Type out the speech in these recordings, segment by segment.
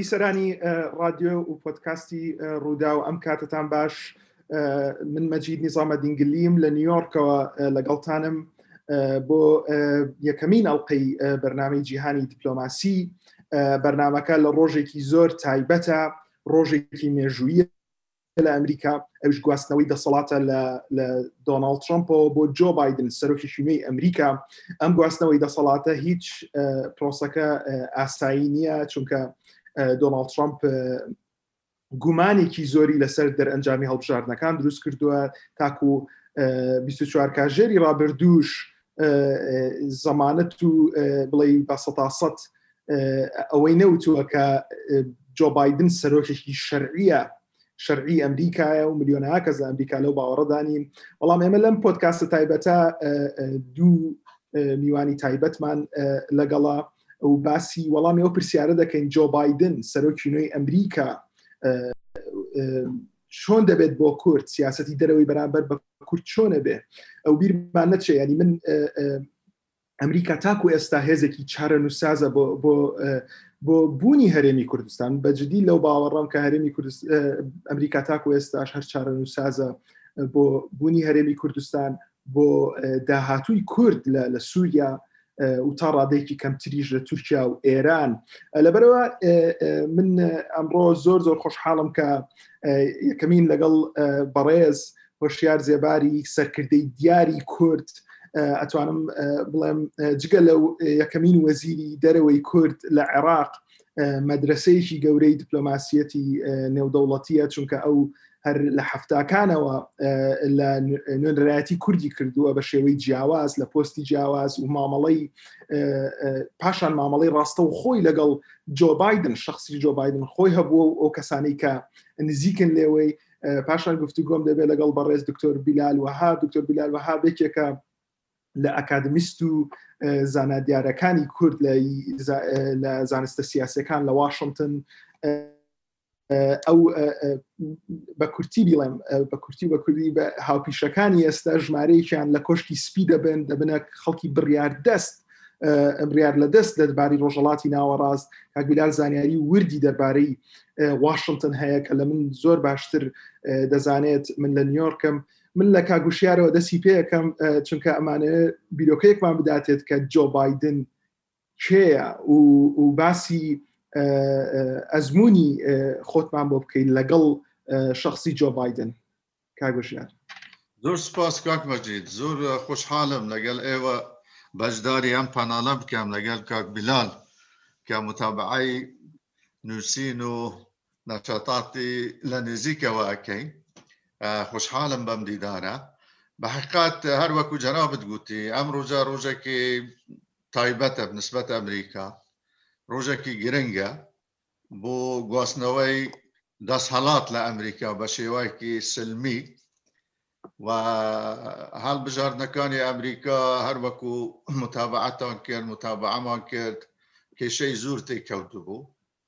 بیسەرانی رادیۆ و پۆتکاستی ڕوودا و ئەم کاتتان باش من مەجید نیزامە دینگلیم لە نیویۆرکەوە لەگەڵتانم بۆ یەکەمین ئەڵلقەی بەرنمەی جیهانی دیپلۆماسی بەرنمەکە لە ڕۆژێکی زۆر تایبەتە ڕۆژێکی مێژوویە لە ئەمریکا ئەوش گواستنەوەی دەسەڵاتە لە دۆناڵد ترمپەوە بۆ جۆ بادن سەرۆکی شوینەی ئەمریکا ئەم گواستنەوەی دەسەڵاتە هیچ پرۆسەکە ئاسایی نییە چونکە دۆناڵد ترمپ گومانێکی زۆری لەسەر دەرئەنجامی هەڵبژاردنەکان دروست کردووە تاکو 24 کاژێری ڕابردوش زەمانەت و بڵێ بە سەتاسەد ئەوەی نەوتووە کە جۆ بادن سەرۆکێکی شەرعیە شەرعی ئەمریکایە و میلیۆنها کەس ئەمریکا لەو باوەڕدانین بەڵام ئێمە لەم پۆتکاسە تایبەتە دوو میوانی تایبەتمان لەگەڵا ئەو باسی وەڵامی ئەو پرسیارە دەکەین جۆ بادن سەرۆکی نوێی ئەمریکا چۆن دەبێت بۆ کورد سیاستی دەرەوەی بەرامبەر بە کورد چۆنە بێ ئەو بیرمان نەچێ ینی من ئەمریکا تاکو ئێستا هێزێکی چارە نووسازە بۆ بۆ بۆ بوونی هەرێمی کوردستان بەجددی لەو باوەڕام کە هەرێمی کوردست ئەمریکا تاکو ئێستاش هەر چارە نووسازە بۆ بوونی هەرێمی کوردستان بۆ داهاتووی کورد لە سووریا و تا ڕادێکی کەمتریش لە تورکیا و ئێران لەبەرەوە من ئەمڕۆ زۆر زۆر خۆشحاڵم کە یەکەمین لەگەڵ بەڕێز هۆشیار زێباری سەرکردەی دیاری کورد ئەتوانم بڵێم جگە لە یەکەمین وەزیری دەرەوەی کورد لە عێراق مەدرسەیەکی گەورەی دیپلۆماسیەتی نێودەوڵەتیە چونکە ئەو هەر لە حفتاکانەوە لە نوێنرایەتی کوردی کردووە بە شێوەی جیاواز لە پۆستی جیاواز و مامەڵی پاشان مامەڵی ڕاستە و خۆی لەگەڵ جۆ بادن شخصی جۆ بادن خۆی هەبووە و ئەو کەسانی کە نزیکن لێوەی پاشان گفتو گۆم دەبێت لەگەڵ بەڕێز دکتۆر بیلال وها دکتۆر بیلال وها بێکێکە لە ئەکادمیست و زانادیارەکانی کورد لە زانستە سیاسەکان لە واشنگتن ئەو بە کورتی بڵێم بە کورتی بە کوردی بە هاوپیشەکانی ئێستا ژمارەیەکیان لە کۆشکی سپی دەبن دەبنە خەڵکی بڕیار دەست بریار لە دەست دەرباری ڕۆژەڵاتی ناوەڕاست کاگویلار زانیاری وردی دەربارەی واشنگتن هەیە کە لە من زۆر باشتر دەزانێت من لە نیویۆرکم من لە کاگوشیارەوە دەسی پێەکەم چونکە ئەمانە بیرۆکەیەکمان بداتێت کە جۆ بادن کێیە و باسی ئەزمونی خۆتمان بۆ بکەین لەگەڵ شخصی جۆ بایدن کاگوشیار. زۆر سپاس کاک مەجید زۆر خۆشحالم لەگەل ئێوە بەژداری ئەم پەناڵە بکەم لەگەل کاک بیلال کە متابعەی نووسین و نەشەتاتی لە نێزیکەوە ئەکەین خۆشحالم بەم دیدارە بەحقات هەر وەکو جەنابت گوتی ئەم ڕۆژە ڕۆژێکی تایبەتە بنسبەت ئەمریکا ڕۆژێکی گرنگە بۆ گواستنەوەی دەستهڵات لە ئەمریکا بە شێوایکی سلمی و هەڵبژاردنەکانی ئەمریکا هەر وەکو متابعتان کرد متابعمان کرد کێشەی زۆر تێکەوت بوو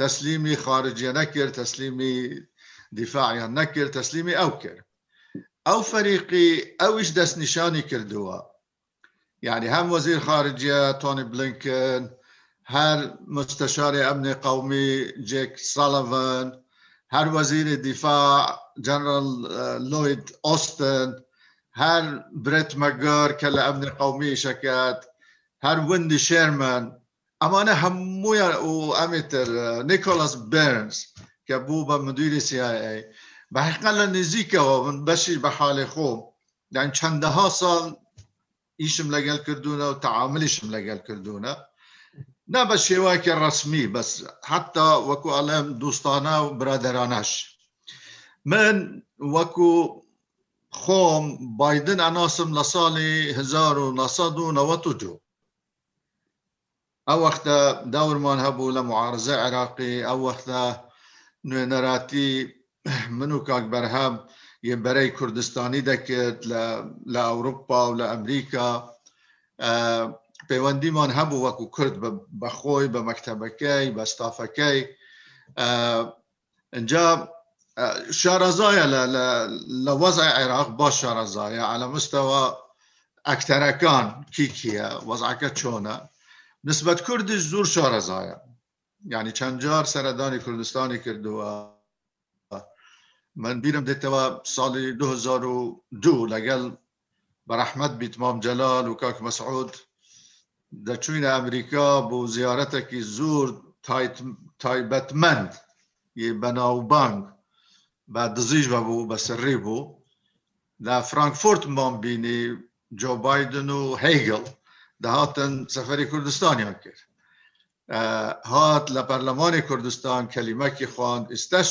تەسلیمی خارجیە نەکرد تەسلیمی دیفاعیان نەکرد تەسلیمی ئەو کرد ئەو فەریقی ئەویش دەستنیشانی کردووە یعنی هەم وەزیر خارجیە تۆنی بلینکن هەر مستەشاری ئەمنی قومی جێک ساڵڤن هەر وەزیری دیفاع جەنرال لۆید ئۆستن هەر برێت مەگەر کە لە ئەمنی قومی شەکات هەر وندی شێرمن ئەمانە هەموویان و ئەمێتر نیکۆلاس بێرنز کە بوو بە مدیری CIA بە حقا لە نزیکەوە من بەشی بە حالێ خۆ یان چەندەها ساڵ ئیشم لەگەل کردوونە و تعاملیشم لەگەل کردوونە نا بە شێواکە ڕسمی بەس حتا وەکو ئەڵێم دوستانە و برادرانەش من وەکو خۆم بادن ئەناسم لە ساڵی 1992 ئەو وەختە دەورمان هەبوو لە معارزەی عێراقی، ئەو وەختە نوێنەراتی من و کاک بەرهەم ی بەرەی کوردستانی دەکرد لە ئەوروپا و لە ئەمریکا، پەیوەندیمان هەبوو وەکو کورد بە خۆی، بە مەکتەبەکەی، بە ستافەکەی، ئەجا شارەزایە لە وەزای عێراق با شارەزایە ئالەمستەوە ئەکتەرەکان کی کیە وەزعەکە چۆنە نسبەت کوردش زۆر شارەزایە یعنی چەند جار سەردانی کوردستانی کردووە من بیرم دێتەوە ساڵی 2002 لەگەڵ بەرەحمەت بیت مام جەلال و کاک مەسعود دەچوینە ئەمریکا بۆ زیارەتەکی زۆر تایبەتمەند ی بەناوبانگ بە دزیش بەبوو بە سری بوو لە فرانکفۆرت مام بینی جۆ بایدن و هەیگڵ دەهاتن سەفەری کوردستانیان کرد هات لە پەرلەمانی کوردستان کەلیمەکی خواند ئستەش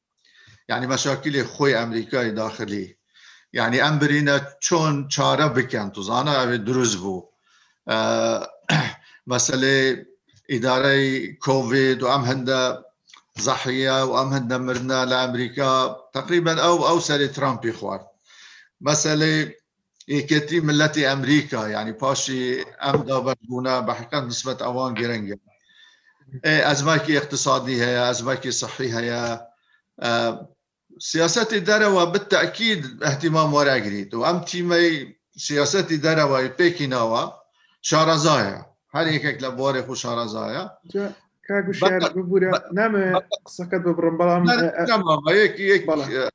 یعنی مەشاکیلی خۆی ئەمریکای داخلی یعنی ئەم برینە چۆن چارە بکەن توزانە ئەوێ دروست بوو مەسلێ ئیدارەی کۆڤێت و ئەم هەندە زەحەیە و ئەم هەندە مردە لە ئەمریکا تقریبن ئەو ئەو سەری ترامپی خوارد مەسلەی یەکێتی ملەتی ئەمریکا یعنی پاشی ئەم دابەشبوونە بە حقیقەت نسبەت ئەوان گرنگە ئەزماکی اقتصادی هەیە ئەزماکی صحی هەیە سیاستی دەرەوە بتەکیید احتیمام وەراگریت و ئەم تیمەی سیاستی دەرەوەی پێکی ناوە شارەزایە هەر یەکێک لە بۆرێ خو شارەزایە ببورە نامە قسەکەت ببڕم بەڵام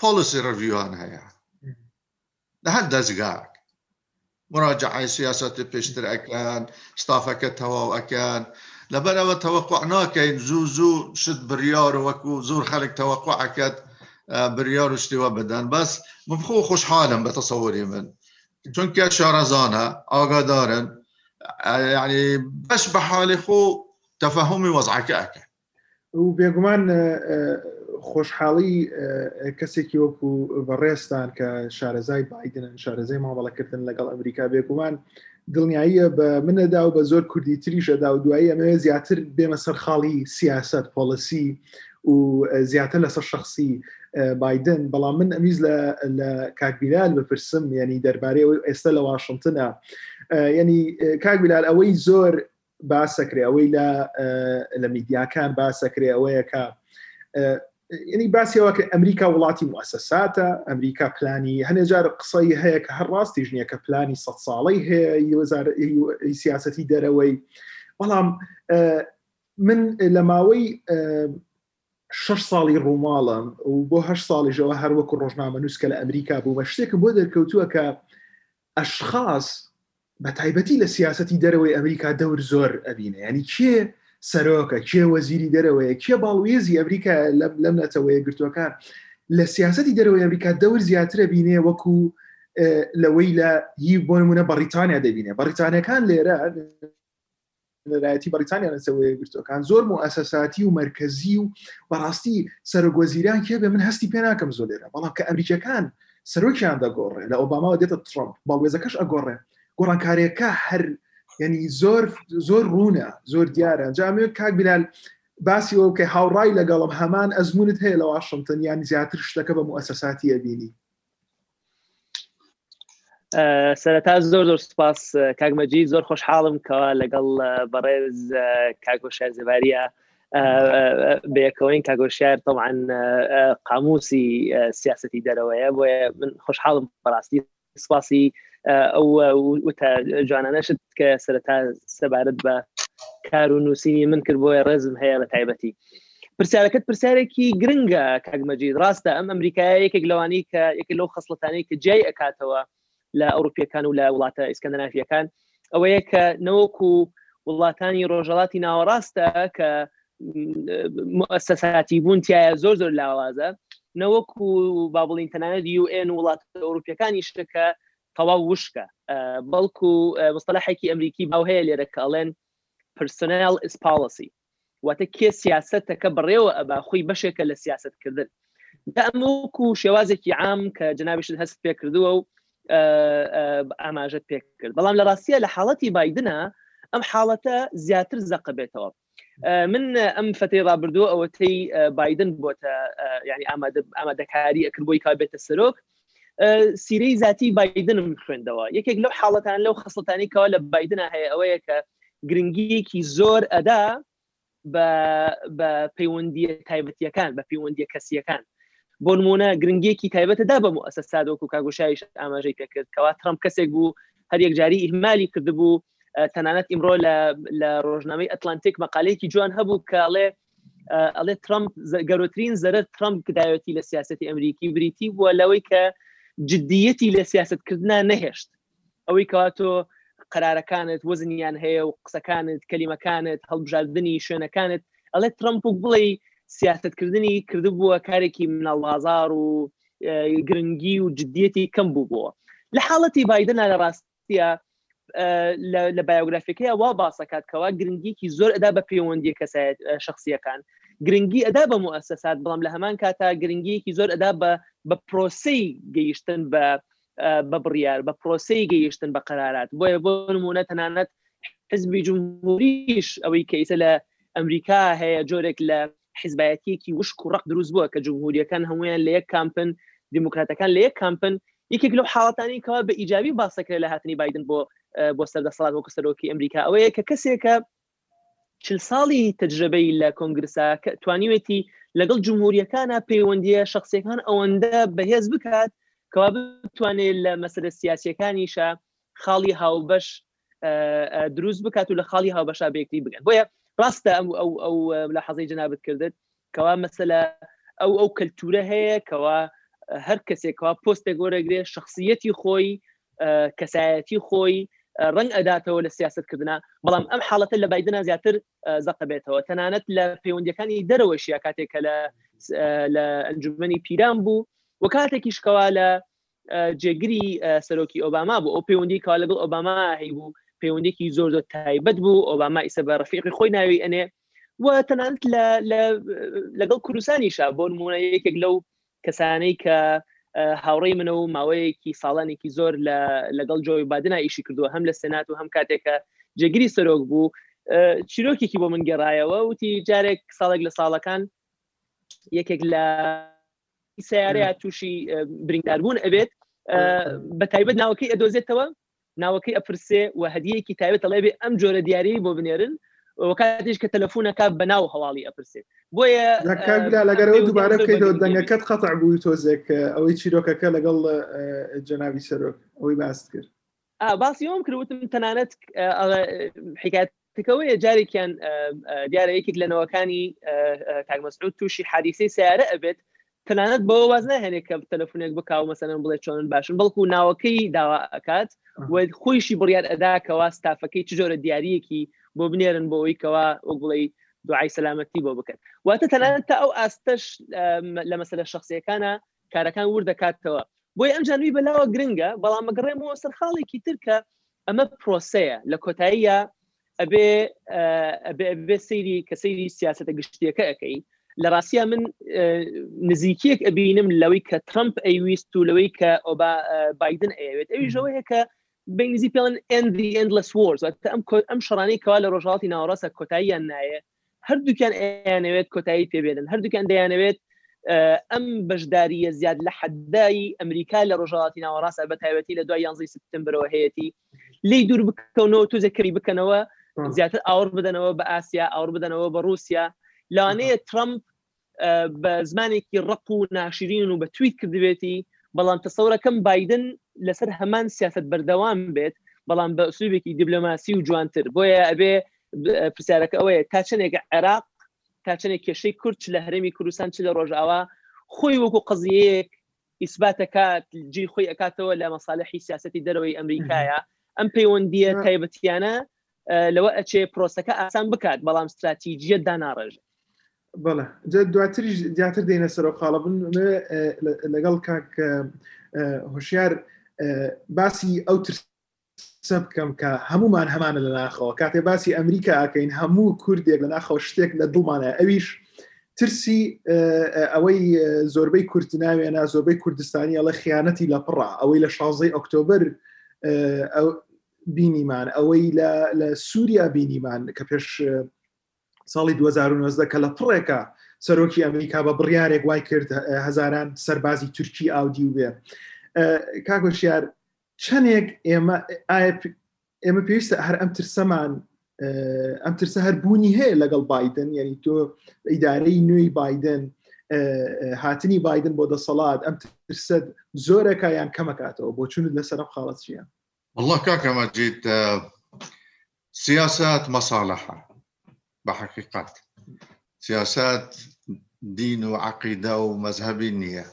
پۆڵسی ڕڤیوان هەیە لە هەر دەزگاک مراجعی سیاست پێشتر ئەکەن ستافەکە تەواو ئەکەن لەبەرەوە تەوەقع ناکەین زوو زوو شت بڕیار وەکو زۆر خەلک تەوەقع ئەکەت بڕیار و شتیوە بدەن بەس من خۆ خۆشحالم بە تەسەوەری من چونکە شارەزانە ئاگادارن یعنی بەش بە حالی خۆ تەفەهمی وەزعەکە ئەکەن و بێگومان خۆشحاڵی کەسێکی وەکو بەڕێستان کە شارەزای بادنن شارەزای مامەڵەکردن لەگەڵ ئەمریکا بێگومان دڵنیاییە بە منەدا و بە زۆر کوردی تریشەدا و دوایی ئەمە زیاتر بێمە سەر خاڵی سیاست پۆلسی و زیاتر لەسەر شخصی بادن بەڵام من ئەمیز لە کاکبیلال بپرسم ینی دەربارەی ئەوەی ئێستا لە واشنگتنە ینی کاکبیلال ئەوەی زۆر باسەکرێ ئەوەی لە لە میدیاکان باسەکرێ ئەوەیە کە ینی باسیەوەکە ئەمریکا وڵاتی موسەساتە ئەمریکا پلانی هەنێجار قسەی هەیە کە هەر ڕاستی ژنیە کە پلانی سە ساڵی هەیە سیاستی دەرەوەی بەڵام من لە ماوەی شش ساڵی ڕووماڵم و بۆ هە ساڵیشەوە هەروەکو ڕۆژنامە نووسکە لە ئەمریکا بوو بە شتێکم بۆ دەرکەوتووە کە ئەشخاس بە تایبەتی لە سیاسەتی دەرەوەی ئەمریکا دەور زۆر ئەبینێ یانی کێ سەرۆکە کێ وەزیری دەرەوەیە کێ باڵوێزی ئەمریکا لەم نەتەوەیە گرتوەکان لە سیاسەتی دەرەوەی ئەمریکا دەور زیاترە بینێ وەکو لەوەی لە هی بۆ نمونە بەڕیتانیا دەبینێ بەڕیتانەکان لێرە نوێنەرایەتی بەریتانیا لە سەوەیە گرتوەکان زۆر موسەساتی و مرکزی و بەڕاستی سەرۆک وەزیران کێ بێ من هەستی پێ ناکەم زۆر لێرە بەڵام کە ئەمریکەکان سەرۆکیان دەگۆڕێ لە ئۆباماوە دێتە ترۆمپ باڵێزەکەش ئەگۆڕێ گۆڕانکارێکە هەر ینی زۆر زۆر ڕوونە زۆر دیارە جامێ کاک بلال باسی ئەو کە هاوڕای لەگەڵم هەمان ئەزمونت هەیە لە واشنگتن یان زیاتر شتەکە بە موسەساتیە بینی سەرەتا زۆر زۆر سپاس کاکمەجی زۆر خۆشحاڵم کەوا لەگەڵ بەڕێز کاگۆشار زەباریە بەیەکەوەین کاگۆشار تەوان قاموسی سیاستی دەرەوەیە بۆ من خۆشحاڵم بەڕاستی سپاسی ئەو وتە جوانانەشت کە سەرەتا سەبارەت بە کار و نووسینی من کرد بۆیە ڕێزم هەیە بە تایبەتی پرسیارەکەت پرسیارێکی گرنگە کاگمەجید ڕاستە ئەم ئەمریکایە یەکێک لەوانی کە یەکێک لەو خصلەتانەی کە جیای ئەکاتەوە لە ئەوروپیەکان و لە وڵاتە ئیسکەندنافیەکان ئەوەیە کە نەوەکو وڵاتانی ڕۆژەڵاتی ناوەڕاستە کە مؤسساتی بوون تایە زۆر زۆر لاوازە نەوەکو با بڵین تەنانەت UN وڵات ئەوروپیەکانی شتەکە تەواو وشکە بەڵکو مستەلاحێکی ئەمریکی باو هەیە لێرە کە ئەڵێن پرسنل ئیس پاڵسی واتە کێ سیاسەتەکە بەڕێوە ئەبا خۆی بەشێکە لە سیاسەتکردن دا ئەمە وەکو شێوازێکی عام کە جنابیشت هەست پێ کردووە و ئاماژەت پێ کرد بەڵام لە ڕاستیە لە حاڵەتی بادنە ئەم حاڵەتە زیاتر زەقە بێتەوە من ئەم فەتی ڕابردووە ئەوەتەی بادن بۆتە ینی ئامادەکاری ئەکرد بۆی کا بێتە سەرۆک سیرەی زیاتی بادنم خوێندەوە یەکێک لەو حاڵەتان لەو خستانی کەەوە لە بادنە هەیە ئەوەیە کە گرنگیەکی زۆر ئەدا بە پەیوەندی تایبەتیەکان بە پەیوەندی کەسیەکان بۆ نمونە گرنگێکی تایبەتدا بە ئەسە سادۆک و کاگوشایش ئاماژەی پێکرد کەوا ترمپ کەسێک بوو هەر یەکجاری ئیهمالی کردبوو تەنانەت ئیمڕۆ لە ڕۆژنامەی ئەتلانتیک مەقالەیەکی جوان هەبوو کاڵێ ئەڵێ ترامپ گەورەترین زەرەر ترامپ کداوەتی لە سیاستی ئەمریکی بریتی بووە لەوەی کە جددیەتی لە سیاستکردنا نەهێشت ئەوەی کەوا تۆ قرارەکانت وەزنیان هەیە و قسەکانت کەلیمەکانت هەڵبژاردننی شوێنەکانت ئەڵێ ترامپ و بڵێ سیاستکردنی کردبووە کارێکی مناڵازار و گرنگی و جددیەتی کەم بوو بووە لە حاڵەتی بادە نالەڕاست گارسیا لە بایۆگرافیەکەی وا باسەکات کەوا گرنگیکی زۆر ئەدا بە پەیوەندی کەسایەت شخصیەکان گرنگی ئەدا بە موسەسات بەڵام لە هەمان کاتا گرنگیکی زۆر ئەدا بە بە پرۆسی گەیشتن بە بە بڕیار بە پرۆسی گەیشتن بە قەرارات بۆیە بۆ نمونە تەنانەت حزبی جمهوریش ئەوەی کەیسە لە ئەمریکا هەیە جۆرێک لە حیزبایەتیەکی وشک و ڕق دروست بووە کە جمهوریەکان هەمویان لە یەک کامپن دیموکراتەکان لە یەک کامپن یەکێک لەو حاڵاتانی کەوا بە ئیجابی باسەکرێ لە هاتنی بادن بۆ بۆ سەردەسەڵات وەکو سەرۆکی ئەمریکا ئەوەیە کە کەسێکە چل ساڵی تەجربەی لە کۆنگرسا توانیوێتی لەگەڵ جمهوریەکانە پەیوەندیە شخصیەکان ئەوەندە بەهێز بکات کەوا بتوانێت لە مەسرە سیاسەکانیشە خاڵی هاوبەش دروست بکات و لە خاڵی هاوبەشا بێکتی بگەن بۆیە ڕاستە ئەم ئەو لە حەزی جنابەت کردت کەوا مەسەلا ئەو ئەو کەلتورە هەیە کەوا هەر کەسێکەوە پۆستێک گۆرەگرێ شخصیەتی خۆی کەسایەتی خۆی ڕنگ ئەداتەوە لە سیاست کردنا بەڵام ئەم حاڵەتە لە بادنە زیاتر زەقە بێتەوە تەنانەت لە پەیوەندەکانی دەرەوەشیە کاتێک کە لە لە ئەنجومنی پیران بوو و کاتێکیشکەوە لە جێگری سەرۆکی ئۆباما بوو ئەو پەیوەندی کا لەگەڵ ئۆباما هەیبوو پەیوەندێکی زۆر زۆر تایبەت بوو ئۆباما ئیسە بە ڕفیقی خۆی ناوی ئەنێ و تەنانەت لەگەڵ کوردستانیشە بۆ نمونە یەکێک لەو کەسانەی کە هاوڕێی منە و ماوەیەکی ساڵانێکی زۆر لەگەڵ جۆی بادنا ئیشی کردووە هەم لە سێنات و هەم کاتێکە جێگری سەرۆک بوو چیرۆکێکی بۆ من گەڕایەوە وتی جارێک ساڵێک لە ساڵەکان یەکێک لە سیارەیە تووشی برینکاربوون ئەبێت بە تایبەت ناوەکەی ئەدۆزێتەوە ناوەکەی ئەپرسێ و هەدیەکی تایبەت تەڵێ بێ ئەم جۆرە دیاری بۆ بنێرن وکاتیش کە تەلەفۆنەکە بە ناو هەواڵی ئەپرسێت بۆیە لەگەر ئەو دووبارە بکەیتەوە دەنگەکەت قەتع بووی تۆزێک ئەوەی چیرۆکەکە لەگەڵ جەناوی سەرۆک ئەوەی باست کرد باسی ئەوم کرد وتم تەنانەت حکاتەکەەوەیە جارێکیان دیارە یەکێک لە نەوەکانی تاگمەسعود تووشی حادیسی سیارە ئەبێت تەنانەت بەوە واز ناهێنێت کە تەلەفۆنێک بکاو مەسەن بڵێ چۆن باشن بەڵکو ناوەکەی داوا ئەکات و خۆیشی بڕیار ئەدا کەوا ستافەکەی چ جۆرە دیارەکی بۆ بنێرن بۆ ئەوی کەوا وەک بڵێ دوعای سەلامەتی بۆ بکەن واتە تەنانەت تا ئەو ئاستەش لە مەسەلە شخصیەکانە کارەکان ورد دەکاتەوە بۆی ئەم جانوی بەلاوە گرنگە بەڵام مەگەڕێمەوە سەر خاڵێکی تر کە ئەمە پرۆسەیە لە کۆتاییە ئەبێ بێ سەیری کە سەیری سیاستە گشتیەکە ئەەکەی لە ڕاستە من نزیکیەک ئەبینم لەوەی کە ترمپ ئەیویست و لەوەی کە ئۆبا بادن ئەوێت ئەوی ژەوەیە کە بەنگلیزی پێڵن ئەندی ئەندلس وۆرز ئەم ئەم شڕانەی کەوا لە ڕۆژهڵاتی ناوەڕاستە کۆتاییان نایە هەردووکیان ئەیانەوێت کۆتایی پێبێنن هەردووکیان دەیانەوێت ئەم بەشداریە زیاد لە حەددای ئەمریکا لە ڕۆژهڵاتی ناوەڕاست بە تایبەتی لە دوای یانزی سپتمبرەوە هەیەی لی دوور بکەونەوە تو زەکەری بکەنەوە زیاتر ئاور بدەنەوە بە ئاسیا ئاور بدەنەوە بە رووسیا لانەیە ترامپ بە زمانێکی ڕق و ناشرین و بە تویت کردبێتی بەڵام تەسەورەکەم بادن لەسەر هەمان سیاست بەردەوام بێت بەڵام بە سوبێکی دیبلۆماسی و جوانتر بۆیە ئەبێ پرسیارەکە ئەوەیە تا چنێک عێراق تا چنێک کێشەی کورچ لە هەرمی کوردستان چ لە ڕۆژاوا خۆی وەکو قزیەیەک ئیسبات ئەکات جێی خۆی ئەکاتەوە لە مەسالحی سیاستی دەرەوەی ئەمریکایە ئەم پەیوەندیە تایبەتیانە لەوە ئەچێ پرۆسەکە ئاسان بکات بەڵام استراتیجیە داناڕێژ بەڵێ دواتری زیاتر دێنە سەر و خاڵە بن لەگەڵ کاک هۆشیار باسی ئەو ترس قسە بکەم کە هەمومان هەمانە لە ناخەوە کاتێ باسی ئەمریکا ئەکەین هەموو کوردێک لە ناخەوە شتێک لە دڵمانە ئەویش ترسی ئەوەی زۆربەی کورد ناوێنە زۆربەی کوردستانی ئەڵە خیانەتی لە پڕە ئەوەی لە شازەی ئۆکتۆبر بینیمان ئەوەی لە سووریا بینیمان کە پێش ساڵی 2009 کە لە پڕێکە سەرۆکی ئەمریکا بە بڕیارێک وای کرد هەزاران سەربازی تورکی ئاودی و بێ کاکۆشیار چەندێک ئێمە ئێمە پێویستە هەر ئەم ترسەمان ئەم ترسە هەر بوونی هەیە لەگەڵ بادن یعنی تۆ ئیدارەی نوێی بادن هاتنی بادن بۆ دەسەڵات ئەم ترسەت زۆرەکە یان کەمەکاتەوە بۆ چونت لەسەرم خاڵەت چیە والله کاکەمەجیت سیاست مەساالحە بە حەقیقەت سیاسەت دین و عەقیدە و مەزهبی نییە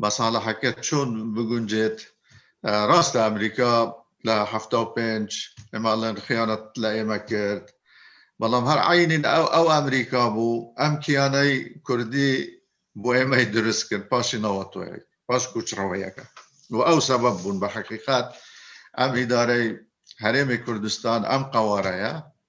بە ساڵەحەکە چۆن بگونجێت ڕاستە ئەمریکا لە ه پێنج ئەماڵێن خیانەت لە ئێمە کرد بەڵام هەر عینین ئەو ئەو ئەمریکا بوو ئەم کیانەی کوردی بۆ ئێمەی دروست کرد پاشی نەوە تۆی پاش کوچڕەوەیەکە و ئەو سەبەب بوون بە حەقیقات ئەم ئیدارەی هەرێمی کوردستان ئەم قوارەیە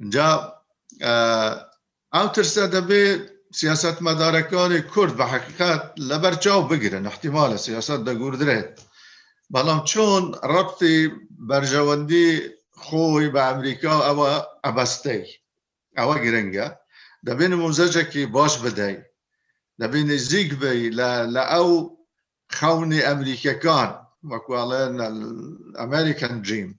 ئینجا ئەو ترسە دەبێ سیاسەتمەدارەکانی کورد بە حقیقەت لەبەرچاو بگرن احتیمالە سیاست دەگوردرێت بەڵام چۆن ڕبتی بەرژەوەندی خۆی بە ئەمریکا ئەوە ئەبەستەی ئەوە گرنگە دەبێن موزەجێکی باش بدەیت دەبێ نزیک بی لە ئەو خەونی ئەمریکیەکان وەکوڵێن ئەمریکن دریم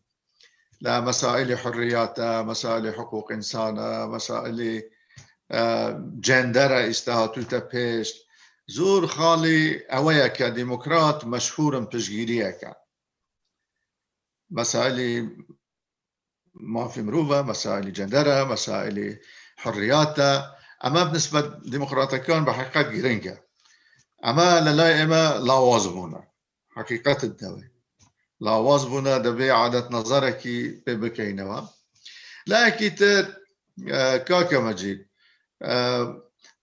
لە مەسائلی حڕیاتە مەسالی حقوق ئینسانە مەسائلی جێندەرە ئیستا هاتوتە پێش زۆر خاڵی ئەوەیە کە دیموکرات مەشهورم پشگیریەکە مەسالی مافی مرۆڤە، مەسائیلی جێندەرە، مەسائیلی حوڕیاتە، ئەمە نسبەت دیموقراتەکان بە حەقیقەت گرنگە. ئەمە لە لای ئێمە لاواز بوونە، حەقیقەتت دەوێ لاواز بوونە دەبێ عادەت نەزەرەکی پێ بکەینەوە. لایەکی تر کاکە مەجید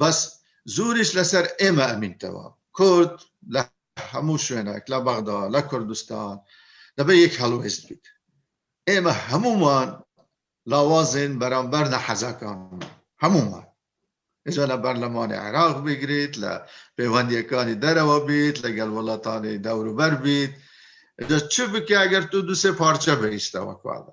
بەس زوریش لەسەر ئێمە ئەمینتەوە کورد لە هەموو شوێنێک لە بەغدا لە کوردستان دەبێت یەک هەڵوێست بیت ئێمە هەمومان لاوازێن بەرامبەر نە حەزەکان هەمومان ئێجا لە بەرلەمانی عێراق بگریت لە پەیوەندیەکانی دەرەوە بیت لەگەل وڵاتانی دەوروبەر بیت ئەجا چ بکە ئەگەر تو دوسێ پارچە بەیستەوە کوادە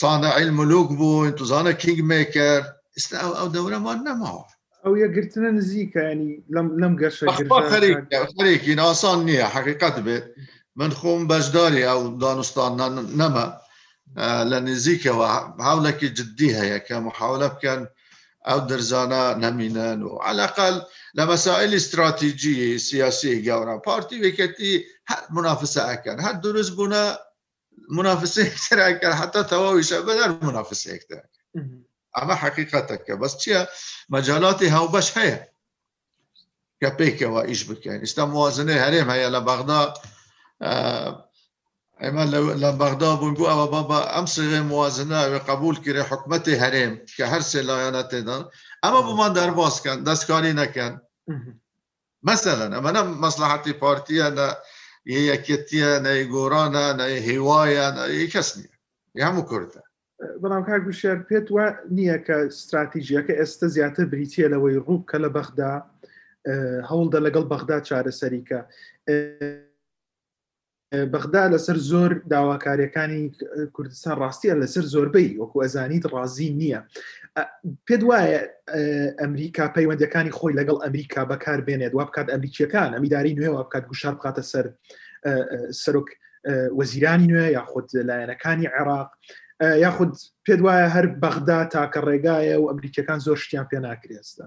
سانە عیل ملوک بوون توزانە کینگ مێکەر ئستا ئەو ئەو دەورەمان نەماوە ئەو یەکگرتنە نزیکانی لەم لەم گەشە خەرێکی ناسان نییە حقیقت بێت من خۆم بەشداری ئەو دانوستان نەمە لە نزیکەوە هاولێکی جددی هەیە کە محاولە بکەن ئەو دەرزانە نەمینەن و علاقل لە مەسائلی استراتیجی سیاسی گەورە پارتی وێکەتی هەر منافسە ئەکەن هەر دروست بوونە منافسێکتراکە حتا تەواویشە بەدار منافسێکتە ئەمە حقیقەتەکە بەس چییە مەجااتی هاوبەش هەیە کە پێکەوە ئیش بکەین ئستا موازنەی هەرێم هەیە لە بەغدا ئەمە لە بەغدا بوون بۆ ئەوە بابا ئەم سێ موازنە ئەوێ قبول کرێ حکومەتی هەرێم کە هەر سێ لایەنە تێدان ئەمە بۆمان دەرباسکەن دەستکاری نەکەن مەسەلەن ئەمە نە مەسلەحەتی پارتیە نە یە یەکێتیە نە ی گۆرانە نە ی هیوایە نە ی کەس نیە ی هەموو کوردە. بەڵام کاک وشیار پێت وا نیە کە ستراتیجیەکە ئێستە زیاتر بریتیە لەوەی ڕوو بکە لە بەغدا هەوڵدە لەگەڵ بەغدا چارەسەری کە. بەغدا لەسەر زۆر داواکاریەکانی کوردستان ڕاستیە لەسەر زۆربەی وەکو ئەزانیت ڕازی نییە پێت وایە ئەمریکا پەیوەندەکانی خۆی لەگەڵ ئەمریکا بەکار بێنێت وا بکات ئەمریکیەکان ئەمیداری نوێ وا بکات گوشار بخاتە سەر سەرک وەزیرانی نوێ یاخود لایەنەکانی عێراق یاخود پێت وایە هەر بەغدا تاکە ڕێگایە و ئەمریکیەکان زۆر شتیان پێ ناکرێستا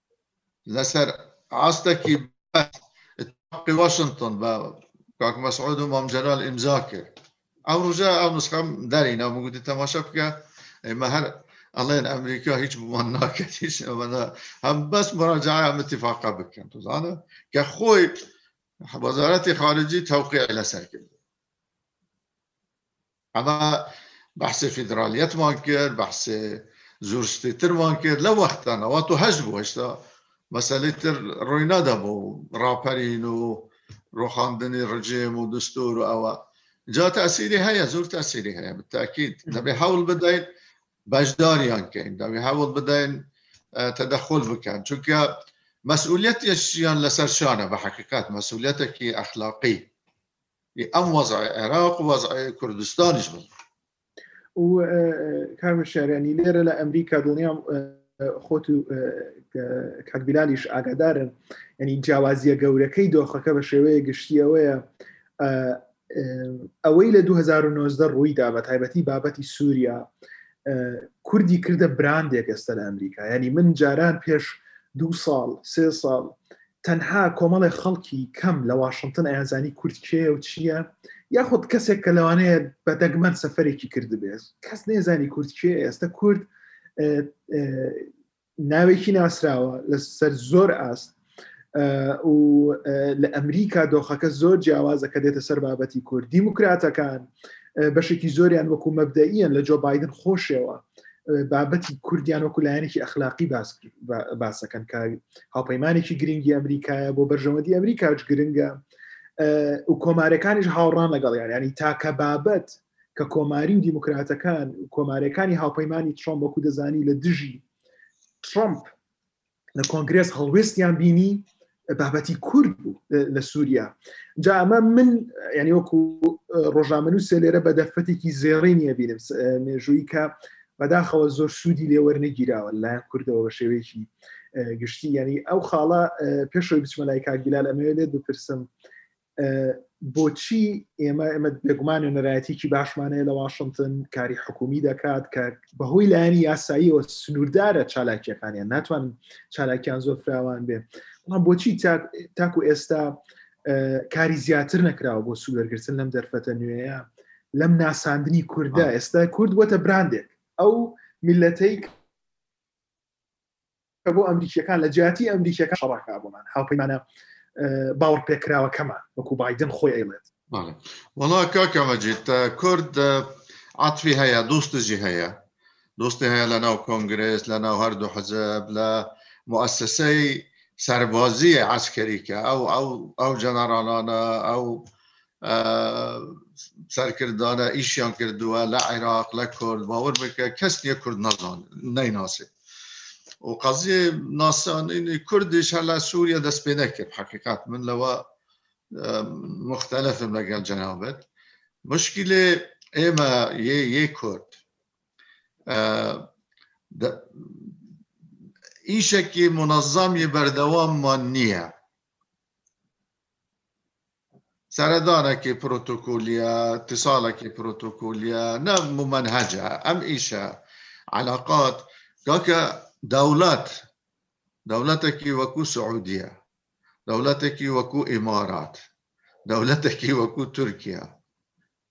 لەسەر ئاستەکی بەرز ئیتفاقی واشنتۆن بە کاک مەسعود و مام جەلال ئیمزا کرد ئەو ڕژە ئەو نسخەم دەرینە من گوتی تەماشا بکە ئێمە هەر ئەڵێن ئەمریکا هیچ بمان ناکرد هیچ ئەمەدا هەم بەس مراجعە ئەم اتفاقا بکەن تزانە کە خۆی وەزارەتی خارجی تەوقیع لەسەر کرد ئەمە بەحسێ فیدرالیەتمان کرد بەحسێ زۆر شتی ترمان کرد لە وەختە نەوە تو هەشت بوو هێشتا مەسەلی تر ڕووی نەدەبوو ڕاپەرین و ڕۆخاندنی ڕژێم و دستور و ئەوە جا تاسیری هەیە زۆر تاسیری هەیە بتاکیت دەبێ هەوڵ بدەیت بەشداریان کەین دەبێ هەوڵ بدەین تەدەخۆل بکەن چونکە مەسئولیت یشیان لەسەر شانە بە حقیقات مەسئولەتێکی ئەخلاقی ی ئەم وەزعی عێراق و وەزعی کوردستانیش بن. و کاک مشاریانی لێرە لە ئەمریکا دڵنیام خۆت و کاکبیلالیش ئاگادارن ینی جیاوازیە گەورەکەی دۆخەکە بە شێوەیە گشتیەوەیە ئەوەی لە 2009 ڕوویدا بە تایبەتی بابەتی سووریا کوردی کردە براندێک ئێستا لە ئەمریکا ینی من جاران پێش دو ساڵ سێ ساڵ تەنها کۆمەڵێ خەڵکی کەم لە واشنتن ئەیانزانی کورد کێە و چییە یاخود کەسێک کە لەوانەیە بە دەگمەن سەفەرێکی کردبێت کەس نێزانی کورد کێ ئێستا کورد ناوێکی ناسراوە لەسەر زۆر ئاست و لە ئەمریکا دۆخەکە زۆر جیاوازە کە دێتە سەر بابەتی کورد دیموکراتەکان بەشێکی زۆریان وەکو مەبدەیان لە جۆ بادن خۆشەوە بابەتی کوردیان وەکو لایەنێکی ئەخلاقی باسەکەن کە هاوپەیمانێکی گرنگی ئەمریکایە بۆ بەرژەوەندی ئەمریکاش گرنگە و کۆمارەکانیش هاوڕان لەگەڵ یانیانی تاکە بابەت کە کۆماری و دیموکراتەکان کۆمارەکانی هاوپەیمانانی ترۆم وەکو دەزانی لە دژی ترامپ لە کۆنگرێس هەڵوێستیان بینی بابەتی کورد بوو لە سووریا جا ئەمە من ینی وەکو ڕۆژامن و سێلێرە بە دەرفەتێکی زێڕی نیە بینم مێژووی کە بەداخەوە زۆر سوودی لێوەرنەگیراوە لایەن کوردەوە بە شێوەیەکی گشتی ینی ئەو خاڵە پێشەوەی بچمە لای کاک بلال ئەمەوێت لێت بپرسم بۆچی ئێمە ئێمە بێگومان نوێنەرایەتیکی باشمانەیە لە واشنگتن کاری حکومی دەکات کە بەهۆی لایەنی یاساییەوە سنووردارە چالاکیەکانیان ناتوان چالاکیان زۆر فراوان بێ بەڵام بۆچی تاکو ئێستا کاری زیاتر نەکراوە بۆ سوودەرگرتن لەم دەرفەتە نوێیە لەم ناساندنی کووردا ئێستا کورد وەتە براندێک ئەو میلەتەی کە بۆ ئەمریکییەکان لە جیاتی ئەمریکیەکە شەڕاکە بۆمان هاوپەیمانە باوەڕ پێکراوەکەمان وەکو بادن خۆی ئەیڵێت وڵا کاکەمەجیت کورد عاتفی هەیە دۆستژی هەیە دۆستی هەیە لە ناو کۆنگرس لە ناو هەردوو حەزب لە مؤسسەی سەربازیە عسکەریکە ئەو ئەو ئەو جەنەرالانە ئەو سەرکردانە ئیشیان کردووە لە عێراق لە کورد باوەڕ بکە کەس نیە کورد نازان نەیناسێ و قەزیێ ناسانینی کوردیش هە لە سووریە دەست پێ نەکرد حقیقات من لەوە مختلفم لەگەڵ جەنابەت مشکلێ ئێمە یە یە کورد ئیشێکی منەظامی بەردەواممان نییە سەردانەکی پرۆتۆکۆلیە تساڵەکی پرۆتۆکۆلیە نە ممەنهەجە ئەم ئیشە علااقات کاکە دەولەت دەولەتێکی وەکو سعودیە دەولەتێکی وەکو ئیمارات دەولەتێکی وەکو تورکیا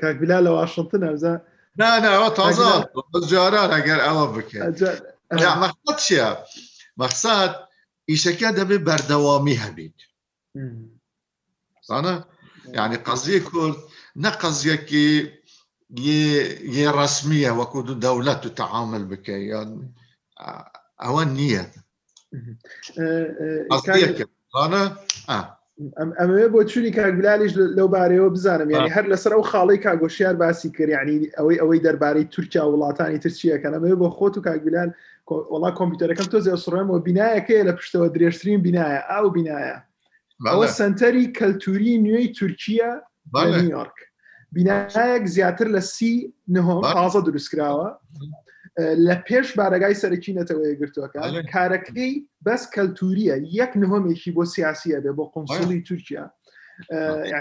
کاک بلا لە واشنتن ئەزە ناناوە تازە جاران ئەگەر ئەوە بکەێت مەخمەت چیە مەخسات ئیشەکە دەبێت بەردەوامی هەبیت زانە یعنی قەزیە کورد نە قەزیەکی یێ ڕسمیە وەکو دوو دەولەت و تەعامل بکە یان ئەوە نییە ئەمەوێ بۆ چووی کاگولالیش لەو بارەوە بزانم یعنی هەر لەسەر ئەو خاڵی کاگۆشیار باسی کردیانی ئەوەی ئەوەی دەربارەی تورکیا وڵاتانی ترچیەکەن ئەمەوێ بۆ خۆت و کاگولال وڵا کۆمپیوتەرەکەم تۆ زێ سڕێمەوە بینایەکەیە لە پشتەوە درێژترین بینایە ئەو بینایە ئەوە سنتەری کەلتوری نوێی تورکیا نیویۆرک بینایەک زیاتر لە سی نهۆم تازە دروستکراوە لە پێش بارەگای سەرەکی نەتەوەیە گرتوەکە کارەکەی بەس کەلتوریە یەک نهۆمێکی بۆ سیاسیە بێ بۆ قۆنسڵی تورکیا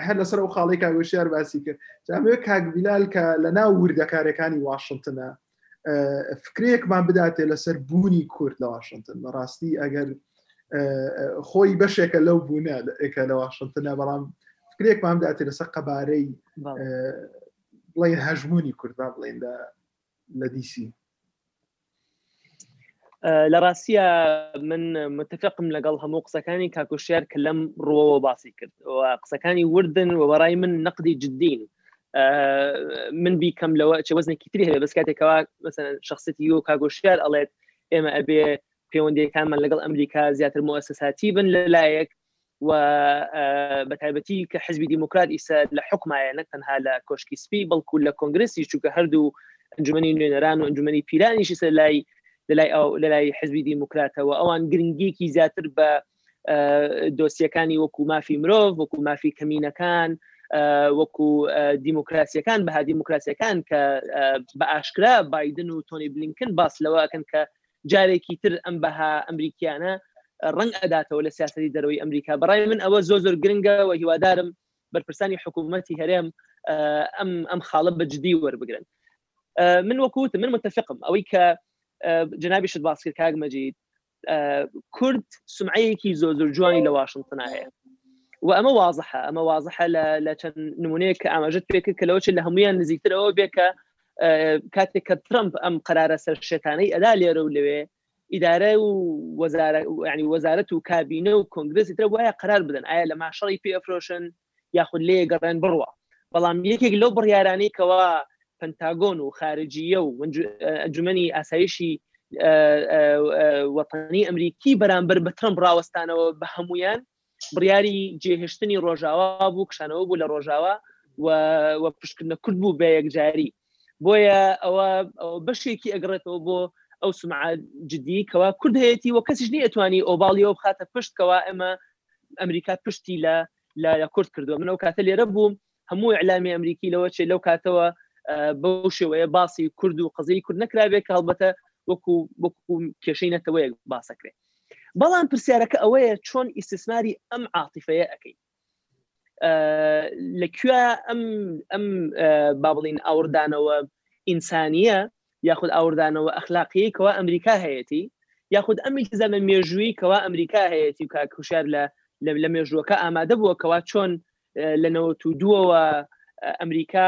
هەر لەسەر ئەو خاڵی کاگوشیار باسی کرد جامێ کاگبیلال کە لە ناو وردەکارەکانی واشنگتنە فکرێکمان بداتێ لەسەر بوونی کورد لە واشنگتن بەڕاستی ئەگەر خۆی بەشێکە لەو بوونە ئێکە لە واشنگتنە بەڵام فکرێکمان بداتێ لەسەر قەبارەی بڵین هەژمونی کوردبا بڵێن لە دیسی لە ڕاستە من متفقم لەگەڵ هەموو قسەکانی کاکوشیار کە لەم ڕوەوە باسی کرد قسەکانی وردن و بەڕای من نەقدی جدین من بیکەم لەوە چ وەزنێکی تری هەیە بەس کاتێکەوە مەسەن شخصەتی و کاگۆشیار ئەڵێت ئێمە ئەبێ پەیوەندەکانمان لەگەڵ ئەمریکا زیاتر مؤسساتی بن لەلایەک و بە تایبەتی کە حزبی دیموکرات ئیسە لە حکمایە نەک تەنها لە کۆشکی سپی بەڵکو لە کۆنگرسی چووکە هەردوو ئەنجومی نوێنەران و ئەنجومی پیرانیشی سەر لای لەلای ئەو لەلای حزبی دیموکراتەوە ئەوان گرنگیکی زیاتر بە دۆسیەکانی وەکو مافی مرۆڤ وەکو مافی کەمینەکان وەکو دیموکراسیەکان بەها دیموکراسیەکان کە بە ئاشکرا بادن و تۆنی بلینکن باس لەوەکەن کە جارێکی تر ئەم بەها ئەمریکیانە ڕنگ ئەداتەوە لە سیاستی دەروی ئەمریکا بەڕای من ئەوە زۆر زۆر گرنگە و هیوادارم بەرپرسانی حکوومەتتی هەرێم ئەم ئەم خاڵە بەجددی وەربگرن من وەکووت من متفقم ئەوەی کە جنابیشت باسکرد کاک مەجید کورد سمعەیەکی زۆ زۆر جوانی لە واشنگتنا هەیە و ئەمە وازحە ئەمە وازحە لە چەند نمونەیە کە ئاماژت پێ کرد کە لەوە لە هەمویان نزیکترەوە بێ کە کاتێک کە ترمپ ئەم قرارە سەر شێتانەی ئەدا لێرە و لەوێ ئیدارە و وەزارە ینی وەزارەت و کابینە و کۆنگرسی تر وایە قرار بدەن ئایا لە ماشەڵی پێفرۆشن یاخود لێ گەڕێن بڕوا بەڵام یەکێک لەو بڕیارانەی کەوا پنتاگۆن و خارجیە و ئەنجومنی ئاسایشی وەتانی ئەمریکی بەرامبەر بە ترمپ ڕاوەستانەوە بە هەمویان بڕیاری جێهێشتنی ڕۆژاوا بوو کشانەوە بوو لە ڕۆژاوا و پشکردە کورد بوو بە یەکجاری بۆیە ئەوە بەشێکی ئەگڕێتەوە بۆ ئەو سمعە جددی کەوا کورد هەیەی وە کەسیش نی ئەتوانی ئۆباڵی ئەو بخاتە پشت کەوا ئەمە ئەمریکا پشتی لە لە کورد کردووە من ئەو کاتە لێرە بووم هەموو ئەلامی ئەمریکی لەوە چێ لەو کاتەوە بەو شێوەیە باسی کورد و قزی کورد نەکرابێت کە هەڵبەتە وەکو وەکو کێشەی نەتەوەیەک باسەکرێت بەڵام پرسیارەکە ئەوەیە چۆن ئیسسماری ئەم عاتیفەیە ئەەکەیت لە کوێ ئەم ئەم با بڵین ئاوردانەوە ئینسانیە یاخود ئاوردانەوە ئەخلاقی کەوا ئەمریکا هەیەی یاخود ئەم زەمە مێژووی کەوا ئەمریکا هەیەی و کاکوشار لە لە مێژووەکە ئامادە بووە کەوا چۆن لە نەوە و دووەوە ئەمریکا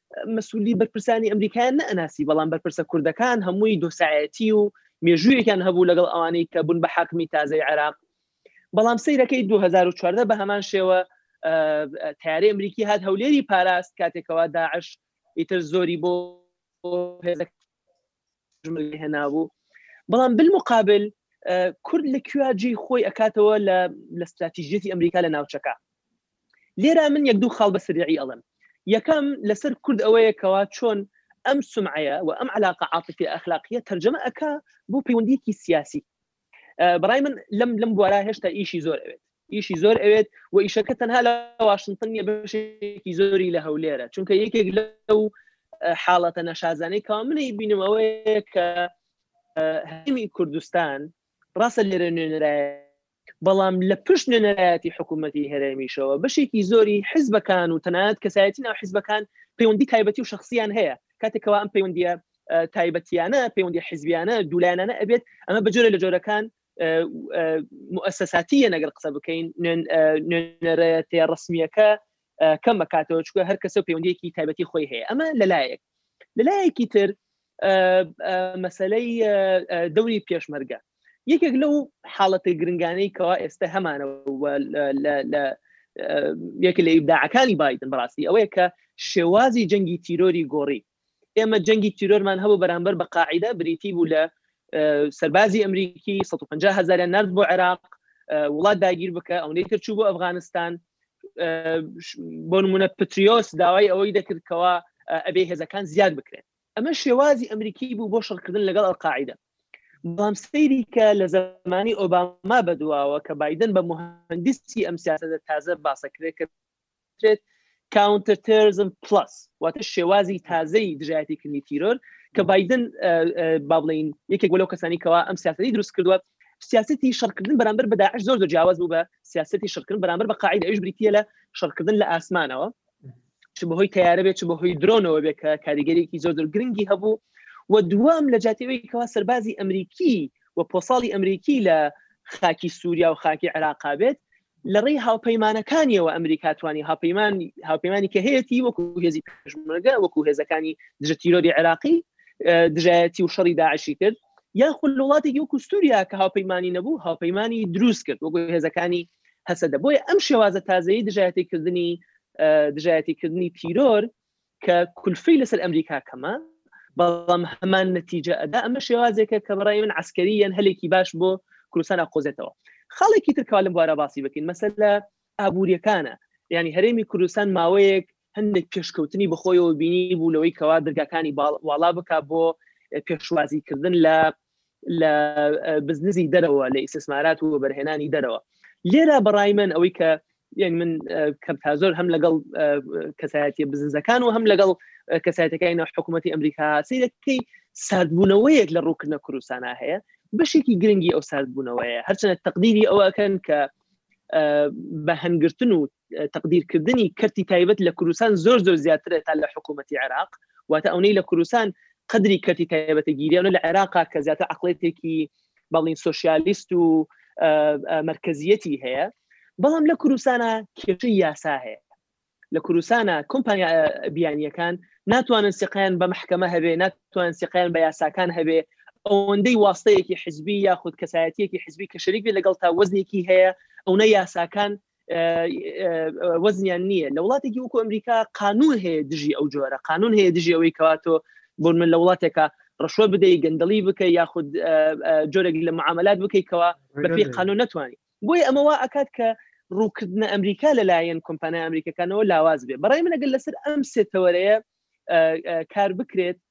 مەسولی بەرپرسانی ئەمریکایان نەناسی بەڵام بەرپرسە کوردەکان هەمووی دۆسایەتی و مێژوویەکان هەبوو لەگەڵ ئەوانەی کە بوون بە حاکمی تازای عێراق بەڵام سیرەکەی 2014 بە هەمان شێوە تارێ ئەمریکی هات هەولێری پاراست کاتێکەوە داعش ئیتر زۆری بۆ جملی هێنابوو بەڵام بالمقابل کورد لە کوێجی خۆی ئەکاتەوە لە لە استراتیژیەتی ئەمریکا لە ناوچەکە لێرا من یەک دوو خاڵ بە سریعی ئەڵم یەکەم لەسەر کورد ئەوەیە کەوا چۆن ئەم سمعەیە و ئەم علاقە عاتفی ئەخلاقیە تەرجەمە ئەک بۆ پەیوەندیکی سیاسی بەڕای من لەم لەم بوارە هێشتا ئیشی زۆر ئەوێت ئیشی زۆر ئەوێت و ئیشەکە تەنها لە واشنگتن نیە بەشێکی زۆری لە هەولێرە چونکە یەکێک لەو حاڵەتە نەشازانەی کا منی بینمەوەی کە هەمی کوردستان ڕاستە لێرە نوێنەرایە بەڵام لە پشت نوێنەرایەتی حکوومەتتی هەرێمیشەوە بەشێکی زۆری حزبەکان و تەنات کەسایەتی ناو حزبەکان پەیوەندی تایبەتی و شخصیان هەیە کاتێکەوە ئەم پەیوەندیە تایبەتیانە پەیوەندی حزبیانە دوولایەنانە ئەبێت ئەمە بەجۆرە لە جۆرەکان مؤسساتیە نەگەر قسە بکەین نوێنەرەتێ ڕسمیەکە کەم بکاتەوە چکە هەر کەسە پەیوەندیەکی تایبەتی خۆی هەیە ئەمە لەلایەک لەلایەکی تر مەسلەی دەوری پێشمەرگە یەکێک لەو حاڵەتی گرنگانەی کەوا ئێستا هەمانە یەکە لە ئیبداعەکانی بادن بڕاستی ئەوەیە کە شێوازی جەنگی تیرۆری گۆڕی ئێمە جەنگی تیرۆرمان هەبوو بەرامبەر بە قاعدە بریتی بوو لە سەربازی ئەمریکی 150 هزاریان نرد بۆ عێراق وڵات داگیر بکە ئەو نەیتر چوو بۆ ئەفغانستان بۆ نمونە پتریۆس داوای ئەوەی دەکردکەوە ئەبێ هێزەکان زیاد بکرێن ئەمە شێوازی ئەمریکی بوو بۆ شڕکردن لەگەڵ ئەلقاعدە بەڵام سەیری کە لە زمانی ئۆباما بەدواوە کە بادن بە مهندسی ئەم سیاستە تازە باسەکرێت کە دەناسرێت کاونتەر تێرزم پلس واتە شێوازی تازەی دژایەتی کردنی تیرۆر کە بادن با بڵین یەکێک بۆ لەو کەسانی کەوا ئەم سیاستی دروست کردووە سیاستی شەڕکردن بەرامبەر بە داعش زۆر زۆر جیاواز بوو بە سیاستی شەڕکردن بەرامبەر بە قاعدە ئەوش بریتە لە شەڕکردن لە ئاسمانەوە چ بەهۆی تیارە بێت چ بەهۆی درۆنەوە بێت کە کاریگەرێکی زۆر زۆر گرنگی هەبوو و دوام لە جاتەوەی کەوا سەربازی ئەمریکی و پۆساڵی ئەمریکی لە خاکی سووریا و خاکی عێراقا بێت لە ڕێی هاوپەیمانەکانیەوە ئەمریکا توانی هاپەیمان هاوپەیمانی کە هەیەی وەکو هێزی پێشمەگە وەکو هێزەکانی دژە تیرۆری عێراقی دژایەتی و شەڕی داعشی کرد یا خول لە وڵاتێکی وەکو سووریا کە هاوپەیمانی نەبوو هاوپەیمانی دروست کرد وەکو هێزەکانی هەسەدە بۆیە ئەم شێوازە تازەی دژایەتی کردنی دژایەتی کردنی تیرۆر کە کولفەی لەسەر ئەمریکا کەمە بەڵام هەمان نەتیجە ئەدا ئەمە شێوازێکە کە بەڕای من عسکەری یان هەلێکی باش بۆ کوردستان ئاقۆزێتەوە خاڵێکی ترکەوا لەم بوارە باسی بکەین مەسەر لە ئابوووریەکانە ینی هەرێمی کوردستان ماوەیەک هەندێک پێشکەوتنی بەخۆیەوە بینی بوو لەوەی کەوا دەرگاکانی واڵا بک بۆ پێشوازیکردن لە لە بزنزی دەرەوە لە ئیسسمارات و بەرهێنانی دەرەوە لێرا بەڕای من ئەوەی کە یعنی من کەم تا زۆر هەم لەگەڵ کەسایەتی بزنزەکان و هەم لەگەڵ کەسایەتەکانی ناو حکوومەتتی ئەمریکا سیرەکەی سادبوونەوەیەک لە ڕووکردنە کوردستانە هەیە بەشێکی گرنگی ئەو سادبوونەوەیە هەرچەنە تەقدیری ئەوەکەن کە بە هەنگرتن و تقدیر کردنی کەرتی تایبەت لە کوردستان زۆر زۆر زیاترە تا لە حکوومەتتی عێراق واتە ئەونەی لە کوردستان قدری کەرتی تایبەتە گیریانە لە عێراقا کە زیاتر عقلێتێکی بەڵین سوسیالیست و مرکزیەتی هەیە بەڵام لە کوردستانە کێشەی یاسا هەیە لە کوردستانە کۆمپانیا بیانیەکان ناتوانن سقیان بە محکمە هەبێ ناتوان سقیان بە یاساکان هەبێ ئەوەندەی واستەیەکی حزبی یاخود کەسایەتیەکی حزبی کە شەریک بێ لەگەڵ تا وەزنێکی هەیە ئەوە یاساکان وەزنیان نییە لە وڵاتێکی وکو ئەمریکا قانون هەیە دژی ئەو جۆرە قانون هەیە دژی ئەوەی کەواتۆ بۆ من لە وڵاتێکە ڕشوە بدەی گەندەڵی بکە یاخود جۆرێک لە معاملات بکەیتەوە بەپی قانون نتوانانی بۆی ئەمەوە ئەکات کە ڕووکردنە ئەمریکا لەلایەن کۆمپانای ئەمریکەکانەوە لاواز بێ بەڕای منەگەل لەسەر ئەم سێتەوەرەیە کار بکرێت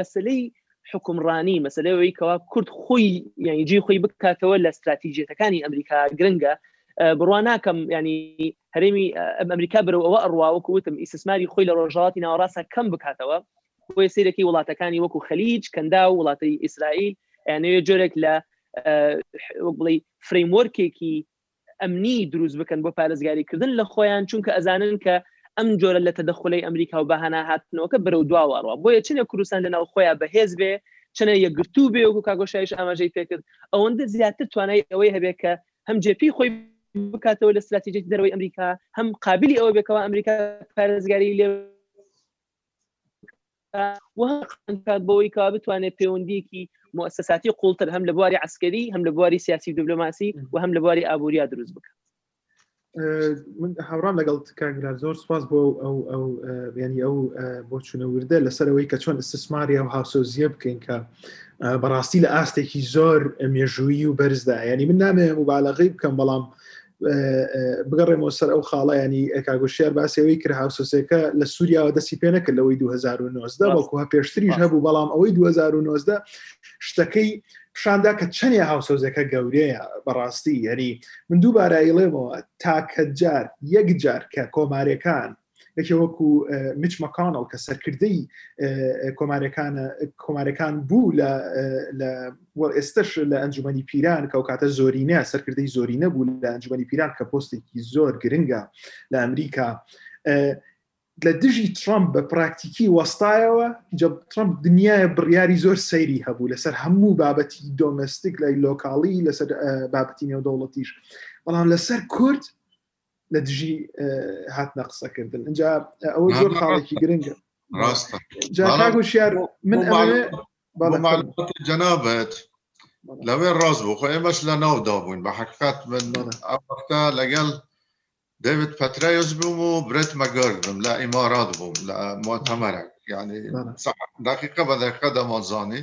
مەسەلەی حکومڕانی مەسەلەی ئەوەی کەوا کورد خۆی یعنی جی خۆی بکاتەوە لە استراتیژێتەکانی ئەمریکا گرنگە بڕوا ناکەم ینی هەرێمی ئەمریکا برەوە ئەوە ئەڕواوەکو وتم ئیسماری خۆی لە ڕۆژهڵاتی ناوەڕاستە کەم بکاتەوە بۆی سیرەکەی وڵاتەکانی وەکو خەلیج کەندا و وڵاتی ئیسرائیل یانەیە جۆرێک لە بڵی فرەیمۆرکێکی ئەمنی دروست بکەن بۆ پارێزگاری کردن لە خۆیان چونکە ئەزانن کە ئەم جۆرە لە تەدەخولەی ئەمریکا و بەهانا هاتنەوەکە بەرەو دواوە ئەڕوا بۆیە چەنێ کوردستان لەناو خۆیان بەهێز بێ چەنێ یەکگرتوو بێ وەکو کاک هۆشیاریش ئاماژەی پێکرد ئەوەندە زیاتر توانای ئەوەی هەبێ کە هەم جێ پێی خۆی بکاتەوە لە ستراتیجێتی دەرەوەی ئەمریکا هەم قابلی ئەوە بێ کەوا ئەمریکا پارێزگاری لێ وهکات بەوەی کا بتوانێت پەیوەندیکی مؤسساتی قوڵتر هەم لە بواری عسکەری هەم لە بواری سیاسی دیبلوماسی و هەم لە بواری ئابووریا دروست بکە من هاوڕام لەگەڵ کاگرار زۆر سپاس بۆ ئەو ئەو ینی ئەو بۆچونە وردە لەسەرەوەی کە چۆن استسماریا و هاوسۆزیە بکەین کە بەڕاستی لە ئاستێکی زۆر مێژوویی و بەرزدا ینی من نامێ مبالغی بکەم بەڵام بگەڕێمەوە سەر ئەو خاڵیانی ئەکگوشیار باسیەوەی کرد هاوسۆسەکە لە سووریاوە دەسی پێ نەکرد لەوەی 2009 بەڵکو هە پێشتریش هەبوو بەڵام ئەوەی 2009 شتەکەی پیشاندا کە چەندێ هاوسۆزەکە گەورەیە بەڕاستی یعنی من دووبارایڵێمەوە تاکە جار یەک جار کە کۆمارەکان یەکێ وەکو میچ مەکانەڵ کە سەرکردەی کۆمارەکانە کۆمارەکان بوو لە ئێستش لە ئەنجومی پیران کە و کاتە زۆرینە سەرکردەی زۆری نەبوو لە ئەنجومی پیران کە پۆستێکی زۆر گرنگە لە ئەمریکا لە دژی ترامپ بە پراکتیکی وەستایەوە ترامپ دنیاە بڕیاری زۆر سەیری هەبوو لەسەر هەموو بابەتی دۆمەستیک لای لۆکاڵی لەسەر بابەتی نێودەوڵەتیش بەڵام لەسەر کورد لە دژی هاتنە قسەکردن ئەجا ئەوە زۆر خاڵێکی گرنگە ڕاستە جاگوشیار من جەنابەت لەوێ ڕاست بوو خۆ ئێمەش لە ناودا بووین بە حقیقت من ئەوەختە لەگەڵ دەوێت پەترایز بووم و برێت مەگەرد بم لە ئیمارات بووم لە مۆتەمەرە یعنی دقیقە بە دەقە دەمانزانی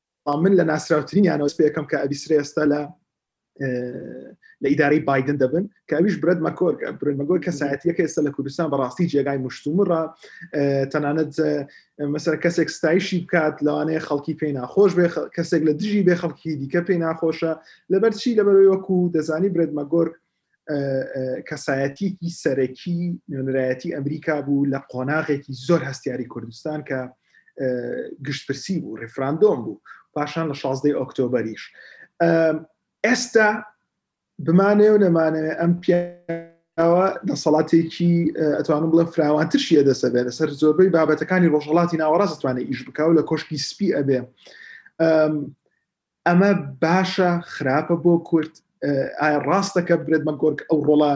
بەڵام من لە ناسراوترینیانەوە پێەکەم کە ئەبیسرە ئێستا لە لە ئیدارەی بادن دەبن کە ئەویش برد مەکۆر برمەگۆر کەسایەتیەکە ئێستا لە کوردستان بەڕاستی جێگای مشتومڕە تەنانەت مەسەر کەسێک ستایشی بکات لەوانەیە خەڵکی پێی ناخۆش بێ کەسێک لە دژی بێ خەڵکی دیکە پێی ناخۆشە لەبەرچی لەبەرەوەی وەکو دەزانی برد مەگۆر کەسایەتیکی سەرەکی نوێنرایەتی ئەمریکا بوو لە قۆناغێکی زۆر هەستیاری کوردستان کە گشتپرسی بوو ڕفراندۆم بوو پاشان لە 16 ئۆکتۆبریش ئێستا بمانێ و نەمانێ ئەم پیاوە دەسەڵاتێکی ئەتوانم بڵێن فراوانتر شیە دەسەبێت لەسەر زۆربەی بابەتەکانی ڕۆژهڵاتی ناوەڕاستوانێت ئیش بکە و لە کۆشکی سپی ئەبێ ئەمە باشە خراپە بۆ کورد ئایا ڕاستە کە برێت مەگۆرگ ئەو ڕۆڵە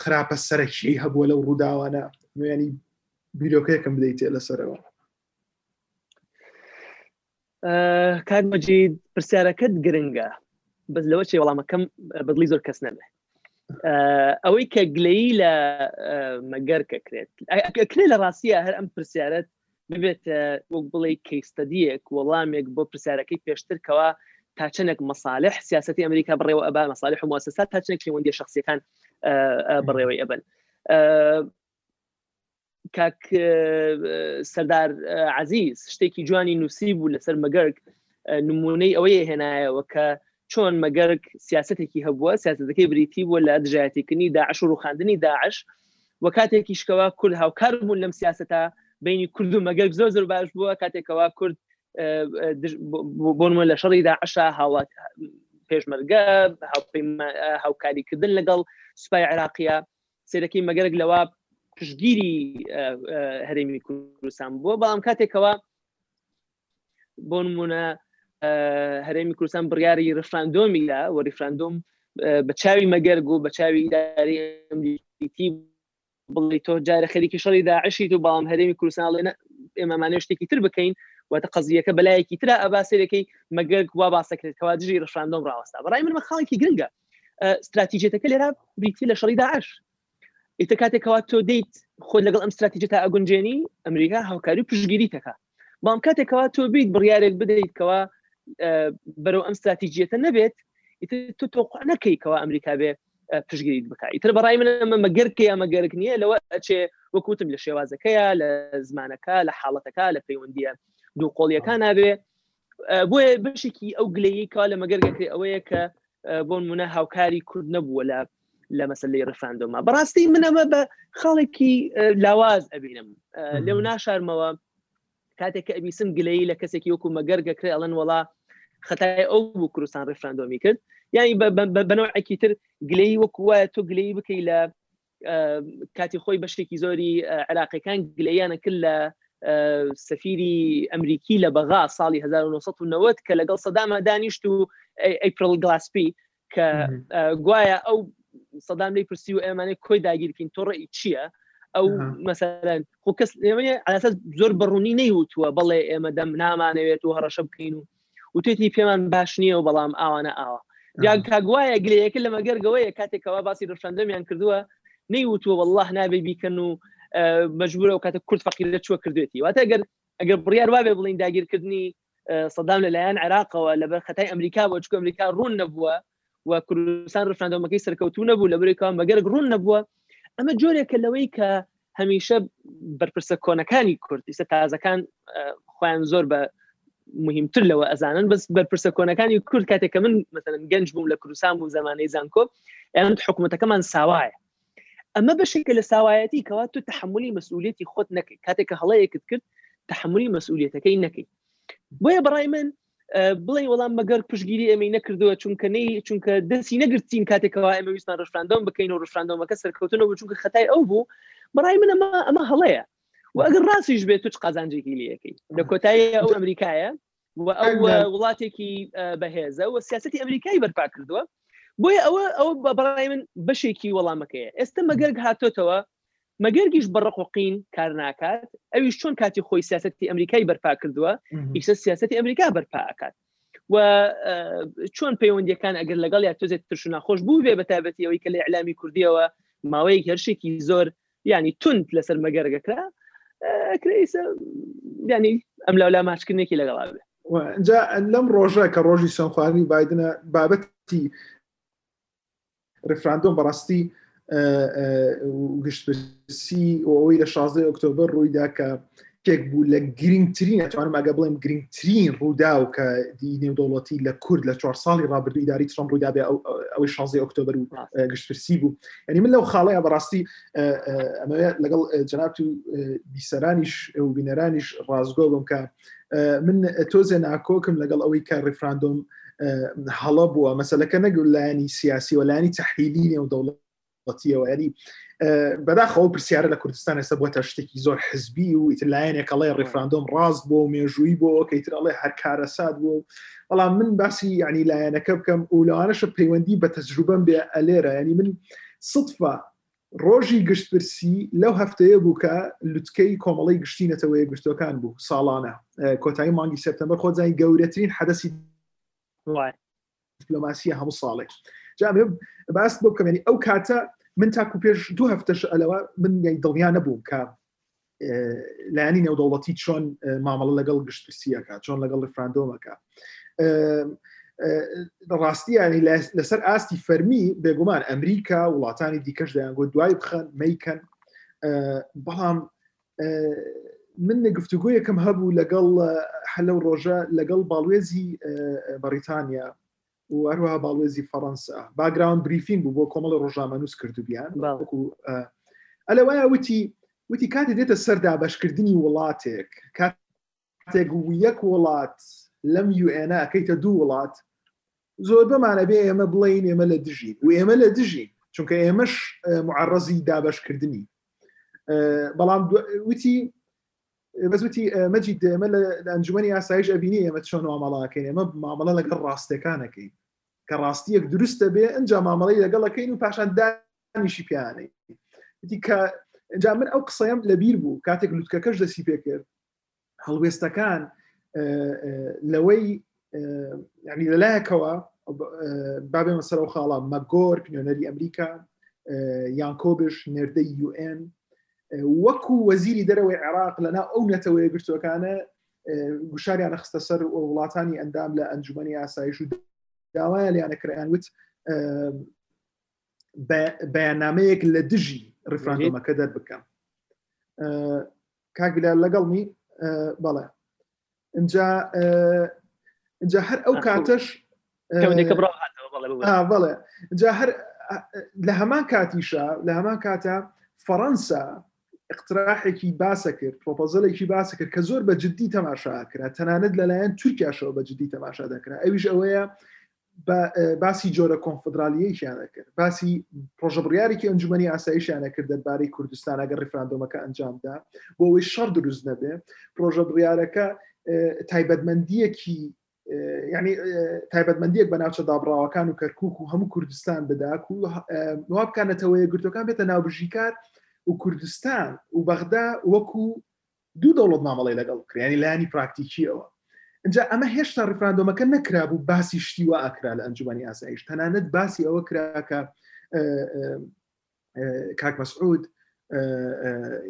خراپە سەرەکی هەبووە لەو ڕووداوانە ینی بیرۆکەیەکم بدەیتێ لەسەرەوە کاک مەجید پرسیارەکەت گرنگە بەس لەوە چێ وەڵامەکەم بەدڵی زۆر کەس نەبێت ئەوەی کە گلەی لە مەگەر کە کرێت کرێ لە ڕاستیە هەر ئەم پرسیارەت ببێت وەک بڵێ کەیستەدیەک وەڵامێک بۆ پرسیارەکەی پێشتر کەەوە تا چەندێک مەساالح سیاستی ئەمریکا بڕێەوە ئەبا مەساالح و موسسات تا چەندێک پەیوەندی شخصیەکان بڕێەوەی ئەبن کاک سەدار عزیز شتێکی جوانی نووسی بوو لەسەر مەگەرک نمونەی ئەوەی هێنایەوە کە چۆن مەگەرک سیاستێکی هەبووە سیاستەکەی بریتی بووە لە دژایەتیکردنی داعش و ڕوخاندنی داعش و کاتێکی شکەوە کورد هاوکار بوون لەم سیاستە بینی کورد و مەگەرک زۆر زۆر باش بووە کاتێکەوە کورد بۆنمە لە شەڕی داعش هاوات پێشمەرگە هاوکاریکردن لەگەڵ سوپای عێراقیە سەیرەکەی مەگەرەک لەوە پشگیری هەرێمی کوردستان بووە بەڵام کاتێکەوە بۆ نمونە هەرێمی کوردستان بڕیاری ڕفراندۆمی لە و ریفراندۆم بە چاوی مەگەرگ و بە چاوی ئیدارەتی بڵی تۆ جارە خەریکی شەڵی داعشیت و بەڵام هەرێمی کوردستان لێنە ئێمەمانێ شتێکی تر بکەین واتە قەزیەکە بەلایەکی تررا ئەباسەرەکەی مەگەرگ وا باسەکرێتەوە دژی ڕفراندۆم ڕاوەستا بەڕای من بە خاڵێکی گرنگە استراتیجێتەکە لێرا بریتی لە شەڕی داعش ئیتە کاتێکەوە تۆ دەیت خۆ لەگەڵ ئەم استراتیجە تا ئەگونجێنی ئەمریکا هاوکاری پشگیری تەکە بەڵام کاتێکەوە تۆ بیت بڕیارێک بدەیتکەوە بەرەو ئەم استراتیجیەتە نەبێت تۆ تۆق نەکەیکەوە ئەمریکا بێ پشگیریت بکە ئیتر بەڕای من ئەمە مەگەرکە یا مەگەرک نییە لەوە ئەچێ وەکوتم لە شێوازەکەیە لە زمانەکە لە حاڵەتەکە لە پەیوەندیە دوو قۆڵیەکان نابێ بۆیە بەشێکی ئەو گلەیەی کا لە مەگەرگەکری ئەوەیە کە بۆن منە هاوکاری کورد نەبووە لە لە مەسلەی ڕفاندۆمە بەڕاستی منەمە بە خاڵێکی لاواز ئەبینم لەو ناشارمەوە کاتێک کە ئەبیسم گلەی لە کەسێکی وەکو مەگەرگە کرێ ئەڵەن وڵا خەتای ئەو بوو کوردستان ڕفراندۆمی کرد یانی بەنەوەکی تر گلەی وەکوە تۆ گلەی بکەی لە کاتی خۆی بەشێکی زۆری عراقیەکان گلەیانە کرد لە سەفیری ئەمریکی لە بەغا ساڵی 1990 کە لەگەڵ سەدامە دانیشت و ئەیپرل گلاسپی کە گوایە ئەو سەدام لی پرسی و ئێمانەی کۆی داگیرکین تۆڕی چییە؟ ئەو مەسەرەن خۆ کەس ئێمە ئەساس زۆر بەڕوونی نەیوتووە بەڵێ ئێمە دەم نامانەوێت و هەڕەشە بکەین و وتێتی پێمان باش نییە و بەڵام ئاوانە ئاوا یان کاگوایە گلەیەکە لە مەگەرگەوەیە کاتێکەوە باسی ڕشاندەمیان کردووە نەی وتووە والله نابێ بیکەن و مەجبورە و کاتە کورد فەقیر لە چوە کردێتی واتە گەر ئەگەر بڕیار وابێ بڵین داگیرکردنی سەدام لەلایەن عێراقەوە لەبەر خەتای ئەمریکا بۆ چکە ئەمریکا ڕوون نەبووە و کوردستان ڕفراندۆمەکەی سەرکەوتو نەبوو لە بەرێکەوە مەگەرک ڕوون نەبووە ئەمە جۆرێکە لەوەی کە هەمیشە بەرپرسە کۆنەکانی کورد ئیسە تازەکان خۆیان زۆر بە مهمتر لەوە ئەزانن بەس بەرپرسە کۆنەکانی کورد کاتێک کە من مثلەن گەنج بووم لە کوردستان بوو زمانەی زانکۆ یان حکوومەتەکەمان ساوایە ئەمە بەشێکە لە ساوایەتی کەوا تو تحملی مەسئولەتی خۆت نەکەیت کاتێک کە هەڵەیەکت کرد تحملی مەسئولەتەکەی نەکەیت بۆیە بەڕای من بڵێ وەڵام مەگەر پشگیری ئەمەی نەکردووە چونکە نەی چونکە دەستی نەگرتین کاتێکەوە ئەمە ویستان ڕفراندۆم بکەین و ڕفراندۆمەکە سەرکەوتنەوە چونکە خەتای ئەو بوو بەڕای من ئەمە ئەمە هەڵەیە وەگەر ڕاستیش بێت توچ قازانجێکی لەکەی لە کۆتایی ئەو ئەمریکایە و ئەو وڵاتێکی بەهێزە و سیاستی ئەمریکای بەرپا کردووە بۆیە ئەوە ئەوە بەڕای من بەشێکی وەڵامەکەیە ئێستا مەگەرگ هاتۆتەوە مەگەرگیش بە ڕق و قین کار ناکات ئەویش چۆن کاتی خۆی سیاستی ئەمریکای بەرپا کردووە ئیسە سیاستی ئەمریکا بەرپاکات و چۆن پەیوەندیەکان ئەگەر لەگەڵ یا تۆزێت ترش ناخۆش بوو بێ بە تابەتی ئەوەی کە لە ئەلامی کوردیەوە ماوەیەک هەرشێکی زۆر ینی تونند لەسەر مەگەرگەکرا کرێسە ینی ئەم لاولا ماچکردنێکی لەگەڵا بێ لەم ڕۆژە کە ڕۆژی سەنخواردنی بادنە بابەتی ڕیفراندۆم بەڕاستی گشتپرسی ئەوەی لە 16 ئۆکتۆبر ڕوویدا کە تێک بوو لە گرنگترین ئەتوانم ئەگە بڵێم گرنگترین ڕوودا و کە نێودەوڵەتی لە کورد لە چوار ساڵی ڕابردووی داری ترم ڕوودا بێ ئەوەی 16 ئۆکتۆبر و گشتپرسی بوو ینی من لەو خاڵەیە بەڕاستی ئەمە لەگەڵ جنات و بیسەرانیش و بینەرانیش ڕازگۆ بم کە من تۆزێ ناکۆکم لەگەڵ ئەوەی کە ڕفراندۆم هەڵە بووە مەسلەکە نەگو لایانی سیاسی و لایانی تحلیلی نێو دەوڵەتیەوە یاری بەداخەوە پرسیارە لە کوردستان ئێستا بۆ تا شتێکی زۆر حزبی و ئیتر لایەنێکەڵی ڕفراندۆم ڕاست بۆ و مێژووی بۆ کەیتر ئەڵێ هەر کارەسات بۆ بەڵام من باسی ینی لایەنەکە بکەم و لەوانەشە پەیوەندی بە تەجروبەم بێ ئەلێرە ینی من سفە ڕۆژی گشتپرسی لەو هەفتەیە بوو کە لوتکەی کۆمەڵەی گشتی نەتەوە یەکگرتووەکان بوو ساڵانە کۆتایی مانگی سپتەمبەر خۆزای گەورەترین حەدەسی دیپلۆماسیە هەموو ساڵێک جا باست بۆ بکەمێنی ئەو کاتە من تاکو پێش دوو هەفتەش ئەلەوە من یای دڵنیا نەبووم کە لایانی نێودەوڵەتی چۆن مامەڵە لەگەڵ گشتپرسیەکە چۆن لەگەڵ ڕفراندۆمەکە ڕاستیانی لەسەر ئاستی فەرمی بێگومان ئەمریکا وڵاتانی دیکەش دەیانگۆ دوای بخەن میکەن بەڵام من نەگفتوگویەکەم هەبوو لەگەڵ هەلە و ڕۆژە لەگەڵ باڵوێزی بەریتانیا و هەروەها باڵوێزی فەڕەنسا باگراوند بریفین بوو بۆ کۆمەڵی ڕۆژامەنووس کردوبیان ئەلە وایە وتی وتی کاتی دێتە سەر دابشکردنی وڵاتێک کات کاتێک یەک وڵات لەم یوئێنە ئەەکەیتە دوو وڵات زۆر بەمانە بێ ئێمە بڵین ئێمە لە دژین و ئێمە لە دژین چونکە ئێمەش معڕزی دابشکردنی بەڵام وتی بەس وتی مەجید ئێمە لە ئەنجومی ئاسایش ئەبینی ئێمە چۆن مامەڵاکەین ئێمە مامەڵە لەگەڵ ڕاستەکانەکەی کە ڕاستیەک دروستە بێ ئەجا مامەڵی لەگەڵەکەین و پاشان دانیشی پیانەی وتی کە ئەجا من ئەو قسەیەم لەبیر بوو کاتێک لوتکەکەش دەسی پێ کرد هەڵوێستەکان لەوەی ینی لەلایەکەوە بابێ مەسەر و خاڵا مەگۆر پنیۆنەری ئەمریکا یانکۆبش نێردەی یوئن وەکو وەزیری دەرەوەی عێراق لەنا ئەو نەتەوەی گرتوەکانە گوشاریانە خستە سەر وڵاتانی ئەندام لە ئەنجومی ئاسایش و داوایە لیانە کرایان وت بەیاننامەیەک لە دژی ڕفراندۆمەکە دەربکەم کاک بلال لەگەڵمی بەڵێ ئینجا ئینجا هەر ئەو کاتەش بەڵێ جا هەر لە هەمان کاتیشە لە هەمان کاتە فەڕەنسا اقتراحێکی باسە کرد پرۆپۆزلێکی باسە کرد کە زۆر بە جددی تەماشا کرا تەنانەت لەلایەن تورکیاشەوە بە جددی تەماشا دەکرا ئەویش ئەوەیە باسی جۆرە کۆنفدرالیەکیان دەکرد باسی پرۆژە بڕارێکی ئەنجومی ئاسایشیانە کرد دەربارەی کوردستان ئەگەر ڕفراندۆمەکە ئەنجامدا بۆ ئەوەی شەڕ دروست نەبێ پرۆژە بڕارەکە تایبەتمەندیەکی ینی تایبەتمەندیەک بە ناوچە دابراوەکان و کەرکک و هەموو کوردستان بداک و وا بکانەتەوەیە گرتوەکان بێتە ناوبژیکار و کوردستان و بەغدا وەکو دوو دەوڵەت مامەڵەی لەگەڵ کرا یانی لایەنی پراکتیکییەوە ئینجا ئەمە هێشتا ڕیفراندۆمەکە نەکرابوو باسی شتی وا ئەکرا لە ئەنجومی ئاسایش تەنانەت باسی ئەوە کرا کە کاک مەسعود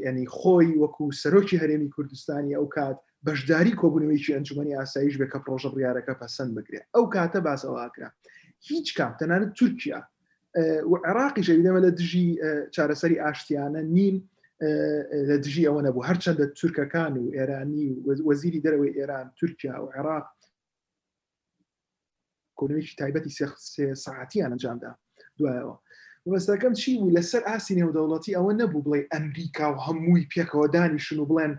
ینی خۆی وەکو سەرۆکی هەرێمی کوردستانی ئەو کات بەشداری کۆبوونەوەیکی ئەنجومی ئاسایش بێ کە پرۆژە بڕارەکە پەسەند بکرێت ئەو کاتە باسەوە ئاکرا هیچ کام تەنانەت تورکیا و عێراقی ژەویدەمە لە دژی چارەسەری ئاشتیانە نین لە دژی ئەوە نەبوو هەرچەندە تورکەکان و ئێرانی و وەزیری دەرەوەی ئێران تورکیا و عێراق کۆنوێکی تایبەتی ساعتیان ئەنجامدا دوایەوە مەسەکەم چی بوو لەسەر ئاسی نێودەوڵەتی ئەوە نەبوو بڵێ ئەمریکا و هەمووی پێکەوە دانیشن و بڵێن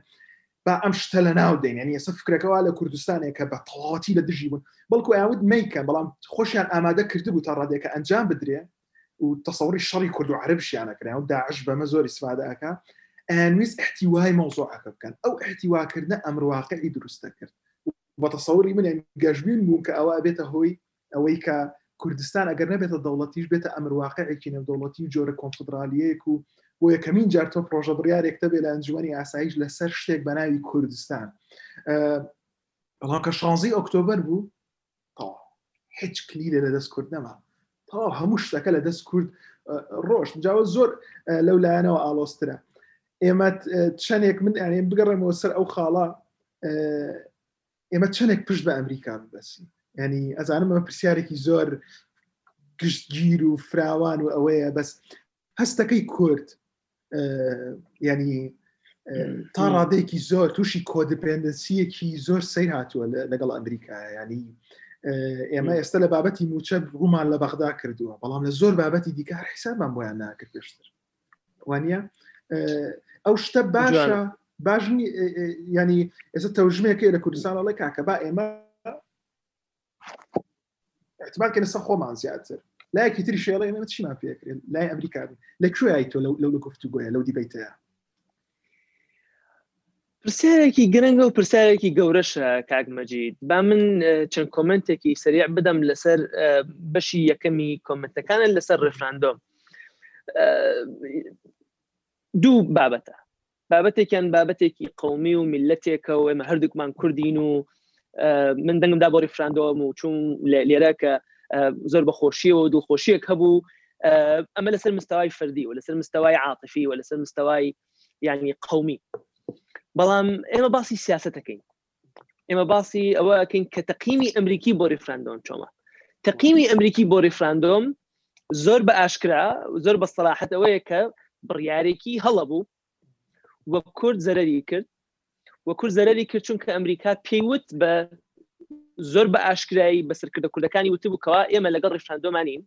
با ئەم شتە لە ناو دێن یعنی ئێستا فکرەکە وا لە کوردستانێک کە بە تەواوەتی لە دژی بوون بەڵکو ئەیان وت مەیکەن بەڵام خۆشیان ئامادە کردبوو تا ڕادێکە ئەنجام بدرێ و تەسەوری شەڕی کورد و عەرەبشیانە کرایان و داعش بەمە زۆر استفادە ئەکا ئەیانویست احتیوای مەوزوعەکە بکەن ئەو احتیواکردنە ئەمر واقعی دروستە کرد بە تەسەوری من یعنی گەشبین بووم کە ئەوە بێتە هۆی ئەوەی کە کوردستان ئەگەر نەبێتە دەوڵەتیش بێتە ئەمر واقعێکی نێودەوڵەتی و جۆرە کۆنفدرالیەک و بۆ یەکەمین جار تۆ پرۆژە بڕارێک دەبێت لە ئەنجومی ئاسایش لەسەر شتێک بە ناوی کوردستان بەڵام کە شانزی ئۆکتۆبر بوو هیچ کلیلە لە دەست کورد نەما تەواو هەموو شتەکە لە دەست کورد ڕۆشت جاوە زۆر لەو لایەنەوە ئالۆسترە ئێمە چەندێک من ئەێن بگەڕێمەوە سەر ئەو خاڵە ئێمە چەندێک پشت بە ئەمریکا ببەسین ینی ئەزانم ئەمە پرسیارێکی زۆر گشتگیر و فراوان و ئەوەیە بەس هەستەکەی کورد ینی تا ڕادێکی زۆر تووشی کۆدپندسیەکی زۆر سیر هاتووە لەگەڵ ئەمریکا ینی ئێمە ئێستا لە بابەتی موچە ڕوومان لە بەغدا کردووە بەڵام لە زۆر بابەتی دیکار حیسابمان بۆیان ناکرد پێشتر وانە ئەو شتە باشە باش ینی ئێستا تەوژمێکی لە کوردستان ئەڵێ کاکە با ئێمە احتمالکە لەسە خۆمان زیاتر لایەکی تری شێڵێ ئێمە چیمان پێکرێن لای ئەمریکا لە کوێی تۆ لە گفتوگوۆە لەو دیبیتەیە پرسیارێکی گرنگە و پرسیارێکی گەورەشە کاک مەجید با من چەند کۆمنتێکی سریع بدەم لەسەر بەشی یەکەمی کۆمنتەکانە لەسەر ڕفراندۆم دوو بابەتە بابەتێکیان بابەتێکی قومی و میلەتێکە و ئێمە هەردووکمان کوردین و من دەنگم دا بۆ ریفراندۆم و چون لێرە کە زۆر بە خۆشیەوە و دووخۆشیەک هەبوو ئەمە لەسەر مستەوای فردی و لەسەر مستەوای عاطفی و لەسەر مستەوای یعنی قومی بەڵام ئێمە باسی سیاستەکەین ئێمە باسی ئەوە ئەکەین کە تەقیمی ئەمریکی بۆ ریفراندۆم چۆمە تەقیمی ئەمریکی بۆ ریفراندۆم زۆر بە ئاشکرا زۆر بە سەراحەت ئەوەیە کە بڕیارێکی هەڵە بوو وە کورد زەرری کرد وە کورد زەرری کرد چونکە ئەمریکا پێیوت بە زۆر بە ئاشکایی بە سەرکردە کوردەکانی وتبووکەوە ئێمە لەگەڵ ڕفراندۆمانین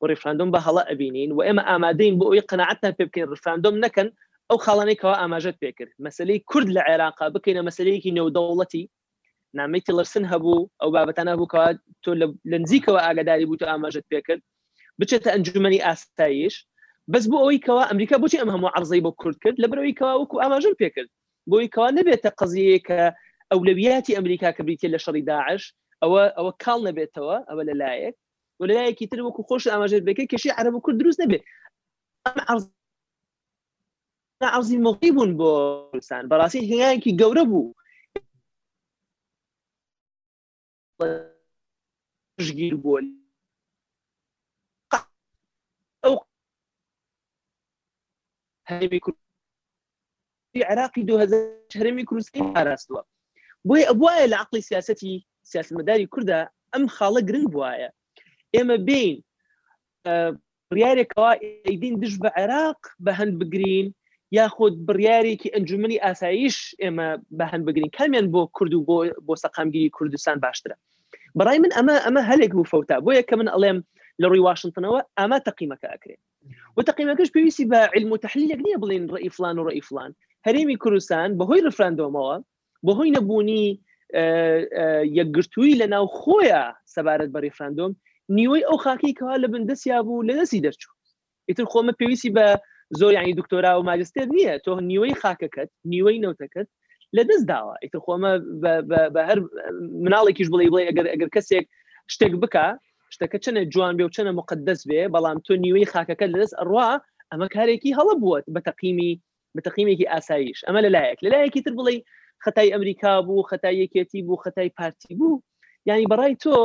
و ڕفراندۆم بە هەڵە ئەبینین و ئێمە ئامادەین بۆ ئەوی قەنەعاتان پێ بکەین ڕفراندۆم نەکەن ئەو خاڵانێکەوە ئاماژەت پێکرد مەسلەی کورد لە عێراقا بکەینە مەسلەیەکی نێودەوڵەتی نامەی تیلەرسن هەبوو ئەو بابەتانە بوو کەوا تۆ لە نزیکەوە ئاگداری بوو تۆ ئاماژت پێکرد بچێتە ئەنجومنی ئاستایش بەس بۆ ئەوەی کەوا ئەمریکا بچی ئەم هەموو عرضی بۆ کورد کرد لە بەرەوەی کەوا وەکو ئاماژم پێکرد بۆی کەوا نەبێتە قزیەیە کە ئەولەویاتی ئەمریکا کە بریتە لە شەڕی داعش ئەوە ئەوە کاڵ نەبێتەوە ئەوە لە لایەک و لە لایەکی تر وەکو خۆش ئاماژێت بکە کێشی عرب و کورد دروست نەبێت عزی مۆقی بوون بۆ کوردستان بەڕاستی هەیەکی گەورە بوو ژگیر بوون ئەو هەرمی کورد عراقی 2000 هەرمی کوردستان پاراستوە بۆی ئەبواە لە عقلی سیاستی سیاستمەداری کووردا ئەم خاڵە گرنگ بواە ئێمە بین بڕیارێکەوە ئەیدین دژ بە عێراق بە هەند بگرین یاخود بڕیارێکی ئەنجومی ئاساییش ئێمە بە هەند بگرین کامیان بۆ کورد و بۆ بۆ سەقامگیری کوردستان باشترە بەڕای من ئەمە ئەمە هەلێک بوو فەوتا بۆیە کە من ئەڵێم لە ڕووی واشنگتنەوە ئەمە تەقیمەکە ئەکرێت و تەقیمەکەش پێویستی بە علم و تحلیلێک نییە بڵین ڕئیفلان و ڕئیفلان هەرێمی کوردستان بەهۆی ڕفراندۆمەوە بەهۆی نەبوونی یەکگرتووی لە ناو خۆیە سەبارەت بە ریفراندۆم نیوەی ئەو خاکی کەوا لە بندسیا بوو لە دەستی دەرچوو ئیتر خۆمە پێویستی بە زۆر ینی دکتۆرا و ماجستێر نییە تۆ نیوەی خاکەکەت نیوەی نەوتەکەت لە دەست داوە ئیتر خۆمە بە هەر مناڵێکیش بڵێ بڵێ ئەگەر ئەگەر کەسێک شتێک بکە شتەکە چەنە جوان بێ و چەنە مقدەس بێ بەڵام تۆ نیوەی خاکەکە لەدەست ئەڕوا ئەمە کارێکی هەڵە بووە بە تەقیمی بە تەقیمێکی ئاساییش ئەمە لەلایەک لەلایەکی تر بڵێ خەتای ئەمریکا بوو خەتای یەکێتی بوو خەتای پارتی بوو یعنی بەڕای تۆ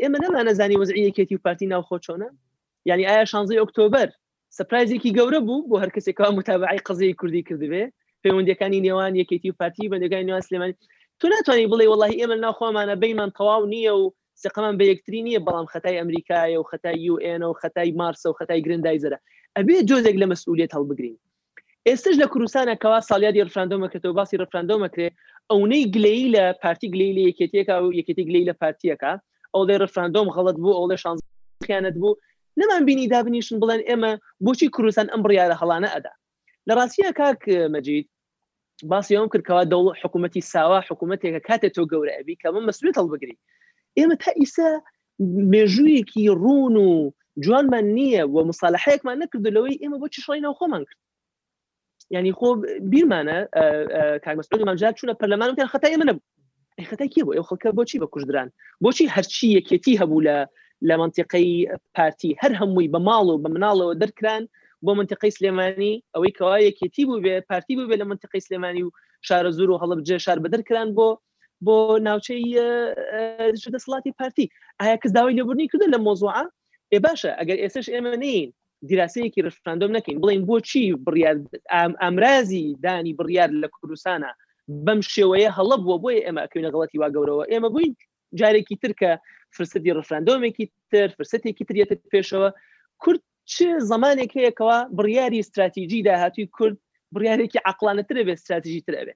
ئێمە نەمانەزانی وەزعی یەکێتی و پارتی ناوخۆ چۆنە یعنی ئایا شانزی ئۆکتۆبر سپرایزێکی گەورە بوو بۆ هەر کەسێکەوە متابعی قزیی کوردی کردبێ پەیوەندەکانی نێوان یەکێتی و پارتی بەندەکانی نێوان سلێمانی تو ناتوانانی بڵێ وڵی ئێمە ناخوامانە بینمان تەواو نییە و سقەمان بە یەکتری نییە بەڵام خەتای ئەمریکایە و خەتای یو ئێنە و خەتای مارسە و خەتای گرندایزەرە ئەبێ جۆزێک لە مەسئولیت هەڵبگرین ئێستش لە کوردستانە کەوا ساڵیادی ڕفراندۆمەکەەوە باسی ڕفراندۆمە کرێ ئەونەی گلەی لە پارتی گلی لە یەکێتیەکە و یەکێتی گلی لە پارتیەکە ئەوڵێ ڕفراندۆم غەڵت بوو ئەوڵێ شان خیانەت بوو نەمان بینی دابنیشن بڵێن ئێمە بۆچی کوردستان ئەم بڕیاە هەڵانە ئەدا لە ڕاستیە کاک مەجید باسی ئەوم کرد کەوا دەوڵ حکوومەتتی ساوا حکوومەتێکە کاتێ تۆ گەورە ئەبی کە من مەسوولێت هەڵبگری ئێمە تا ئیسا مێژوویەکی ڕوون و جوانمان نییە و مساالحەیەکمان نەکرد لەوەی ئێمە بۆ چشڕی ناوخۆمان کرد ینی خۆ بیرمانە کاگمەسپی مامجار چونە پەرلەمانکە خەتای منە بوو ئەی خەتای کێ بوو ئەو خەڵکە بۆچی بە کوژدران بۆچی هەرچی یەکێتی هەبوو لە لە منتیقەی پارتی هەر هەمووی بە ماڵ و بە مناڵەوە دەرکران بۆ منتیقەی سلێمانی ئەوەی کەوا یەکێتی بوو بێ پارتی بوو بێ لە منتیقەی سلێمانی و شارە زور و هەڵب جێ شار بەدەرکران بۆ بۆ ناوچەی دەسەڵاتی پارتی ئایا کەس داوای لێبوونی کردە لە مۆزوعە ئێ باشە ئەگەر ئێسش ئێمە نین دیراسەیەکی ڕفراندۆم نەکەین بڵین بۆچی بڕیار ئامرازی دانی بڕیار لە کوردستانە بەم شێوەیە هەڵە بووە بۆی ئێمە ئەکەوینە غڵەتی وا گەورەوە ئێمە بووین جارێکی ترکە فرسەتی ڕفراندۆمێکی تر فرسەتێکی تریەتە پێشەوە کورد چ زمانێک هەیەکەوە بڕیاری استراتیژی داهاتوی کورد بڕارێکی عقلانەترە بێ استراتیژی ترە بێ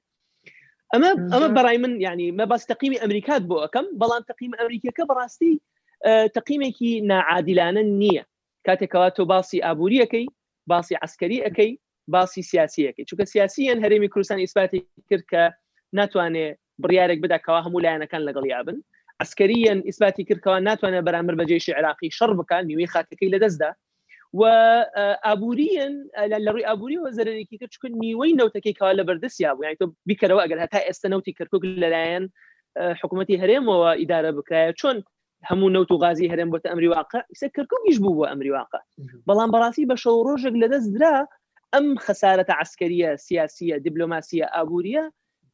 ئەمە ئەمە بەڕای من ینی مە باس تەقیمی ئەمریکات بۆ ئەەکەم بەڵام تەقیم ئەمریکیەکە بەڕاستی تەقیمێکی ناعادیلانە نییە کاتێک کەوا تۆ باسی ئابووری ئەەکەی باسی عسکەری ئەەکەی باسی سیاسی ئەەکەی چونکە سیاسی یان هەرێمی کوردستان ئیسپاتی کرد کە ناتوانێ بڕیارێک بدا کەوا هەموو لایەنەکان لەگەڵ یابن ئەسکەریان ئیسباتی کردکەوە ناتوانێت بەرامبەر بە جێشی عراقی شەڕ بکات نیوەی خاکەکەی لەدەستدا و ئابووریان لە ڕووی ئابووریەوە زەرێکی کە چکن نیوەی نەوتەکەی کاوا لە بەردەسیا بوو تۆ بیکەرەوە ئەگەر هەتا ئێستا نەوتی کەرکک لەلایەن حکوومەتتی هەرێمەوە ئیدارە بکرایە چۆن هەموو نەوت و غازی هەرێم بۆتە ئەمری واقع ئیسە کەرکوکیش بوو بۆ ئەمری واقع بەڵام بەڕاستی بە شەو ڕۆژێک لەدەست درا ئەم خەسارەتە عسکەریە سیاسیە دیبلۆماسیە ئابوووریە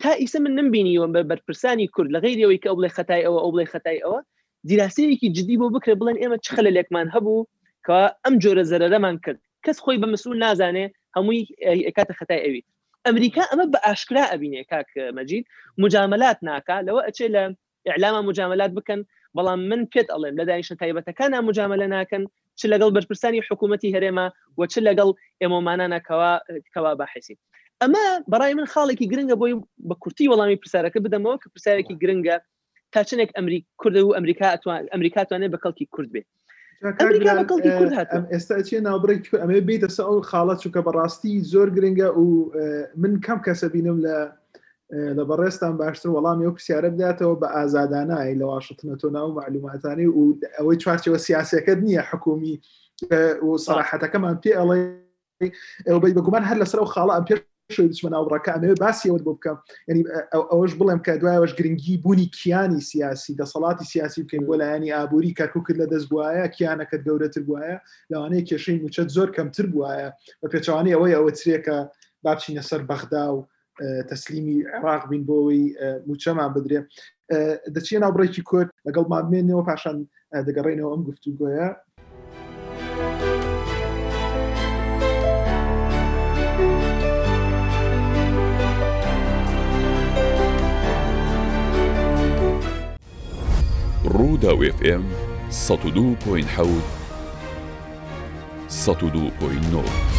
تا ئیسە من نمبینیوە بە بەرپرسانی کورد لە غیر ئەوەی کە ئەو بڵێ خەتای ئەوە ئەو بڵێ خەتای ئەوە دیراسەیەکی جددی بۆ بکرێ بڵێن ئێمە چ خەلە لێکمان هەبوو کە ئەم جۆرە زەرەرەمان کرد کەس خۆی بە مسول نازانێ هەمووی کاتە خەتای ئەوی ئەمریکا ئەمە بە ئاشکرا ئەبینێ کاک مەجید مجاملات ناکە لەوە ئەچێ لە ئیعلامە موجامەلات بکەن، بەڵام من پێت ئەڵێم لە دانیشتنە تایبەتەکانا موجامەلە ناکەن چ لەگەڵ بەرپرسانی حکوومەتی هەرێما و چ لەگەڵ ئێمەمانانە کەوا کەوا باحسی ئەمە بەڕای من خاڵێکی گرنگە بۆی بە کورتی وەڵامی پرسیارەکە بدەمەوە کە پرسیارێکی گرنگە تا چنێک ئەمریک کورد و ئەمریکا ئەتوان ئەمریکاتوانێت بە کەڵکی کورد بێت ئێستا چێ ناوبڕێک ئەمێ بیتە سە ئەو خاڵە چووکە بەڕاستی زۆر گرنگە و من کەم کەسە بینم لە لە بەڕێستان باشتر وەڵام ئەو پرسیارە بداتەوە بە ئازادانای لە واشتنە تۆ ناو معلوماتانی و ئەوەی چوارچەوە سیاسەکەت نییە حکومی و سەراحەتەکەمان پێ ئەڵێ ئەو بە گومان هەر لەسەر و خاڵە ئەم پێ شوی بچمە ناو ڕەکە ئەمەوێ باسی ئەوت بۆ بکەم ینی ئەوەش بڵێم کە دوایەوەش گرنگی بوونی کیانی سیاسی دەسەڵاتی سیاسی بکەین بۆ لایەنی ئابووری کارکوکرد لە دەست بواە کیانەکەت گەورەتر بواە لەوانەیە کێشەی موچەت زۆر کەمتر بواە بە پێچوانی ئەوەی ئەوە چرێکە بابچینە سەر بەغدا و تەسلیمی عێراق بین بۆ ئەوەی موچەمان بدرێ دەچیە ناو بڕێکی کورد لەگەڵ مامێنەوە پاشان دەگەڕێنەوە ئەم گفتوگوۆیە ڕوودا وFM 1970 1970.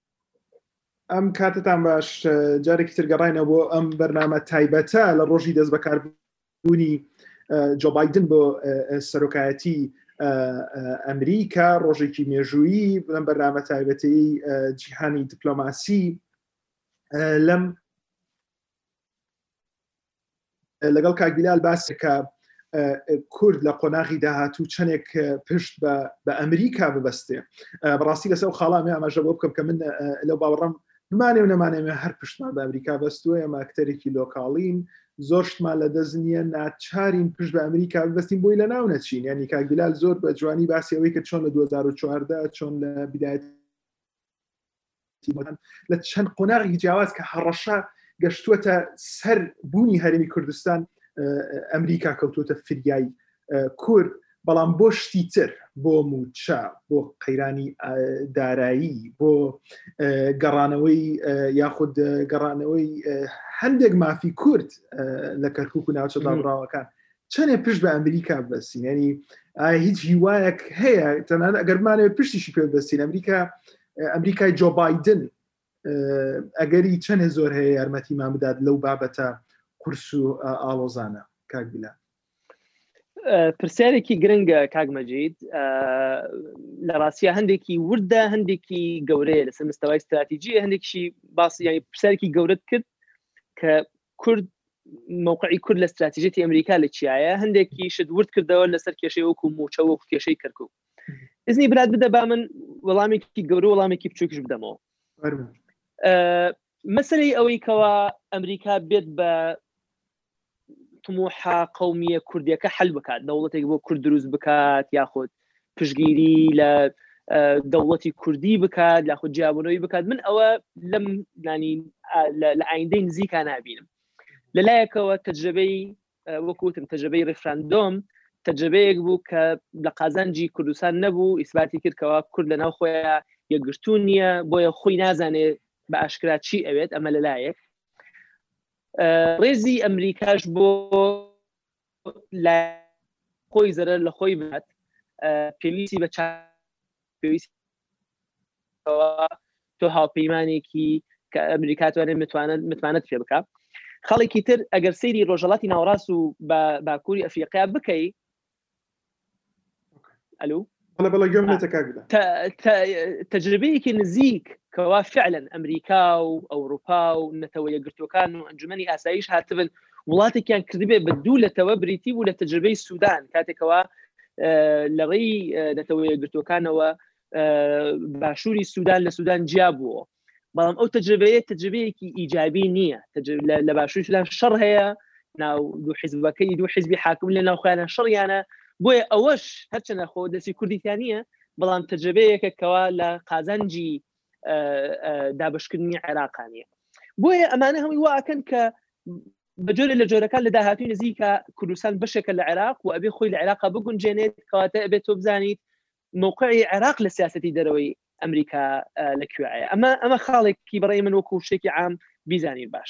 ئەم کاتتان باش جارێکی ترگەڕینە بۆ ئەم بەرنامە تایبەتە لە ڕۆژی دەست بەکاربوونی جۆبایدن بۆ سەرۆکایەتی ئەمریکا ڕۆژێکی مێژوویی بڵم بەرنامە تایبەتی جیهانی دیپلۆماسی لەم لەگەڵ کاگیلال باسێکە کورد لە قۆناغی داهاتوو چەندێک پشت بە ئەمریکا ببەستێ بەڕاستی لەسەر و خاڵامی ئاماژە بۆ بکەم کە من لەو باوەڕم بمانێ و نەمانێمە هەر پشتمان بە ئەمریکا بەستوە ئەمە ئەکتەرێکی لۆکاڵین زۆر شتمان لە دەست نییە ناچارین پشت بە ئەمریکا بەستین بۆی لە ناو نەچین ینی کاگلال زۆر بە جوانی باسی ئەوەی کە چۆن لە 2014 چۆن لە بدایەت لە چەند قۆناغی جیاواز کە هەڕەشە گەشتووەتە سەر بوونی هەرمی کوردستان ئەمریکا کەوتوتە فریایی کورد بەڵام بۆ شتی تر بۆ موچە بۆ قەیرانی دارایی بۆ گەڕانەوەی یاخود گەڕانەوەی هەندێک مافی کورد لە کەرکک و ناوچە دابراوەکان چەنێ پشت بە ئەمریکا بەسین ینی ئایا هیچ هیوایەک هەیە تەنان ئەگەرمانەوە پشتیشی پێ بەسین ئەمریکا ئەمریکای جۆ بادن ئەگەری چەنێ زۆر هەیە یارمەتیمان بدات لەو بابەتە قورس و ئاڵۆزانە کاک بلا پرسیارێکی گرنگە کاگمەجید لە ڕاستە هەندێکی وردە هەندێکی گەورەیە لەسەر مستەوای استراتیجی هەندێکشی باسی یانی پرسیارێکی گەورەت کرد کە کورد موقعی کورد لە استراتیژێتی ئەمریکا لە چیایە هەندێکی شت ورد کردەوە لەسەر کێشەی وەکو موچە وەکو کێشەی کردکو ئزنی برات بدە با من وەڵامێکی گەورە وەڵامێکی بچووکش بدەمەوە مەسەری ئەوەی کەوا ئەمریکا بێت بە تموحا قومیە کوردیەکە حل بکات دەوڵەتێک بۆ کورد دروست بکات یاخود پشگیری لە دەوڵەتی کوردی بکات لە خود جیابونەوەی بکات من ئەوە لەم نانی لە ئایندەی نزیکا نبینم لەلایەکەوە تەجربەی وەکوتم تەجربەی ڕفراندۆم تەجربەیەک بوو کە لە قازانجی کوردستان نەبوو ئیسباتی کردکەوە کورد لە ناو خۆیان یەکگرتو نییە بۆیە خۆی نازانێ بە ئاشکرا چی ئەوێت ئەمە لەلایەک ڕێزی ئەمریکاش بۆ لە خۆی زەرەر لە خۆی بات پێویستی بە پێویست تۆ هاوپەیمانێکی کە ئەمریکاتوانێ متوانن متمانەت پێ بکە خەڵێکی تر ئەگەر سەیری ڕۆژەڵاتی ناوڕاست و بە باکووری ئەفریقیا بکەی ئەلو بەڵە بەڵە گوێم لێتە کاک بدا تا- تا- تەجربەیەکی نزیک کەوا فعلەن ئەمریکا و ئەوروپا و نەتەوە یەکگرتوەکان و ئەنجومی ئاسایش هاتبن وڵاتێکیان کردبێ بە دوو لەتەوە بریتی بوو لە تەجربەی سوودان کاتێکەوە اه، لە ڕێی اه، نەتەوە یەکگرتوەکانەوە اه، باشووری سوودان لە سوودان جیا بووە بەڵام ئەو تەجربەیە تەجربەیەکی ئیجابی نییە لە باشوشدا شەڕ هەیە ناو دوو حیزبەکەی دوو حیزبی حاکم لە ناوخیانە شەڕیانە بۆیە ئەوەش هەرچەنە خۆ دەستی کوردیتانە بەڵام تەجربەیەکە کەوا لە قازانجی دابشکردنی عێراقانە بۆیە ئەمانە هەمووی واکەن کە بەجۆرە لە جۆرەکان لە داهاتوی نزیکە کوردستان بەشێکە لە عێراق و ئەبێ خۆی لە عێراقا بگونجێنێت کەواتە ئەبێت تۆ بزانیت مەوقعی عێراق لە سیاسەتی دەرەوەی ئەمریکا لە کوێیە ئەمە ئەمە خاڵێکی بەڕێ من وەکو شتێکی عام بیزانین باش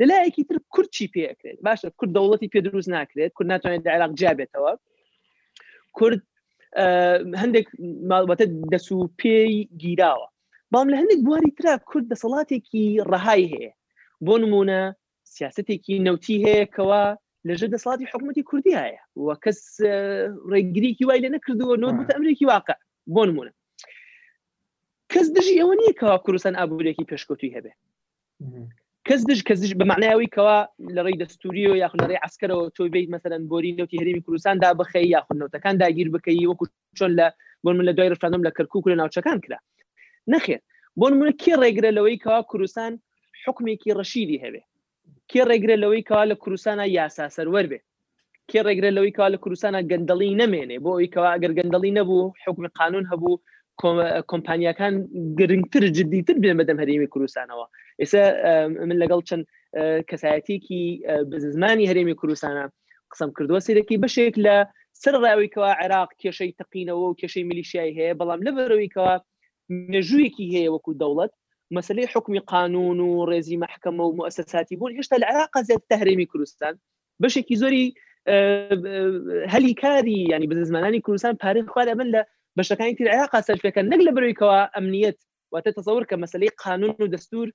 لەلایەکی تر کورچی پێکرێت باشە کورد دەوڵەتی پێ دروست ناکرێت کورد ناتوانێت عێراق جیابێتەوە کورد هەندێک ماڵبەتە دەس و پێی گیراوە بەڵام لە هەندێک بواری تررا کورد دەسەڵاتێکی ڕەهای هەیە بۆ نمونە سیاسەتێکی نەوتی هەیە کەوا لەژە دەسڵاتی حکوومەتی کوردیایە و کەس ڕێگریکی وای لە نەکردووە نۆ بوت ئەمریکی واقع بۆ نمونە کەس دژی ئەوە نییە کەوا کوردستان ئابوورێکی پێشکەوتوی هەبێ کەس دژ کەس دژ بە معناوی کەوا لە ڕێی دەستوری و یاخ لە ڕێ عسکەرەوە تۆ بیت مەسەرەن بۆری نەوتی هەرمی کوردستان دا بخی یاخود نەوتەکان داگیر بکەی وەکو چۆن لە بۆ نمونە دوای ڕفراندۆم لە کەرکوک و لە ناوچەکان کرا نەخێر بۆ نمونە کێ ڕێگرە لەوەی کەوا کوردستان حکمێکی ڕەشیدی هەبێ کێ ڕێگرە لەوەی کەوا لە کوردستانە یاسا سەروەر بێ کێ ڕێگرە لەوەی کەوا لە کوردستانە گەندەڵی نەمێنێ بۆ ئەوی کەوا ئەگەر گەندەڵی نەبوو حکمی قانون هەبوو کۆمپانیەکان گرنگتر جددیتر بێن بەدەم هەرێمی کوردستانەوە ئێستا من لەگەڵ چەند کەسایەتێکی بززمانی هەرێمی کوردستانە قسەم کردووە سیرەکی بەشێک لە سەر ڕاویکەوە عێراق کێشەی تەقینەوە و کێشەی ملیشیای هەیە بەڵام لەبەرەوەیکەوە مێژوویەکی هەیە وەکو دەوڵەت مەسلەی حکمی قانون و ڕێزی مححکەمە و مؤسساتی بوون هێشتا لە عراق زیاد تەهرێمی کوردستان بەشێکی زۆری هەلی کاری ینی بزمانانی کوردستان پارێن خوا لە من لە بەشەکانی تر عێراق سەرفەکە نەک لە بەرەوەیکەوە ئەمنیەت واتە تەسەور کە مەسلەی قانون و دەستور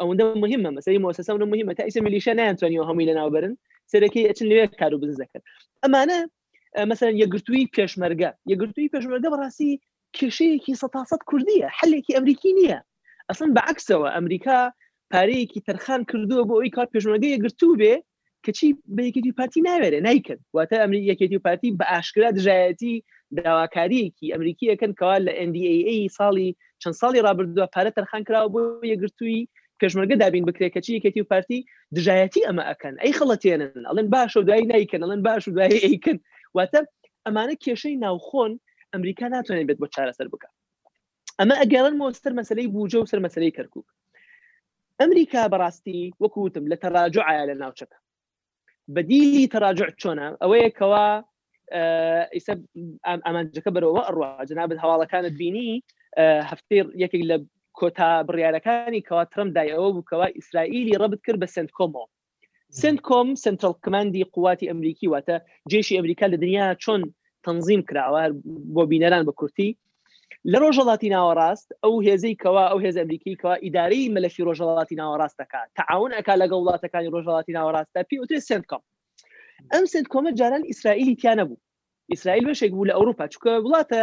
ئەوەندە مهمە مەسەری مۆسەسە و مهمە تا ئیسە ملیشە نانتوانیەوە هەمووی لە ناوبرن سەرەکی ئەچن لێ کار و بزنس دەکەن ئەمانە مەسەر یەگرتووی پێشمەرگە یەگرتووی پێشمەرگە بەڕاستی کێشەیەکی سەتاسەد کوردیە حلێکی ئەمریکی نییە ئەسن بەعکسەوە ئەمریکا پارەیەکی تەرخان کردووە بۆ ئەوی کار پێشمەرگە یەگرتوو بێ کەچی بە یەکێتی و پارتی ناوێرێ نیکرد واتە ئەمری یەکێتی و پارتی بە ئاشکرا دژایەتی داواکاریەکی ئەمریکی یەکەن کەوا لە NDAA ساڵی چەند ساڵی رابردووە پارە تەرخان کراوە بۆ یەگرتووی پێشمەرگە دابین بکرێت کەچی یەکێتی و پارتی دژایەتی ئەمە ئەکەن ئەی خڵەتێنن ئەڵێن باشە دوایی نیکەن ئەڵێن باش و دوایی ئەیکن واتە ئەمانە کێشەی ناوخۆن ئەمریکا ناتوانێت بێت بۆ چارەسەر بکە ئەمە ئەگەڕنمەوە سەر مەسلەی بوجە و سەر مەسلەی کەرکک ئەمریکا بەڕاستی وەکوتم لە تەراجعە لە ناوچەکە بەدیلی تەراجع چۆنە ئەوەیە کەوا ئیسە ئامانجەکە بەرەوە ئەڕوا جنابەت هەواڵەکانت بینی هەفتەی یەکێک لە کۆتا بڕیارەکانی کەوا ترم دایەوە بووکەوە ئیسرائیلی ڕبت کرد بە سنت کۆمۆ سنت کۆم سنترل کماندی قواتی ئەمریکی واتە جێشی ئەمریکا لە دنیا چۆن تەنزیم کراوە بۆ بینەران بە کورتی لە ڕۆژەڵاتی ناوەڕاست ئەو هێزەی کەوا ئەو هێز ئەمریکی کەوا ئیداری مەلەفی ڕۆژەڵاتی ناوەڕاستەکە تعاون ئەک لەگە وڵاتەکانی ڕۆژەڵاتی ناوەڕاستە پێوتێ سنت کۆم ئەم سنت کۆمە جاران ئیسرائیلی تیانە بوو ئیسرائیل بەشێک بوو لە ئەوروپا چکە وڵاتە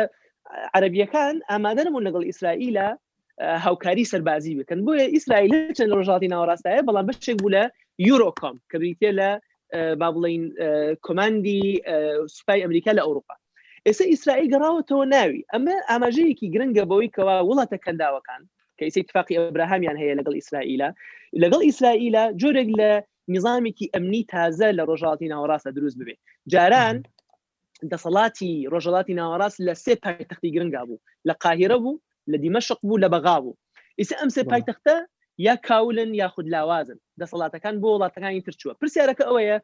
عربیەکان ئامادەن بوون لەگەڵ ئیسرائیلە هاوکاری سەربازی بکەن بۆیە ئیسرائیل چەند ڕژاتی ناوەڕاستایە بەڵام بەشێک بوو لە یورۆکۆم کە بریتە لە با بڵین کۆماندی سوپای ئەمریکا لە ئەوروپا ئێستا ئیسرائیل گەڕاوەتەوە ناوی ئەمە ئاماژەیەکی گرنگە بەوەی کەوا وڵاتە کەنداوەکان کە ئیسی تفاقی ئەبراهامیان هەیە لەگەڵ ئیسرائیلە لەگەڵ ئیسرائیلە جۆرێک لە نیزامێکی ئەمنی تازە لە ڕۆژاتی ناوەڕاستە دروست ببێت جاران دەسەڵاتی ڕۆژەڵاتی ناوەڕاست لە سێ پایتەختی گرنگا بوو لە قاهرە بوو لە دیمەشق بوو لە بەغا بوو ئیسە ئەم سێ پایتەختە یا کاولن یاخود لاوازن دەسەڵاتەکان بۆ وڵاتەکانی ترچووە پرسیارەکە ئەوەیە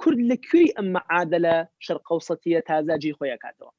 کورد لە کوێی ئەم معادلە شەرقەوسەتیە تازاجی خۆیەکاتەوە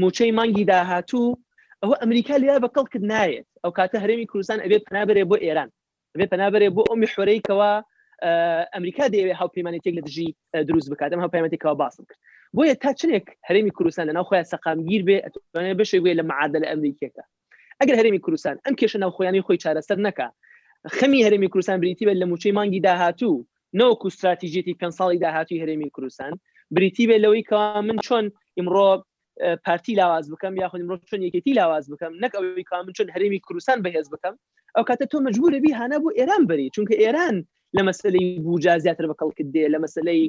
موچەی مانگی داهاتوو ئەوە ئەمریکا لێیا بە کەڵکت نایێت ئەو کاتە هەرێمی کوردستان ئەبێ پەنابەرێ بۆ ئێران ئەبێ پەنابەرێ بۆ ئەو میحوەرەی کەوا ئەمریکا دەیەوێت هاوپەیمانێتێک لە دژی دروست بکات ئەم هاوپەیمانێتێکەوە باسم کرد بۆیە تا چنێک هەرێمی کوردستان لەناو خۆیان سەقامگیر بێ ئەتوانێت بەشێک بێ لە معادلە ئەمریکیەکە ئەگەر هەرێمی کوردستان ئەم کێشە ناوخۆیانی خۆی چارەسەر نەکا خەمی هەرێمی کوردستان بریتی بێت لە موچەی مانگی داهاتوو نەوەکو استراتیژێتی پێ ساڵی داهاتوی هەرێمی کوردستان بریتی بێت لەوەی کە من چۆن ئیمڕۆ پارتی لاواز بکەم یاخود مرۆ چۆن یەکێتی لاواز بکەم نەک ئەوەی کامن چۆن هەرێمی کوردستان بەهێز بکەم ئەو کاتە تۆ مجبورە بی هانا بۆ ئێران بری چونکە ئێران لە مەسلەی بوجا زیاتر بە کەڵکت دێ لە مەسلەی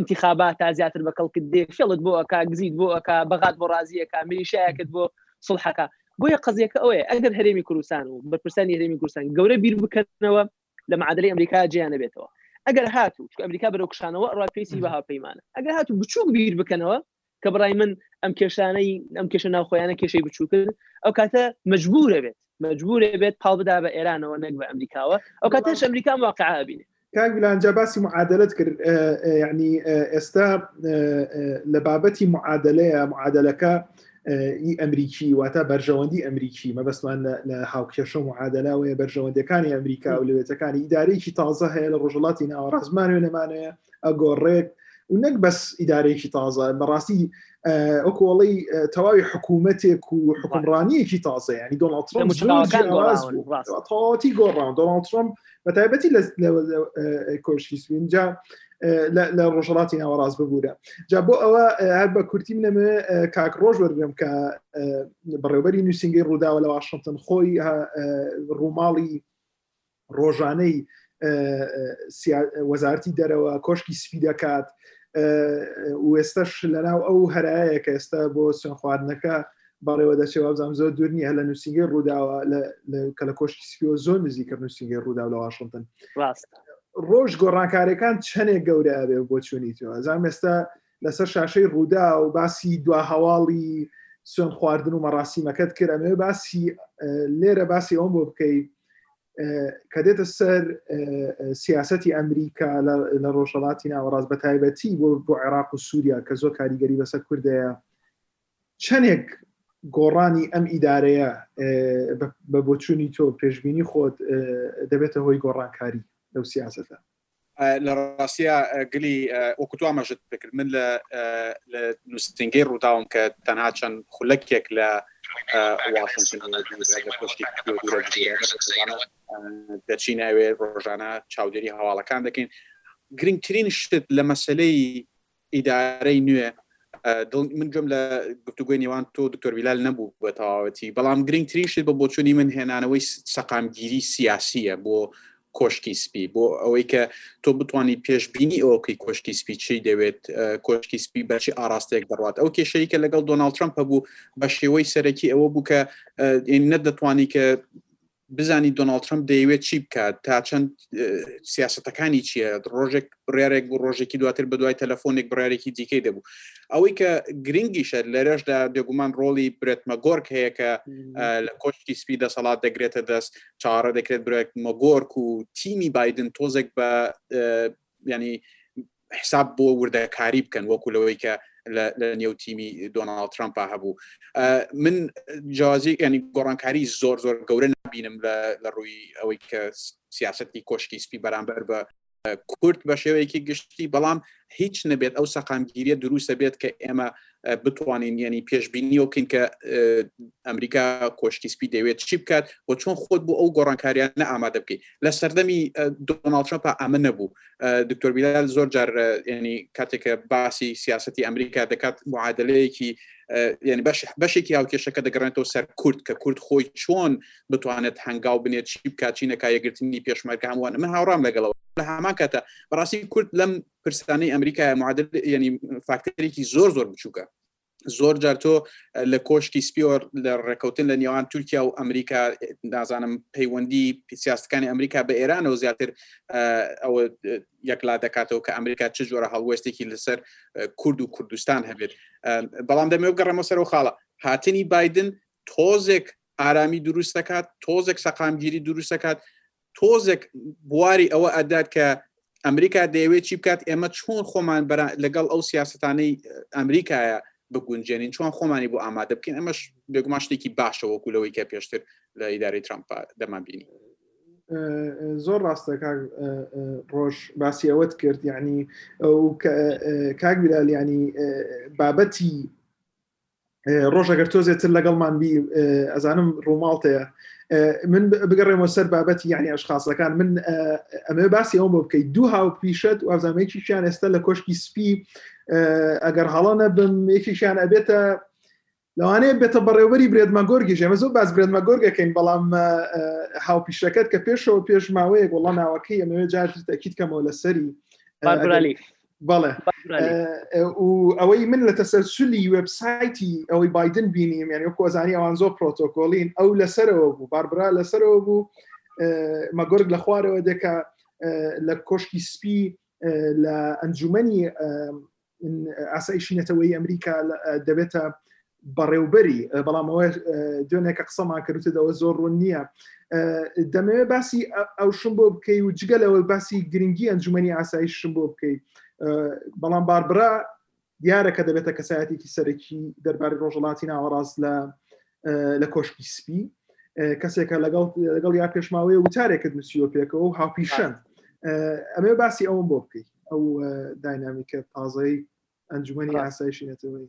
انتخابات تا زیاتر بە کەڵکت دێ فێڵت بۆ ئەک گزیت بۆ ئەک بەغات بۆ ڕازیەکە ملیشایەکت بۆ سڵحەکە بۆیە قزیەکە ئەوەیە ئەگەر هەرێمی کوردستان و بەرپرسانی هەرێمی کوردستان گەورە بیر بکەنەوە لە معادلی ئەمریکا جیانە بێتەوە ئەگەر هاتو ئەمریکا بەرەو کشانەوە ڕاپیسی بەها پەیمانە ئەگەر هاتو بچوک بیر بکەنەوە کە بڕای من ئەم کێشانەی ئەم کێشە ناوخۆیانە کێشەی بچووکرد ئەو کاتە مجبورە بێت مجبورە بێت پاڵ بدا بە ئێرانەوە نەک بە ئەمریکاوە ئەو کاتەش ئەمریکا واقعبینێ کاک بلانجا باسی معادلت کرد یعنی ئێستا لە بابەتی معادلەیە معادلەکە ئی ئەمریکی واتە بەرژەوەندی ئەمریکی مەبەستمان لە هاوکێشە و عادەلاوەیە بەرژەوەندەکانی ئەمریکا و لەوێتەکانی ئیدارەیەکی تازە هەیە لە ڕۆژڵاتی ناوەڕاستمانێ لەمانەیە ئەگۆڕێت و نەک بەس ئیدارەیەکی تازە بەڕاستی ئۆکۆڵی تەواوی حکوومەتێک و حکمڕانیەکی تازە ینی دۆناڵترۆڵتی گۆڕان دۆناڵترۆم بە تایبەتی لە کۆشکی سوینجا لە ڕۆژهڵاتی ناوەڕاست ببوورە جا بۆ ئەوە هەر بە کورتی منەمە کاک ڕۆژ وەرگم کە بەڕێوبەری نووسنگی ڕووداوە لە واشنگتن خۆی ڕووماڵی ڕۆژانەی وەزارتی دەرەوە کۆشکی سپی دەکات وێستەش لەناو ئەو هەرایە کە ئێستا بۆ سوێن خواردنەکە بەڵێوە دەچێەوە بزانام زۆر دوور نیە لە نووسنگی ڕووداوە کە لە کۆشکی سپیۆ زۆر نزیکە نووسنگی ڕوودا لە واشنگتن ڕاست ڕۆژ گۆڕانکارەکان چەنێک گەورە ئەبێ بۆ چوونی تۆ ئەزان ئێستا لەسەر شاشەی ڕووداو باسی دوا هەواڵی سوێن خواردن و مەڕاسیمەکەت کرد ئەمێ باسی لێرە باسی ئەوم بۆ بکەی کە دێتە سەر سیاستی ئەمریکا لە ڕۆژهڵاتی ناوەڕاست بە تایبەتی بۆ بۆ عێراق و سووریا کە زۆر کاریگەری بەسەر کوردەیە چەندێک گۆڕانی ئەم ئیدارەیە بە بۆچوونی تۆ پێشببینی خۆت دەبێتە هۆی گۆڕانکاری لەو سیاستە لە ڕاستیا گلی وەکو تو ئاماژەت پێکرد من لە لە نووسینگەی ڕووداوم کە تەنها چەند خولەکێک لە واشنتن و دوورە لە کۆشکی دوورە دوورە بگیرێ. ڕۆژانە دەچینە ئەوێ ڕۆژانە چاودێری هەواڵەکان دەکەین گرنگترین شت لە مەسلەی ئیدارەی نوێ دڵ من گوێم لە گفتوگۆی نێوان تۆ دکتۆر بیلال نەبوو بە تەواوەتی بەڵام گرنگترین شت بە بۆچوونی من هێنانەوەی سەقامگیری سیاسیە بۆ کۆشکی سپی بۆ ئەوەی کە تۆ بتانی پێشببینی ئەوکەی کۆشکی سپی چی دەوێت کۆشکی سپی بەچی ئاراستێک دەڕات ئەو کێشەیە کە لەگەڵ دۆناالد ترمپ هەبوو بە شێوەی سەرەکی ئەوە بوو کە نەدەتوانی کە بزانین دۆناڵد ترەمپ دەیەوێت چی بکات تا چەند سیاستەکانی چییە ڕۆژێک بڕارێک بوو ڕۆژێکی دواتر بە دوای تەلەفۆنێک بڕارێکی دیکەی دەبوو ئەوەی کە گرنگیشە لەرەشدا بێگومان ڕۆڵی برێت مەگۆرک هەیە کە لە کۆشتی سپی دەسەڵات دەگرێتە دەست چاڕە دەکرێت برێت مەگۆرک و تیمی بادن تۆزێک بە ینی حساب بۆ وردەکاری بکەن وەکو لەوەی کە لە نێو تیمی دۆناڵ ترامپا هەبوو من جیازی ینی گۆڕانکاری زۆر زۆر گەورە نبینم لە ڕووی ئەوەی کە سیاستی کۆشکی سپی بەرامبەر بە کورد بە شێوەیەکی گشتی بەڵام هیچ نەبێت ئەو سەقامگیریە دروستە بێت کە ئێمە بتوانین یعنی پێشببینیەوە بکەین کە ئەمریکا کۆشکی سپی دەوێت چی بکات و چۆن خۆت بۆ ئەو گۆڕانکاریانە ئامادە بکەیت لە سەردەمی دۆناڵچەپە ئەمە نەبوو دکتۆر بیلال زۆر جار ینی کاتێکە باسی سیاستی ئەمریکا دەکات معادلەیەکی یعنی باش بەشێکی هاوکێشەکە دەگەڕێنێتەوە سەر کورد کە کورد خۆی چۆن بتوانێت هەنگاو بنێت چی بکات چینەکە یەگرتنی پێشمەرگە هەمووان من هاوڕام لەگەڵەوە لە هەمان کاتە بەڕاستی کورد لەم پرسانەی ئەمریکایە معادل یعنی فاکتەرێکی زۆر زۆر بچووکە زۆر جار تۆ لە کۆشکی سپیۆر لە ڕێککەوتن لە نێوان تورکیا و ئەمریکا نازانم پەیوەندی پیسیاستەکانی ئەمریکا بە ئێرانەوە زیاتر ئەوە یەکلا دەکاتەوە کە ئەمریکا چ جۆرە هەڵوێستێکی لەسەر کورد و کوردستان هەبێت بەڵام دەمێ گەڕەمە سەر و خاڵە هاتنی بادن تۆزێک ئارامی دروست دەکات تۆزێک سەقامگیری دروست دەکات تۆزێک بواری ئەوە ئەدات کە ئەمریکا دەیەوێت چی بکات ئێمە چۆن خۆمان لەگەڵ ئەو سیاستانەی ئەمریکایە بگونجێنین چۆن خۆمانی بۆ ئامادە بکەین ئەمەش بێگومان شتێکی باشە وەکو لەوەی کە پێشتر لە ئیداری ترامپ دەمان بینی زۆر ڕاستە ڕۆژ باسی ئەوەت کرد ینی ئەو کاک بیلال ینی بابەتی ڕۆژەگەر تۆزێ تر لەگەڵمان بی ئەزانم ڕووماڵتەیە من بگەڕێمەوە سەر بابەتی یعنی ئەشخاصەکان من ئەمە باسی ئەوم بۆ بکەیت دوو هاو پیشت وازامێکیان ئێستا لە کۆشکی سپی ئەگەر هەڵە نەبم یەکیشیان ئەبێتە لەوانەیە بێتە بەڕێوبەری برێدمەگۆرگی ژێمە زۆر باز برێدمەگۆرگەکەین بەڵام هاو پیشەکەت کە پێشەوە پێش ماوەیەک وڵە ناوەکەی ئەمەوێ جارتەکییت کەمەوە لەسەری بەڵێ ئەوەی من لە تەسەسلی وبسایتی ئەوەی بادن بینیم یان کۆزانی ئەوان زۆر پرۆتۆکۆلین ئەو لەسەرەوە بوو باربرا لەسەرەوە بوو مەگۆرگ لە خوارەوە دێکا لە کۆشکی سپی لە ئەنجومی ئاسایشی نەتەوەی ئەمریکا دەبێتە بەڕێوبەری بەڵام ئەوە دوێنێکە قسەمان کردوتە دەوە زۆر ڕوون نییە دەمەوێت باسی ئەو شم بۆ بکەی و جگە لەوە باسی گرنگی ئەنجومی ئاسایی شم بۆ بکەیت بەڵام باربرا دیارە کە دەبێتە کەسایەتێکی سەرەکی دەرباری ڕۆژەڵاتی ناوەڕاست لە لە کۆشکی سپی کەسێکە لەگەڵ لەگەڵ یا پێشماوەیە وتارێکت نووسیوە پێکەوە و هاوپیشەن ئەمێ باسی ئەوم بۆ بکەیت ئەو داینامیکە تازەی ئەنجومی ئاسایشی نەتەوەی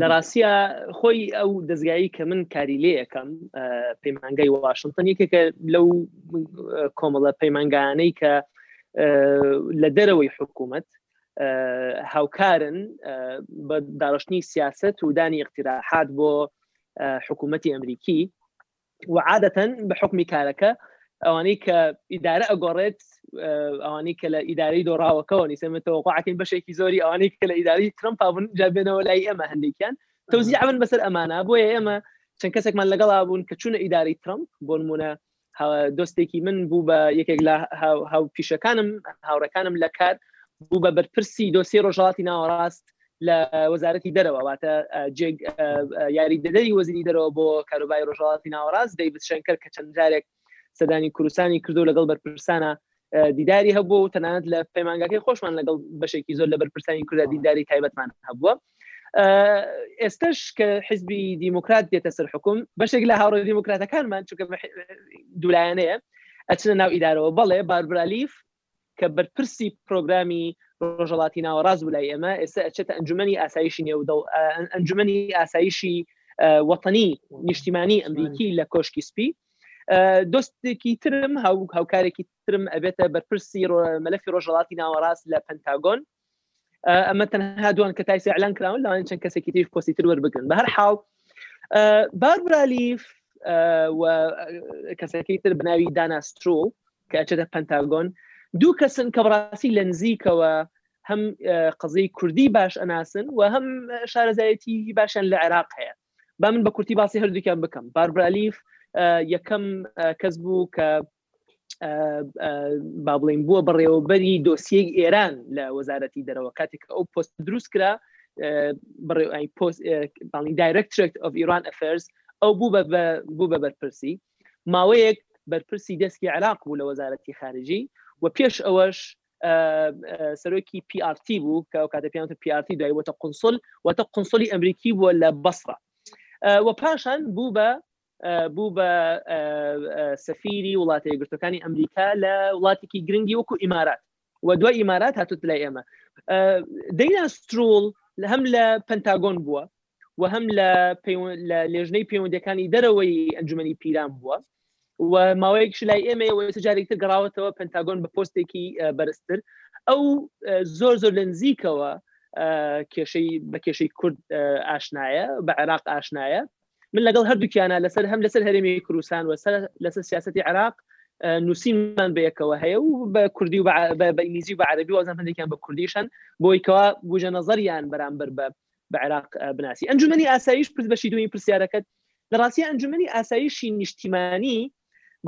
لە ڕاستە خۆی ئەو دەستگایی کە من کاری لێ یەکەم پەیمانگای واشنتن یەکێکە لەو کۆمەڵە پەیمانگانەی کە لە دەرەوەی حکوومەت هاوکارن بە داڕشتنی سیاست و دانی اقتراحات بۆ حکوومەتتی ئەمریکی و عادەتەن بە حکمی کارەکە ئەوانەی کە ئیدارە ئەگۆڕێت ئەوانی کە لە ئیدارەی دۆڕاوەکەەوە نیسەمەتەوەقعکەین بەشێکی زۆری ئەوانەی کە لە ئیداری ترمپ بوون جابێنەوە لای ئێمە هەندێکیان تەوزی ئەمن بەسەر ئەمانە بۆیە ئێمە چەند کەسێکمان لەگەڵا بوون کە چونە ئیداری ترمپ بۆ نمونە دۆستێکی من بوو بە یەکێک لە هاو پیشەکانم هاوڕەکانم لە کار بوو بە بەرپرسی دۆسی ڕۆژهڵاتی ناوەڕاست لە وەزارەتی دەرەوە واتە یاری دەدەری وەزیری دەرەوە بۆ کاروبای ڕۆژهڵاتی ناوەڕاست دەی بچەنکەر کە چەند جارێک سەدانی کوردستانی کردو لەگەڵ بەرپرسانە دیداری هەبوو و تەنانەت لە پەیمانگاکەی خۆشمان لەگەڵ بەشێکی زۆر لە بەرپرسانی کوردە دیداری تایبەتمان هەبووە ئێستش کە حزبی دیموکرات دێتە سەر حکوم بەشێک لە هاوڕێ دیموکراتەکانمان چونکە دولایەنەیە ئەچنە ناو ئیدارەوە بەڵێ باربرالیف کە بەرپرسی پرۆگرامی ڕۆژەڵاتی ناوەڕاز بوو لای ئێمە ئێستا ئەچێتە ئەنجومی ئاسایشی نێودەڵ ئەنجومی ئاسایشی وەتەنی نیشتیمانی ئەمریکی لە کۆشکی سپی دۆستێکی ترم هاوک هاوکارێکی ترم ئەبێتە بەرپرسی مەلەفی ڕۆژەڵاتی ناوەڕاست لە پنتاگۆن ئەمە تەنها دوان کە تایسی ئەلان کراون لەوان چەند کەسێکی تریش پۆسی تر وەربگرن بە هەر حاڵ باربرالیف کەسەکەی تر بناوی داناسترۆ کە ئەچێتە پنتاگۆن دوو کەسن کە بڕاستی لە نزیکەوە هەم قزەی کوردی باش ئەناسن و هەم شارەزایەتی باشیان لە عێراق هەیە با من بە کورتی باسی هەردووکیان بکەم باربرالیف یەکەم کەس بوو کە با بڵین بووە بەڕێوەبەری دۆسیەی ئێران لە وەزارەتی دەرەوە کاتێک ئەو پۆست دروست کرا بڕێ پۆست دایرکترێکت ئۆف ئیران ئەفرز ئەو بوو بوو بە بەرپرسی ماوەیەک بەرپرسی دەستی عراق بوو لە وەزارەتی خارجی و پێش ئەوەش سەرۆکی PRT بوو کە کاتە پیان PRT دوای وتە قنسل وتە قنسلی ئەمریکی بووە لە بەسرە و پاشان بوو بە بوو بە سەفیری وڵاتە یەکگرتوەکانی ئەمریکا لە وڵاتێکی گرنگی وەکو ئیمارات و دوای ئیمارات هاتوت لای ئێمە دەینا سترول هەم لە پنتاگۆن بووە و هەم لە لە لێژنەی پەیوەندەکانی دەرەوەی ئەنجومی پیران بووە و ماوەیەکش لای ئێمە وەجارێکتر گەڕاوەتەوە پنتاگۆن بە پۆستێکی بەرزتر ئەو زۆر زۆر لە نزیکەوە کێشەی بە کێشەی کورد ئاشنایە بە عێراق ئاشنایە من لەگەڵ هەردووکیانە لەسەر هەم لەسەر هەرێمی کوردستان و لەسەر سیاستی عراق نووسینمان بەیەکەوە هەیە و بە کوردی و بە ئینگلیزی و بە عربی وازان هەندێکیان بە کوردیشن بۆی کەوا بژە نەزەریان بەرامبەر بە بە عێراق بناسی ئەنجومی ئاسایش پرس بەشی دوی پرسیارەکەت لە ڕاستی ئەنجومی ئاسایشی نیشتیمانی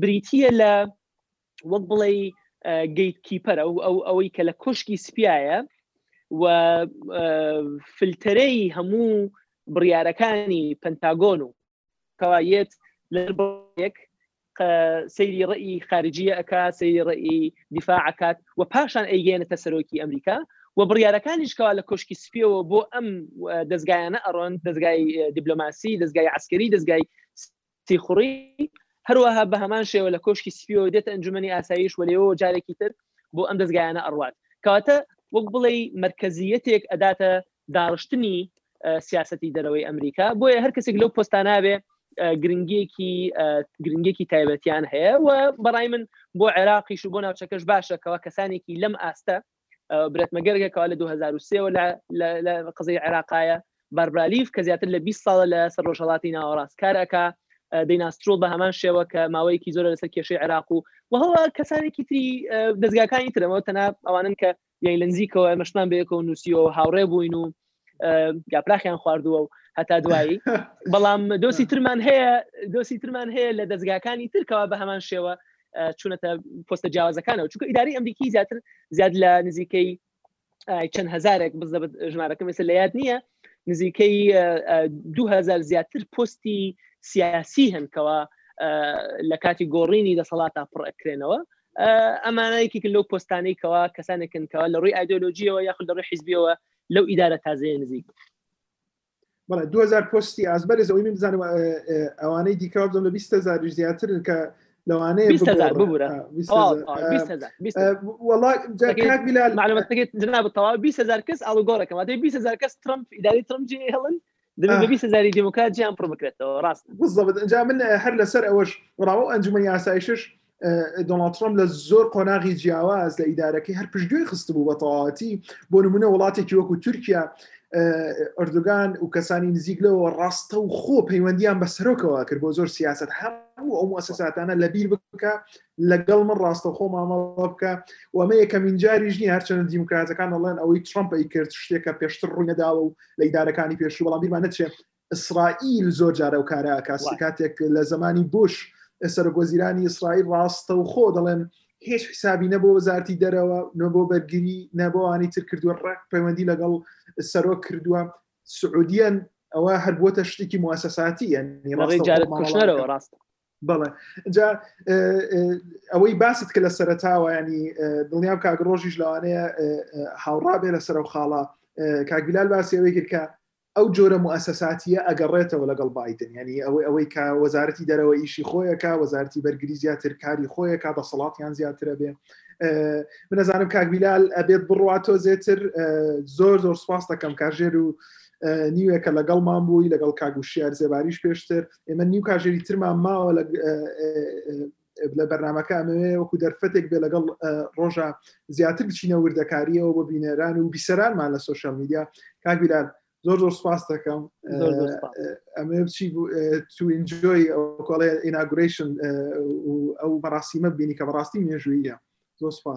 بریتە لە وەک بڵێی گەیت کیپەر ئەو ئەو ئەوەی کە لە کۆشکی سپایە و فلتەرەی هەموو بڕیارەکانی پنتاگۆن و کەوا یەت لەێک سەیری ڕئی خارجیە ئەک سەیری ڕئی دیفاعکات و پاشان ئەیگەێنێتە سەرۆکی ئەمریکا و بڕیارەکانیشکەوە لە کۆشکی سپیەوە بۆ ئەم دەستگایانە ئەڕۆن دەستگای دیبلۆماسی دەستگای عسکەری دەستگای سیخوڕی، هەروەها بە هەمان شێوە لە کۆشکی سپییەوە دێتە ئەنجوومەنی ئاسایش و لێوەوە جارێکی تر بۆ ئەم دەزگایانە ئەڕوات. کەواتە وەک بڵێی مەرکەزییەتێک ئەداتە داڕشتنی سیاسەتی دەرەوەی ئەمریکا، بۆیە هەر کەسێک لەو پۆستانە بێ گرنگیەکی گرنگێکی تایبەتیان هەیە و بەڕای من بۆ عێراقیش و بۆ ناوچەکەش باشە کەوا کەسانێکی لەم ئاستە برەتمە گەرگەکەوا لە 2023ەوە لە قزەی عێراقایە باربرالیف کە زیاتر لە 20 ساڵە لە سەر ڕۆژهڵاتی ناوەڕاست کارەکە دەیناسترۆڵ بە هەمان شێوە کە ماوەیەکی زۆر لەسەر کێشەی عێراق و وهوە کەسانێکی تری دەستگاکانی ترەوە تەنا ئەوانن کە یای لەنزیکەوە مەشتمان بەیەکەوە نووسیەوە هاوڕێ بووین و گاپراخیان خواردووە و هەتا دوایی بەڵام دۆسی ترمان هەیە دۆسی ترمان هەیە لە دەستگاکانی ترکەوە بە هەمان شێوە چونەتە پۆستە جیاوازەکانەوە چونکە ئیداری ئەمریکی زیاتر زیاد لە نزیکەی چەند هزارێک بزە ژمارەکە مێسە لە یاد نییە نزیکەی 2000 زیاتر پستی سیاسی هەنکەوە لە کاتی گۆڕینی دەسەڵاتە پڕکرێنەوە ئەمانەیەکی لەو پۆستانەی کەوا کەسانێکن کەوا لە ڕووی ئایدۆلۆژیەوە یاخود لە ڕووی حیزبیەوە لەو ئیدارە تازەیە نزیک بەڵێ 2000 پستی ئاز بەرز ئەوی من بزانم ئەوانەی دیکە بزم لە 20 زاریش زیاترن کە لەوانەیە جناب تەوا 20هزار کەس ئاڵوگۆڕەکەمەدەی 20هزار کەس ترمپ ئیداری ترمجی هێڵن دەبی سزاری دیموکرات جیان پڕ بکرێتەوە ڕاست بزڵبت ئەجا من هەر لەسەر ئەوەش ڕاوە ئەنجومە یاسایشش دۆناڵترۆم لە زۆر قۆناغی جیاواز لە ئیدارەکەی هەر پشتگوێ خستبوو بە تەواتی بۆ نمونە وڵاتێکی وەکو تورکیا ئەردوگان و کەسانی نزیک لەوە ڕاستە و خۆ پەیوەندیان بە سەرۆکەوە کرد بۆ زۆر سیاست هەموو ئەو موسەساتانە لە بیر بکە لەگەڵ من ڕاستەخۆ مامەڵە بکە و ئەمە یەکەمین جاریش نیە هەرچەند دیموکراتەکان ئەڵێن ئەوەی ترامپ ئەی کرد شتێکە پێشتر ڕووی نەداوە و لە ئیدارەکانی پێشوو بەڵام بیرمان نەچێت ئیسرائیل زۆر جارە و کارە کاسی کاتێک لە زمانی بش سەرک وەزیرانی ئیسرائیل ڕاستە و خۆ دەڵێن هیچ حسابی نەبوو وەزارتی دەرەوە نەبوو بەرگری نەبووانی تر کردووە ڕێک پەیوەندی لەگەڵ سەرۆک کردووە سعودیان ئەوە هەر بووە شتێکی موسەساتی یعنی ڕاستەوە ڕاست بەڵێ جا ئەوەی باست کە لە سەرتاوە ینی دڵنیام کاگ ڕۆژیش لەوانەیە هاوڕا بێ لە سەرەوە خاڵە کاگیلال باسیەوەی کرد کە ئەو جۆرە موسەساتیە ئەگەڕێتەوە لەگەڵ بادن ینی ئەوەی ئەوەی کە وەزارەتی دەرەوە ئیشی خۆیەکە وەزارتی بەرگری زیاتر کاری خۆیەکە دەسەڵاتیان زیاترە بێ منەزانم کاگویلال ئەبێت بڕاتۆ زێتر زۆر زۆر سپاس دەکەم کاژێر و نیوێکە لەگەڵمان بووی لەگەڵ کاگوشیار زێباریش پێشتر ئێمە نیو کاژێری ترمان ماوە لە بەرنمەکە ئەمەوێ وەکو دەرفەتێک بێ لەگەڵ ڕۆژە زیاتر بچینە وردەکاریەوە بۆ بینەران و بیسەرانمان لە سوۆشال میدیا کاگویلان زۆر زۆر سپاس دەکەم ئەمێ بچی تو ئینجۆی ئەوکۆڵێ ئیناگرشن ئەو بەڕاستیمە بینی کە بەڕاستی مێژوویە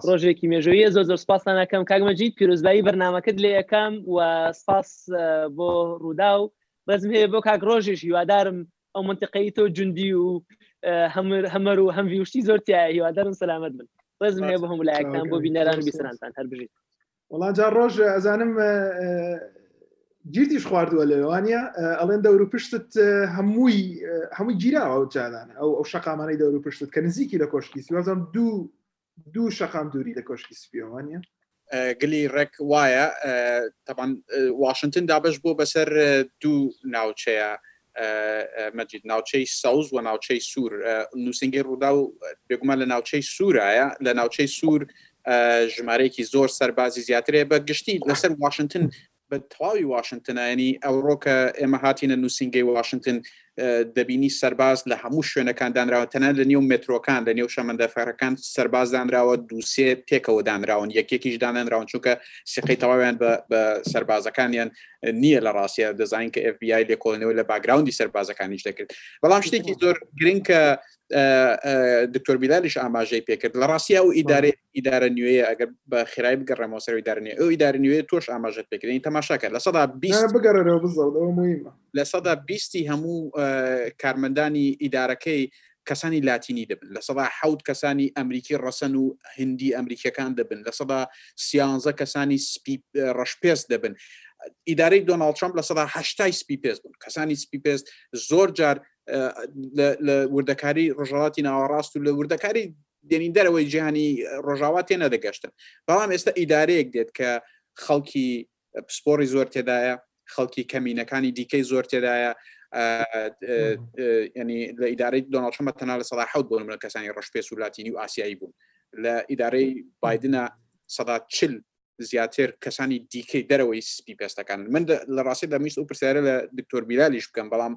ڕۆژێکی مێژویە زۆ زۆر سپاسانەکەم کاگمەجیت پیرۆزبایی بەرنمەکەت لێ یەکەم و سپاس بۆ ڕوودا و بەزم هەیە بۆ کاک ڕۆژیش هیوادارم ئەو منتقەی تۆ جوندی و هەمەر و هەموی وشتی زۆر تایە هیوادارم سەلامت بن بەزم هەیە بۆ هەموو لایەکتان بۆ بینەران بیسرانتان هەر بژیت وڵا جا ڕۆژ ئەزانم گیرتیش خواردووە لەوانە ئەڵێن دەور و پشتت هەمووی هەمووی گیراوە جادان ئەو ئەو شقامانەی دەور و پشتت کە نزیکی لە کۆشکی سیوازم دوو دوو شەقام دووری لە کۆشکی سپیەوە نیە گلی ڕێک وایە تەبان واشنگتن دابش بۆ بەسەر دوو ناوچەیە مەجید ناوچەی سەوز و ناوچەی سوور نووسنگی ڕوودا و بێگومان لە ناوچەی سوورایە لە ناوچەی سوور ژمارەیەکی زۆر سەربازی زیاترێ بە گشتی لەسەر واشنگتن بە تەواوی واشنتنە یەنی ئەوڕۆ کە ئێمە هاتینە نووسینگەی واشنتن دەبینی سەرباز لە هەموو شوێنەکان دانراوە تەنە لە نێو مترۆکان لە نێو شەمەندەفەرەکان سەرباز دانراوە دووسێ پێکەوە دانراون یەکێکیش دانەنراون چونکە سقی تەواویان بە سەربازەکانیان نییە لە ڕاستە دەزانین کە FBI لێکۆڵنەوە لە باگراوندی سەربازەکانیش دەکرد بەڵام شتێکی زۆر گرنگ کە دکتۆر بیلالیش ئاماژەی پێکرد لە ڕاستیا ئەو ئیدارێ ئیدارە نوێیە ئەگەر بە خێرای بگەڕێمەوە سەروی دارنێ ئەو ئیدار نوێ تۆش ئاماژەت پێکردنی تەماشاکە لە سەدا بگەڕێەوە بزەوتەوە مهمە لە سەدا بیستی هەموو کارمەندانی ئیدارەکەی کەسانی لاتینی دەبن لە سەدا حەوت کەسانی ئەمریکی ڕەسەن و هندی ئەمریکیەکان دەبن لە سەدا سیانزە کەسانی سپی ڕەشپێست دەبن ئیدارەی دۆناڵ ترامپ لە سەدا هشتای سپی پێست بوون کەسانی سپی پێست زۆر جار لە وردەکاری ڕژاواتی ناوەڕاست و لە وردەکاری دێنین دەرەوەی جیهانی ڕۆژاوا تێ نەدەگەشتن بەڵام ئێستا ئیدارەیەک دێت کە خەڵکی پسپۆری زۆر تێدایە خەڵکی کەمینەکانی دیکەی زۆر تێدایە ینی لە ئیدارەی دۆناڵشەمە تەنا لە سەدا حوت بۆن منە کەسانی ڕشپێس و لاتینی و ئاسیایی بوون لە ئیدارەی بادنە سەدا چل زیاتر کەسانی دیکەی دەرەوەی سپی پێستەکان من لە ڕاستی دەمیست و پرسیارە لە دکتۆر بیلالیش بکەم بەڵام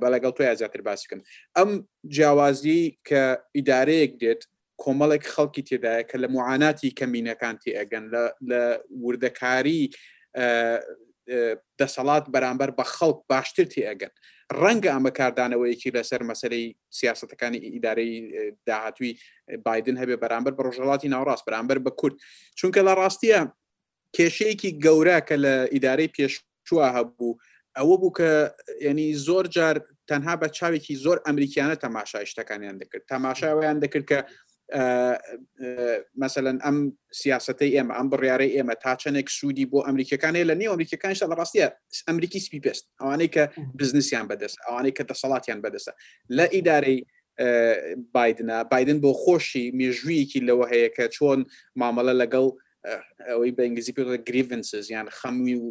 بە لەگەڵ تۆ زیاتر باسی بکەم ئەم جیاوازی کە ئیدارەیەک دێت کۆمەڵێک خەڵکی تێدایە کە لە معاناتی کەمینەکان تێئەگەن لە وردەکاری دەسەڵات بەرامبەر بە خەڵک باشتر تێئەگەن. ڕەنگە ئەمە کاردانەوەیەکی لەسەر مەسەلەی سیاسەتەکانی ئیدارەی داهاتووی بایدن هەبێ بەرامبەر بە ڕۆژهەڵاتی ناوەڕاست بەرامبەر بە کورد چونکە لە ڕاستیە کێشەیەکی گەورە کە لە ئیدارەی پێشوە هەبوو ئەوە بوو کە ینی زۆر جار تەنها بە چاوێکی زۆر ئەمریکیانە تەماشای شتەکانیان دەکرد تەماشاوەیان دەکرد کە مەسەلەن ئەم سیاستەی ئێمە ئەم بڕیارەی ئێمە تا چەندێک سوودی بۆ ئەمریکەکانەیە لە نێو ئەمریکەکانشتا لە ڕاستە ئەمریکی سپی پێست ئەوانەی کە بزنسیان بەدەست ئەوانەی کە دەسەڵاتیان بەدەستە لە ئیدارەی بادنە بادن بۆ خۆشی مێژوویەکی لەوە هەیە کە چۆن مامەڵە لەگەڵ ئەوەی بە ئنگلیزی پێ گریڤنسز یان خەموی و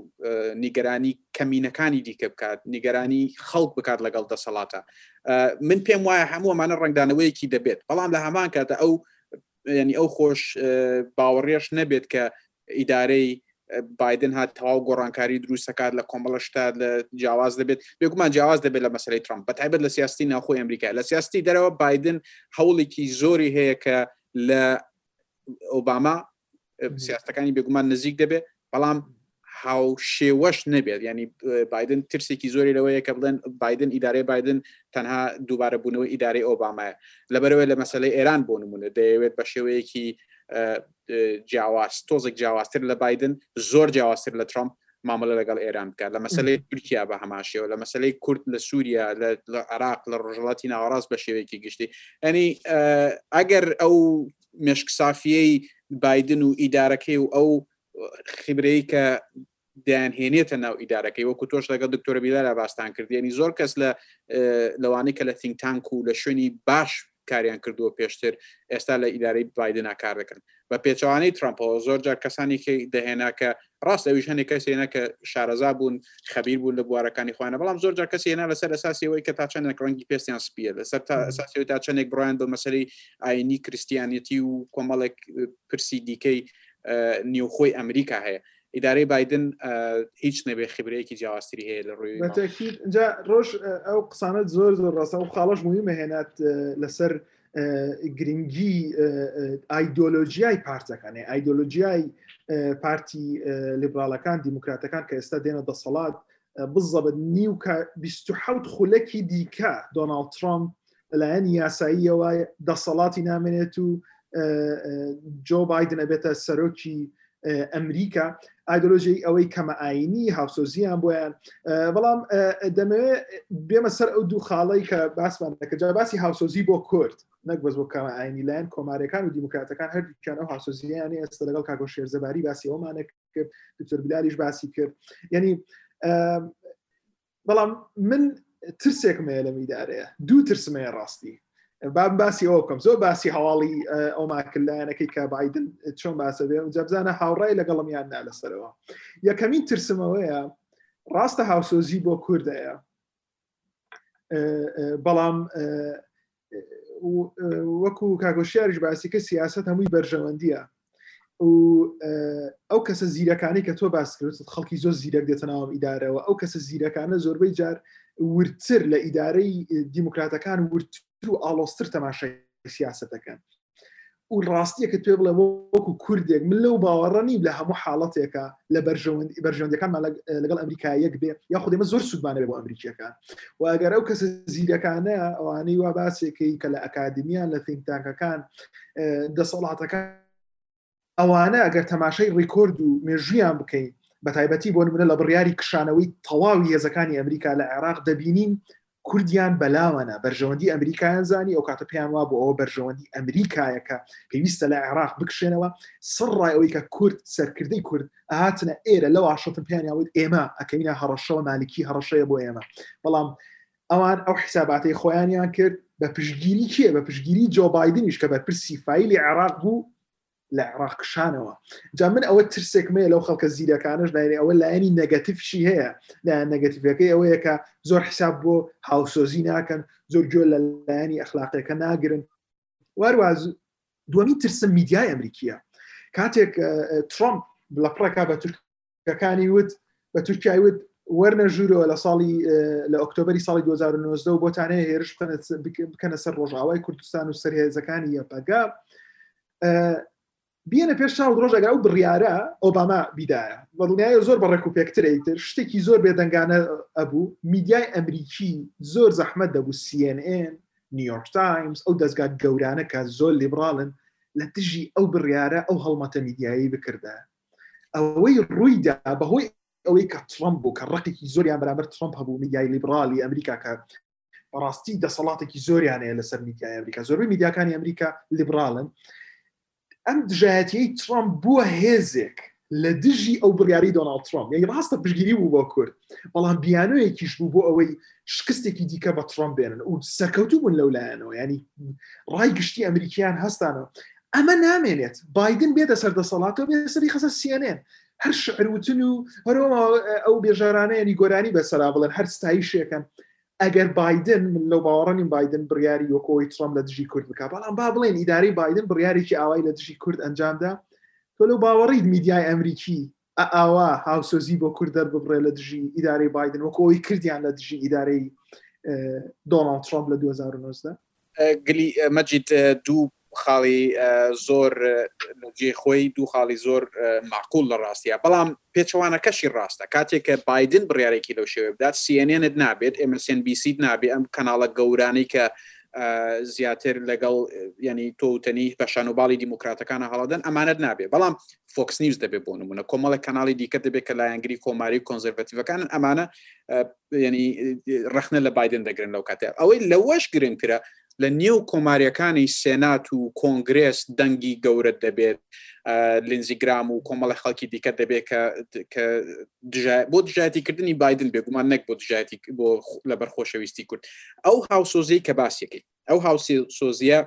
نیگەرانی کەمینەکانی دیکە بکات نیگەرانی خەڵک بکات لەگەڵ دەسەڵاتە من پێم وایە هەموو ئەمانە ڕنگدانەوەیەکی دەبێت بەڵام لە هەمان کاتە ئەو ینی ئەو خۆش باوەڕێش نەبێت کە ئیدارەی بادن هات تەواو گۆڕانکاری دروستەکات لە کۆمەڵە شتا لە جیاواز دەبێت بێگومان جیاواز دەبێت لە مەسەری ترامپ بە تایبەت لە سیاستی ناوخۆی ئەمریکا لە سیاستی دەرەوە بادن هەوڵێکی زۆری هەیە کە لە ئۆباما سیاستەکانی بێگومان نزیک دەبێت بەڵام هاو شێوەش نەبێت ینی بادن ترسێکی زۆری لەوەیە کە بڵێن بادن ئیدارەی بادن تەنها دووبارە بوونەوە ئیدارەی ئۆبامایە لەبەرەوەی لە مەسلەی ئێران بۆ نمونە دەیەوێت بە شێوەیەکی جیاواز تۆزێک جیاوازتر لە بادن زۆر جیاوازتر لە ترامپ مامەڵە لەگەڵ ئێران بکات لە مەسلەی تورکیا بە هەماشەوە لە مەسلەی کورد لە سووریا لە عراق لە ڕژڵاتی ناوەڕاست بە شێوەیەکی گشتی ئەنی ئەگەر ئەو مێشک سافیەی بایدن و ئیدارەکەی و ئەو خیبرەی کە دەیان هێنێتە ناو ئیدارەکەی وەکو تۆش لەگەڵ دکتۆرە بیلارا باستان کرد ینی زۆر کەس لە لەوانەی کە لە تینگتانک و لە شوێنی باش کاریان کردووە پێشتر ئێستا لە ئیدارەی بایدنا کار دەکەن بە پێچوانەی ترامپەوە زۆر جار کەسانێکی دەهێنا کە ڕاستە ئەویش هەنێ کەس هێنا کە شارەزا بوون، خەبیر بوون لە بوارەکانی خۆیانە، بەڵام زۆر جار کەسی هێنا لەسەر ئەساسی ئەوەی کە تا چەندێک ڕەنگی پێستیان سپییە، لەسەر تا ئەساسی ئەوەی تا چەندێک بڕوایان بە مەسەلەی ئایینی کریستیانەتی و کۆمەڵێک پرسی دیکەی نێوخۆی ئەمریکا هەیە. ئیدارەی بایدن هیچ نەبێ خبرەیەکی جیاوازتری هەیە لە ڕووی بە تەکید جا ڕۆژ ئەو قسانت زۆر زۆر ڕاستە و خاڵەش مهمە هێنات لەسەر گرنگی ئایدۆلۆژیای پارتەکان ئایدۆلۆژیای پارتی لیبرالەکان دیموکراتەکان کە ئێستا دێنە دەسەڵات بزەبت نیو کە 26 خولەکی دیکە دۆناالد ترامپ لەلایەن یاساییەوە دەسەڵاتی نامێنێت و جۆ بادنە بێتە سەرۆکی ئەمریکا ئایدۆلۆژی ئەوەی کەمە ئاینی هاوسۆزیان بۆیان بەڵام دەمەوێت بێمە سەر ئەو دوو خاڵی کە باسمان دەکە جا باسی هاوسۆزی بۆ کورد نەک بەس بۆ کەمە ئاینی لایەن کۆمارەکان و دیموکراتەکان هەردووکیان ئەو هاوسۆزییانە ئێستا لەگەڵ کاکۆ شێرزەباری باسی ئەومانە کرد دکتۆر بلالیش باسی کرد یعنی بەڵام من ترسێکم هەیە لە میدارەیە دوو ترسم هەیە ڕاستی باب باسی ئەوە بکەم زۆر باسی هەواڵی ئەوماکردلایەنەکەی کە بادن چۆن باسە بێ جەبزانە هاوڕای لەگەڵم یان نا لەسەرەوە یەکەمین ترسمەوەیە ڕاستە هاوسۆزی بۆ کوردەیە بەڵام وەکو کاگۆشیاریش باسی کە سیاست هەمووی بەرژەوەندیە ئەو کەسە زیرەکانی کە تۆ باسکرد خەڵکی زۆر زیرەک دێتە ناوم ئیدارەوە ئەو کەسە زیرەکانە زۆربەی جار ورتر لە ئیدارەی دیموکراتەکان ورتر و ئالۆستر تەماشای سیاستەکەن و ڕاستیە کە توێ بڵێ وەکو کوردێک من لەو باوەڕە نیم لە هەموو حاڵەتێکە لە بەرژەوەند بەرژەوەندەکانمان لەگەڵ ئەمریکا یەک بێ یا خودێمە زۆر سوودمانە بۆ ئەمریکیەکان واگەر ئەو کەسە زیرەکانە ئەوانەی وا باسێکەی کە لە ئەکادمیان لە فینتانکەکان دەسەڵاتەکان ئەوانە گەر تەماشای ڕیکۆرد و مێژوویان بکەین بەتایبەتی بۆ نمونە لە بڕیاری کشانەوەی تەواوی هێزەکانی ئەمریکا لە عێراق دەبینین کوردیان بەلاوەنە بەرژەوەندی ئەمریکایان زانی ئەو کاتە پێیان وا بۆ ئەوە بەرژەوەندی ئەمریکایەکە پێویستە لە عێراق بکشێنەوە سڕ ڕای ئەوەی کە کورد سەرکردەی کورد ئاهاتنە ئێرە لە واشتن پێیانیاوت ئێمە ئەکەینە هەڕەشەوە مالکی هەڕەشەیە بۆ ئێمە بەڵام ئەوان ئەو حیساباتەی خۆیانیان کرد بە پشگیری کێ بە پشگیری جۆ بادنیش کە بەرپرسی فیلی عێراق بوو لە عێراق کشانەوە جا من ئەوە ترسێکمەیە لەو خەڵکە زیرەکانش داێ ئەوە لایەنی نەگەتیفشی هەیە لایەن نەگەتیفەکەی ئەوەیە کە زۆر حساب بۆ هاوسۆزی ناکەن زۆر گوێ لە لایەنی ئەخلاقەکە ناگرن وارواز دومی ترسم میدیای ئەمریکیە کاتێک ترامپ لە پڕێکا بە تورک کەکانی وت بە تورکای وت وەرنە ژوورەوە لە ساڵی لە ئۆکتۆبری ساڵی 2009 و بۆتانەیە هێرش بکەنە سەر ڕۆژاوای کوردستان و سەرهێزەکانی یەپەگە بینە پێش چاو ڕۆژەگا و بڕیارە ئۆباما بیدایە بەڵنایە زۆر بە ڕێک و پێکترەیتر شتێکی زۆر بێدەنگانە ئەبوو میدیای ئەمریکی زۆر زەحمەت دەبوو CNN نیویۆرک تایمز ئەو دەستگا گەورانە کە زۆر لیبرالن لە دژی ئەو بڕیارە ئەو هەڵمەتە میدیایی بکردە ئەوەی ڕوویدا بەهۆی ئەوەی کە ترەمپ بوو کە ڕقێکی زۆریان بەرامبەر ترەمپ هەبوو میدیای لیبرالی ئەمریکا کە بەڕاستی دەسەڵاتێکی زۆریانەیە لەسەر میدیای ئەمریکا زۆربەی میدیاکانی ئەمریکا لیبرالن ئەم دژایەتی ترامپ بووە هێزێک لە دژی ئەو بڕیاری دۆناڵ ترامپ یعنی ڕاستە پشگیری بوو بۆ کورد بەڵام بیانوەیەکیش بوو بۆ ئەوەی شکستێکی دیکە بە ترامپ بێنن و سەرکەوتوو بوون لەو لایەنەوە ینی ڕای گشتی ئەمریکیان هەستانەوە ئەمە نامێنێت بادن بێتە سەر دەسەڵاتەوە بێ سەری خەسە سیێنێن هەر شعر وتن و هەرۆما ئەو بێژارانەیەنی گۆرانی بەسەرا بڵێن هەر ستایی شێکەن ئەگەر بادن من لەو باوەڕنیم بادن بڕیاری وەکۆی ترام لە دژی کورد بکە بەڵام با بڵێن ئیداری بادن بڕیارێکی ئاوای لە دژی کورد ئەنجامدا تۆ لەو باوەڕیت میدیای ئەمریکی ئاوا هاوسۆزی بۆ کورد دەرببڕێ لە دژی ئیدارەی بادن وەکو ئەوی کردیان لە دژی ئیدارەی دۆناڵ ترامپ لە 2009 گلی مەجید دوو خاڵی زۆر جێ خۆی دوو خاڵی زۆر معقول لە ڕاستە بەڵام پێچوانەکەشی ڕاستە کاتێک کە بادن بڕارێکی لەو شێوێ بدات سیێنێنت نابێت ئمسN بیسیت نابێ ئەم کەناڵە گەورانی کە زیاتر لەگەڵ ینی تۆوتنی بەشان و باڵی دیموکراتەکانە هەڵدەن ئەمانەت نابێ بەڵام فۆکس نیوز دەبێت بۆ نمونە کۆمەڵی کەناڵی دیکە دەبێت کە لایەنگری کۆماری و کۆنزرڤەتیڤەکانن ئەمانە ینی ڕخنە لە بادن دەگرن لەو کاتێ ئەوەی لەوەش گرنگترە لە نێو کۆماریەکانی سێنات و کۆنگرێس دەنگی گەورە دەبێت لنزیگرام و کۆمەڵی خەڵکی دیکە دەبێت کە بۆ دژایەتیکردنی بادن بێگومان نەک بۆ دژایەتی بۆ لە بەرخۆشەویستی کورد ئەو هاوسۆزی کە باسیەکەی ئەو هاوسی سۆزیە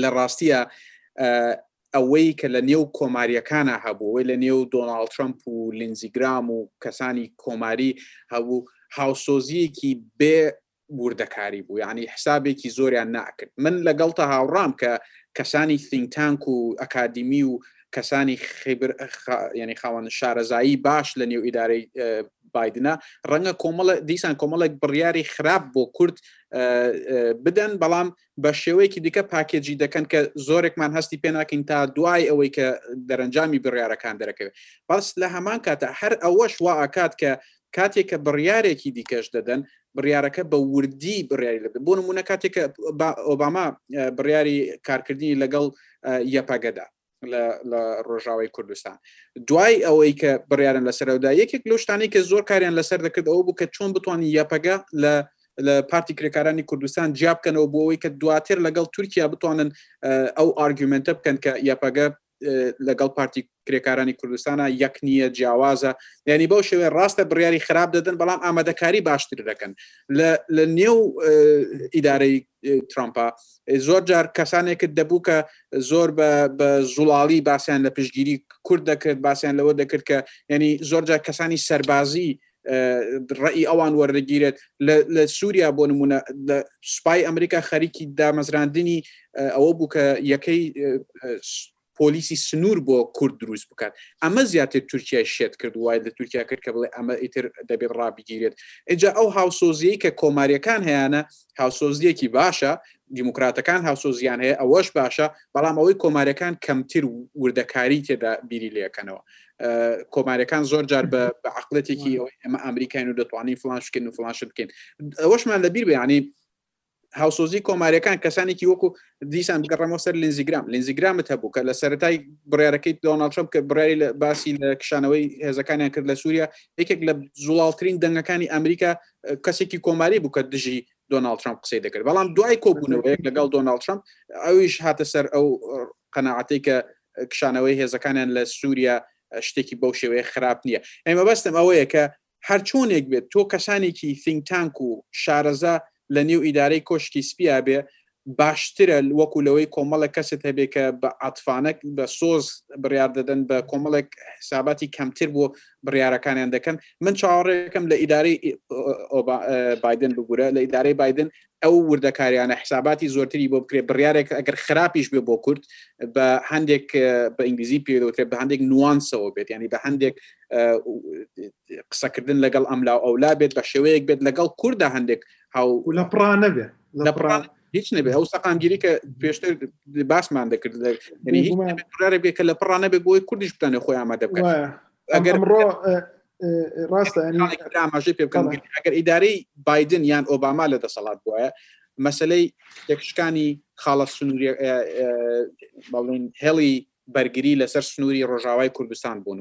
لە ڕاستیە ئەوەی کە لە نێو کۆماریەکانە هەبووەوەی لە نێو دۆناڵ ترمپ و لینزیگرام و کەسانی کۆماری هەبوو هاوسۆزیەکی بێ وردەکاری بوو ینی حسابێکی زۆریان ناکرد من لەگەڵتە هاوڕام کە کەسانی سینگتانک و ئەکادیمی و کەسانی خیبر ینی خاوەن شارەزایی باش لە نێو ئیدارەی بایدنە ڕەنگە کۆمەڵە دیسان کۆمەڵێک بڕیاری خراپ بۆ کورد بدەن بەڵام بە شێوەیەکی دیکە پاکێجی دەکەن کە زۆرێکمان هەستی پێ ناکەین تا دوای ئەوەی کە دەرەنجامی بڕیارەکان دەرەکەوێت بەس لە هەمان کاتە هەر ئەوەش وا ئاکات کە کاتێک کە بڕیارێکی دیکەش دەدەن بڕیارەکە بە وردی بڕیاری لە بۆ نمونە کاتێکە ئۆباما بڕیاری کارکردنی لەگەڵ یەپەگەدا لە ڕۆژاوای کوردستان دوای ئەوەی کە بڕیارن لەسەرەوەدا یەکێک لەو شتانی کە زۆر کاریان لەسەر دەکرد ئەو بوو کە چۆن بتوانین یاپەگە لە لە پارتی کرێکارانی کوردستان جیاب بکەنەوە بۆەوەی کە دواتر لەگەڵ تورکیا بتوانن ئەو ئارگومنتە بکەن کە یاپەگە لەگەڵ پارتی کرێکارانی کوردستانە یەک نییە جیاوازە یعنی بەو شێوێ ڕاستە بڕیاری خراپ دەدەن بەڵام ئامادەکاری باشتر دەکەن لە نێو ئیدارەی ترامپە زۆر جار کەسانێکت دەبوو کە زۆر بە زوڵاڵی باسیان لە پشگیری کورد دەکرد باسیان لەوە دەکرد کە ینی زۆر جار کەسانی سەربازی ڕێی ئەوان وەردەگیرێت لە سووریا بۆ نمونە سوپای ئەمریکا خەریکی دامەزراندنی ئەوە بوو کە یەکەی پۆلیسی سنور بۆ کورد دروست بکات ئەمە زیاتر تورکیای شێت کرد وای لە تورکیا کرد کە بڵێ ئەمە ئیتر دەبێت ڕابگیرێت ئینجا ئەو هاوسۆزیەی کە کۆماریەکان هەیانە هاوسۆزیەکی باشە دیموکراتەکان هاوسۆزیان هەیە ئەوەش باشە بەڵام ئەوەی کۆماریەکان کەمتر وردەکاری تێدا بیری لەکەنەوە کۆمارەکان زۆر جار بە عقلەتێکی ئەمە ئەمریکاین و دەتوانین فلانشکن و فلانش بکەین ئەوەشمان لەبیر بەیانی هاوسۆزی کۆماریەکان کەسانێکی وەکو دیسان بگەڕەمەوە سەر لنزیگرام لنزیگرامت هەبوو کە لە سەرای بڕارەکەی دۆناڵچەم کە بڕاری لە باسی لە کشانەوەی هێزەکانیان کرد لە سووریا یەکێک لە زوڵالترین دەنگەکانی ئەمریکا کەسێکی کۆماری بوو کە دژی دۆناڵ ترامپ قسەی دەکرد بەڵام دوای کۆبوونەوەیەک لەگەڵ دۆناڵ ترامپ ئەویش هاتە سەر ئەو قەنەعاتی کە کشانەوەی هێزەکانیان لە سووریا شتێکی بەو شێوەیە خراپ نییە ئێمە بەستم ئەوەیە کە هەرچۆنێک بێت تۆ کەسانێکی ثینک تانک و شارەزا لە نێو ئیدارەی کۆشکی سپیا بێ باشترە وەکو لەوەی کۆمەڵێک کەست هەبێ کە بە عاتفانەک بە سۆز بڕیار دەدەن بە کۆمەڵێک حساباتی کەمتر بۆ بڕیارەکانیان دەکەن من چاوەڕێەکەم لە ئیدارەی بایدن ببوورە لە ئیدارەی بایدن ئەو وردەکاریانە حساباتی زۆرتری بۆ بکرێت بڕیارێک ئەگەر خراپیش بێ بۆ کورد بە هەندێک بە ئینگلیزی پێدەوترێت بە هەندێک نوانسەوە بێت ینی بە هەندێک قسەکردن لەگەڵ ئەملا ئەولا بێت بە شێوەیەک بێت لەگەڵ کووردا هەندێک هاو لە پڕانە بێت لە پڕان هیچ نەبێ ئەو سەقامگیری کە پێشتر باسمان دەکرد لە پڕانە بێ بۆی کوردیش بتانێ خۆی ئامادە بکەن ئەگەر ئەمڕۆ ڕاستەماژەی پێ بکەم ئەگەر ئیدارەی بادن یان ئۆباما لە دەسەڵات بواە مەسلەی تێکشکانی خاڵە سنووری بەڵین هێڵی بەرگری لەسەر سنووری ڕۆژاوای کوردستان بوون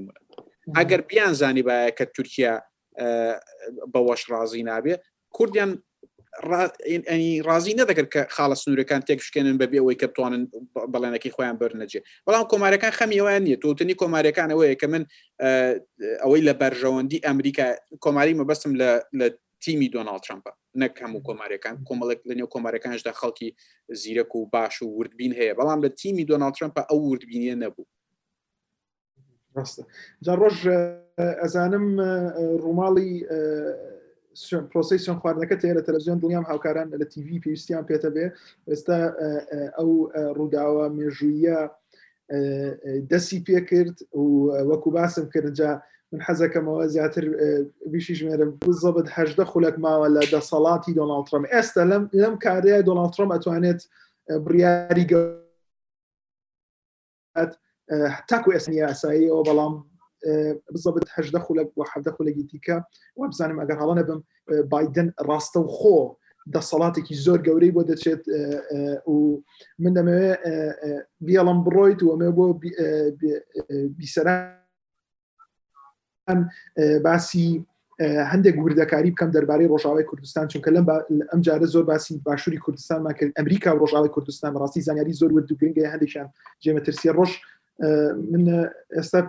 ئەگەر بیان زانی باە کە تورکیا بەوەش ڕازی نابێ کوردیان ئەنی ڕازی نەدەکرد کە خاڵە سنوورەکان تێکشکێنن بەبێ ئەوەی کە بتوانن بەڵێنەکەی خۆیان بەرنەجێ بەڵام کۆمارەکان خەمیەوەیان نیە تۆتنی کۆمارەکانەوەیە کە من ئەوەی لە بەرژەوەندی ئەمریکا کۆماری مەبەستم لە تیمی دۆناالد ترامپە نەک هەموو کۆمارەکان کۆمەڵک لە نێو کۆمارەکانشدا خەڵکی زیرەک و باش و وردبین هەیە بەڵام لە تیمی دۆناالد ترامپە ئەو وردبینە نەبوو ڕاستە جا ڕۆژ ئەزانم ڕووماڵی پرۆسی سوێن خواردنەکە تێ لە تەلەزیۆن دڵنیام هاوکاران لە تیV پێویستیان پێتە بێ ئێستا ئەو ڕووداوە مێژوویە دەسی پێ کرد و وەکو باسم کردجا من حەزەکەمەوە زیاتر بیشی ژمێرم زەبت هەدە خولک ماوە لە دەسەڵاتی دۆناڵترم ئێستا لەم لەم کارەیە دۆناڵترم ئەتوانێت بڕیاری گە دەکات تاکو ئێسنی یاساییەوە بەڵام بزەبت هەدە خولک بۆ حەدە خولەگی دیکە وە بزانم ئەگەر هەڵە نەبم بادن ڕاستە و خۆ دەسەڵاتێکی زۆر گەورەی بۆ دەچێت و من دەمەوێت بیاڵم بڕۆیت ومێ بۆ بیسەران باسی هەندێک وردەکاری بکەم دەربارەی ڕۆژاوای کوردستان چونکە لەم ئەم جارە زۆر باسی باشووری کوردستانمان کرد ئەمریکا و ڕۆژاوای کوردستان ڕاستی زانیاری زۆر ورد و گرنگە هەندێکیان جێمەترسیە ڕۆژ من ئێستا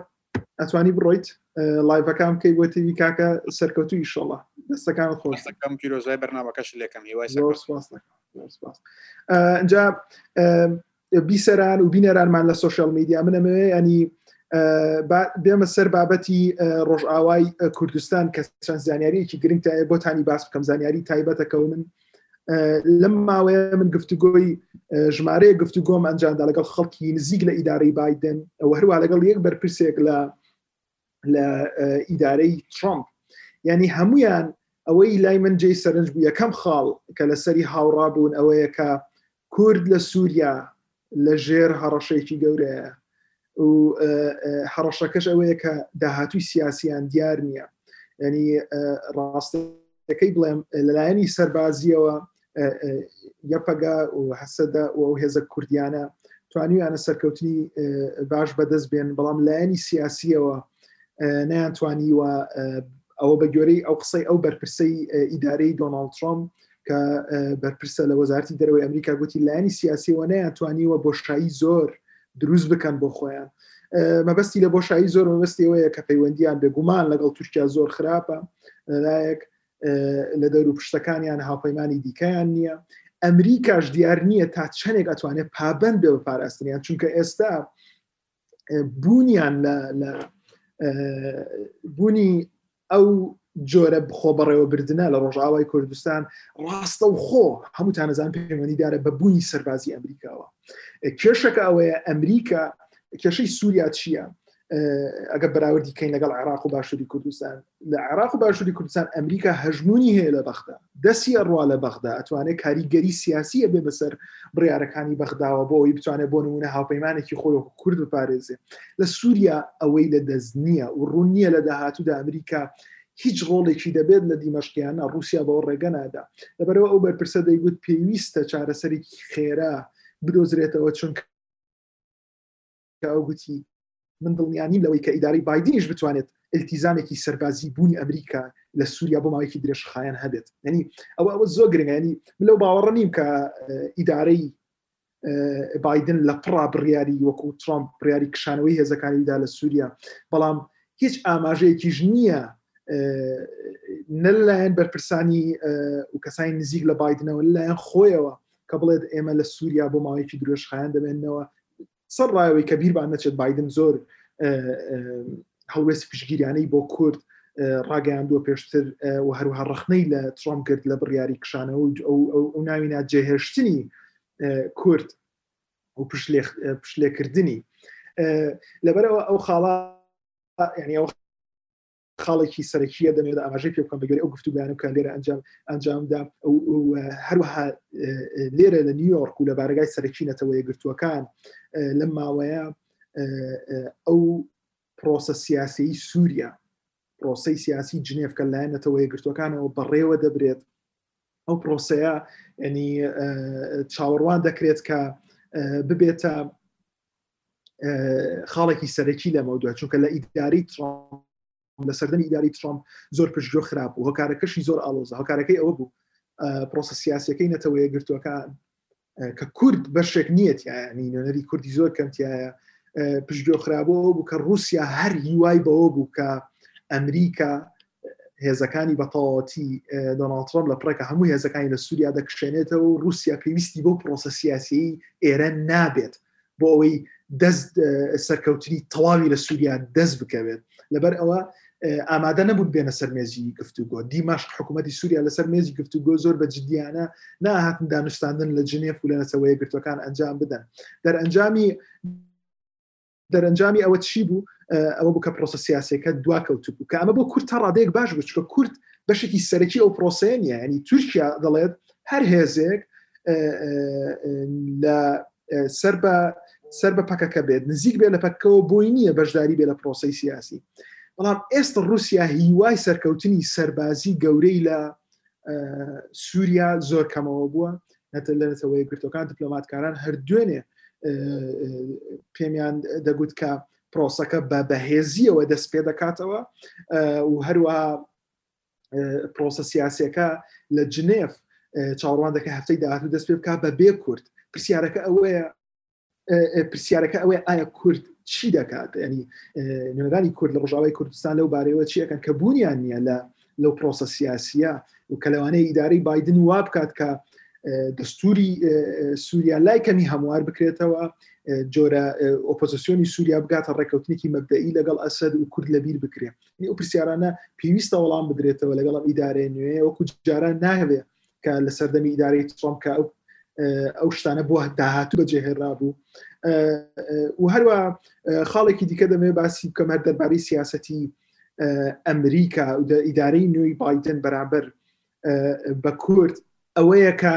ئەتوانی بڕۆیت لایڤەکان کەی بۆ تیوی کاکە سەرکەوتو ئیشۆڵە دەستەکان خۆشەکەم پیرۆزای بەرنمەکەش لەکەم هیوای سپاس جا بیسەران و بینەرانمان لە سوۆشال میدیا منەمەوێ ینی بێمە سەر بابەتی ڕۆژئاوای کوردستان کە چەند زانیاریەکی گرنگ تایە بۆتانی باس بکەم زانیاری تایبەتەکە و من لەم ماوەیە من گفتوگۆی ژمارەیە گفتوگۆم ئەنجامدا لەگەڵ خەڵکی نزیک لە ئیدارەی بادن ئەو هەروە لەگەڵ یەک بەرپرسێک لە لە ئیدارەی ترامپ ینی هەمویان ئەوەی لای من جێ سەرنج بوو یەکەم خاڵ کە لەسەری هاوڕا بوون ئەوەیە کە کورد لە سووریا لە ژێر هەڕەشەیەکی گەورەیە و هەڕەشەکەش ئەوەیە کە داهاتوی سیاسیان دیار نییە ینی ڕاستە دەکەی بڵێم لەلایەنی سەربازیەوە یەپەگا و هەسەدە و هێزە کوردیانە توانیویانە سەرکەوتنی باش بەدەست بێن بەڵام لایەنی سیاسیەوە نەیانتوانی و ئەوە بە گوێرەی ئەو قسەی ئەو بەرپرسەی ئیدارەی دۆناڵد ترۆم کە بەرپرسە لە وەزارتی دەرەوەی ئەمریکا گوتی لایەنی سیاسیەوە نەیانتوانیوە بۆشایی زۆر دروست بکەن بۆ خۆیان مەبەستی لە بۆشایی زۆر مەبەستی ئەوەیە کە پەیوەندیان بێگومان لەگەڵ تورکیا زۆر خراپە لەلایەک لە دەور و پشتەکانیان هاوپەیمانانی دیکەیان نییە ئەمریکاش دیار نییە تا چەندێک ئەتوانێت پابند بێ بە پاراستنیان چونکە ئێستا بوونیان لە بوونی ئەو جۆرە بخۆ بەڕێوەبردنە لە ڕۆژئاوای کوردستان ڕاستە و خۆ هەموو تانەزان پەیوەنیدارە بە بوونی سەربازی ئەمریکاوە کێشەکە ئەوەیە ئەمریکا کێشەی سووریا چییە؟ ئەگە بەراوردی کەین لەگەڵ عێراق و باشووری کوردستان لە عێراق و باشووری کوردستان ئەمریکا هەژمونی هەیە لە بەخدا دەسی ئەڕوا لە بەغدا ئەتوانێت کاریگەری سیاسی ئەبێ بەسەر بڕارەکانی بەغداوە بۆ ئەوی بتوانێت بۆ نمونە هاوپەیمانێکی خۆی کورد بپارێزێ لە سووریا ئەوەی لە دەست نییە و ڕوون نییە لە داهاتوودا ئەمریکا هیچ ڕۆڵێکی دەبێت لە دیمەشقیانە رووسیا بەوە ڕێگە نادا لەبەرەوە ئەو بەرپرسە دەیگوت پێویستە چارەسەرێکی خێرا بدۆزرێتەوە چونکە کە ئەو گوتی من دڵنیانیم لەوەی کە ئیداری بادینیش بتوانێت التیزامێکی سەربازی بوونی ئەمریکا لە سووریا بۆ ماوەیەکی درێژ خایەن هەبێت ینی ئەوە ئەوە زۆر گرنگانی لەو باوەڕە نیم کە ئیدارەی بادن لە پڕا بڕیاری وەکو ترامپ بڕیاری کشانەوەی هێزەکانیدا لە سووریا بەڵام هیچ ئاماژەیەکیش نییە نە لایەن بەرپرسانی و کەسانی نزیک لە بادنەوە لایەن خۆیەوە کە بڵێت ئێمە لە سووریا بۆ ماوەیەکی درێژخایەن دەبێنەوە سەر ڕایەوەی کە بیرمان نەچێت بادن زۆر هەڵوێستی پشگیریانەی بۆ کورد ڕاگەیاندووە پێشتر و هەروها ڕخنەی لە ترۆم کرد لە بڕیاری کشانەوە ئەو ناوینا جێهێشتنی کورد و پشلێکردنی لەبەرەوە ئەو خاڵە ینی ئەو خاڵێکی سەرەکیە دەمێت ئاماژەی پێ بکەم بەگوێرە ئەو گفتوگویانە کە لێرە ئەنجام ئەنجامدا هەروەها لێرە لە نیویۆرک و لە بارگای سەرەکی نەتەوە یەکگرتووەکان لەم ماوەیە ئەو پرۆسە سیاسی سووریا پرۆسی سیاسی جنێف کە لایەن نەتەوە یەکگرتووەکانەوە بەڕێوە دەبرێت ئەو پرۆسەیە ینی چاوەڕوان دەکرێت کە ببێتە خاڵێکی سەرەکی لەمە دوای چونکە لە ئیداری ترامپ لە سەردەمی ئیداری ترامپ زۆر پشتگۆ خراپ و هۆکارەکەشی زۆر ئالۆزە هۆکارەکەی ئەوە بوو پرۆسە سیاسەکەی نەتەوەیە گرتوەکان کە کورد بەشێک نییەت یانی نوێنەری کوردی زۆر کەمتیایە پشتگۆ خرابەوە بوو کە رووسیا هەر هیوای بەوە بوو کە ئەمریکا هێزەکانی بەتەواوەتی دۆناڵد ترەمپ لە پڕێکە هەموو هێزەکانی لە سووریا دەکشێنێتەوە و رووسیا پێویستی بەو پرۆسە سیاسیی ئێرە نابێت بۆ ئەوەی دەست سەرکەوتنی تەواوی لە سووریا دەست بکەوێت لەبەر ئەوە ئامادە نەبوون بێنە سەر مێزی گفتوگۆ دیمەشق حکوومەتتی سووریا لەسەر مێزی گفتوگۆ زۆر بە جددیانە ناهاتن دانوستاندن لە جنێف و لە نەسەوەیە گرتوەکان ئەنجام بدەن دەرئەنجامی دەرەنجامی ئەوە چی بوو ئەوە بوو کە پرۆسە سیاسەکە دوا کەوت بوو کە ئەمە بۆ کورد تا ڕادەیەک باش بچکە کورد بەشێکی سەرەکی ئەو پرۆسەیە نیە ینی تورکیا دەڵێت هەر هێزێک لە سەر بە سەر بە پەکەکە بێت نزیک بێ لە پەکەوە بۆی نییە بەشداری بێ لە پرۆسی سیاسی بەڵام ئێستا رووسیا هیوای سەرکەوتنی سەربازی گەورەی لە سووریا زۆر کەمەوە بووە نەتە لە نەتەوە یەکگرتوەکان دپلۆماتکاران هەر دوێنێ پێمیان دەگوت کە پرۆسەکە بە بەهێزیەوە دەست پێ دەکاتەوە و هەروە پرۆسە سیاسەکە لە جنێف چاڕوان دەکە هەفتەی داهاتوو دەست پێ بکات بە بێ کورد پرسیارەکە ئەوەیە پرسیارەکە ئەوەی ئایا کورد چی دەکات ینی نوێنەرانی کورد لە ڕژاوی کوردستان لەو بارەوە چیەکەن کە بوونیان نییە لە لەو پرۆسە سیاسیە و کە لەوانەیە ئیدارەی بادن وا بکات کە دەستوری سووریا لای کەمی هەموار بکرێتەوە جۆرە ئۆپۆزیسیۆنی سووریا بگاتە ڕێککەوتنێکی مەبدەئی لەگەڵ ئەسد و کورد لەبیر بکرێ ئەو پرسیارانە پێویستە وەڵام بدرێتەوە لەگەڵ ئیدارەی نوێ وەکو جاران ناهێ کە لە سەردەمی ئیدارەی ترۆم کە ئەو ئەو شتانە بۆ داهاتوو بە جێهێرا بوو و هەروە خاڵێکی دیکە دەمێ باسی بکەم هەر دەربارەی سیاستی ئەمریکا و ئیدارەی نوێی بادن بەرامبەر بە کورد ئەوەیە کە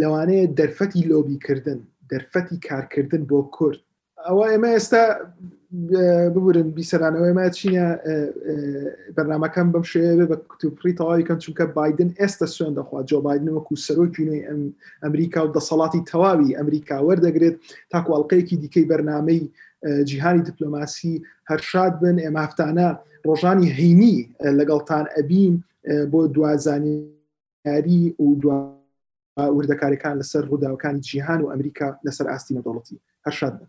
لەوانەیە دەرفەتی لۆبیکردن دەرفەتی کارکردن بۆ کورد ئەوە ئێمە ئێستا ببورن بیسەرانەوەی ما چینە بەرنمەکەم بەم شێ بە کتوپڕی تەواوی کەم چونکە بادن ئێستا سوێن دەخوا جۆ بادن وەکو سەرۆکیینەی ئەم ئەمریکا و دەسەڵاتی تەواوی ئەمریکا وەردەگرێت تاکوواڵلقەیەکی دیکەی بەرنمەی جیهانی دیپلۆماسی هەرشاد بن ئێمە هەفتانە ڕۆژانی هەینی لەگەڵتان ئەبین بۆ دوازانی هاوکاری و دو وردەکارەکان لەسەر ڕووداوەکانی جیهان و ئەمریکا لەسەر ئاستی نەدەوڵەتی هەرشاد بن.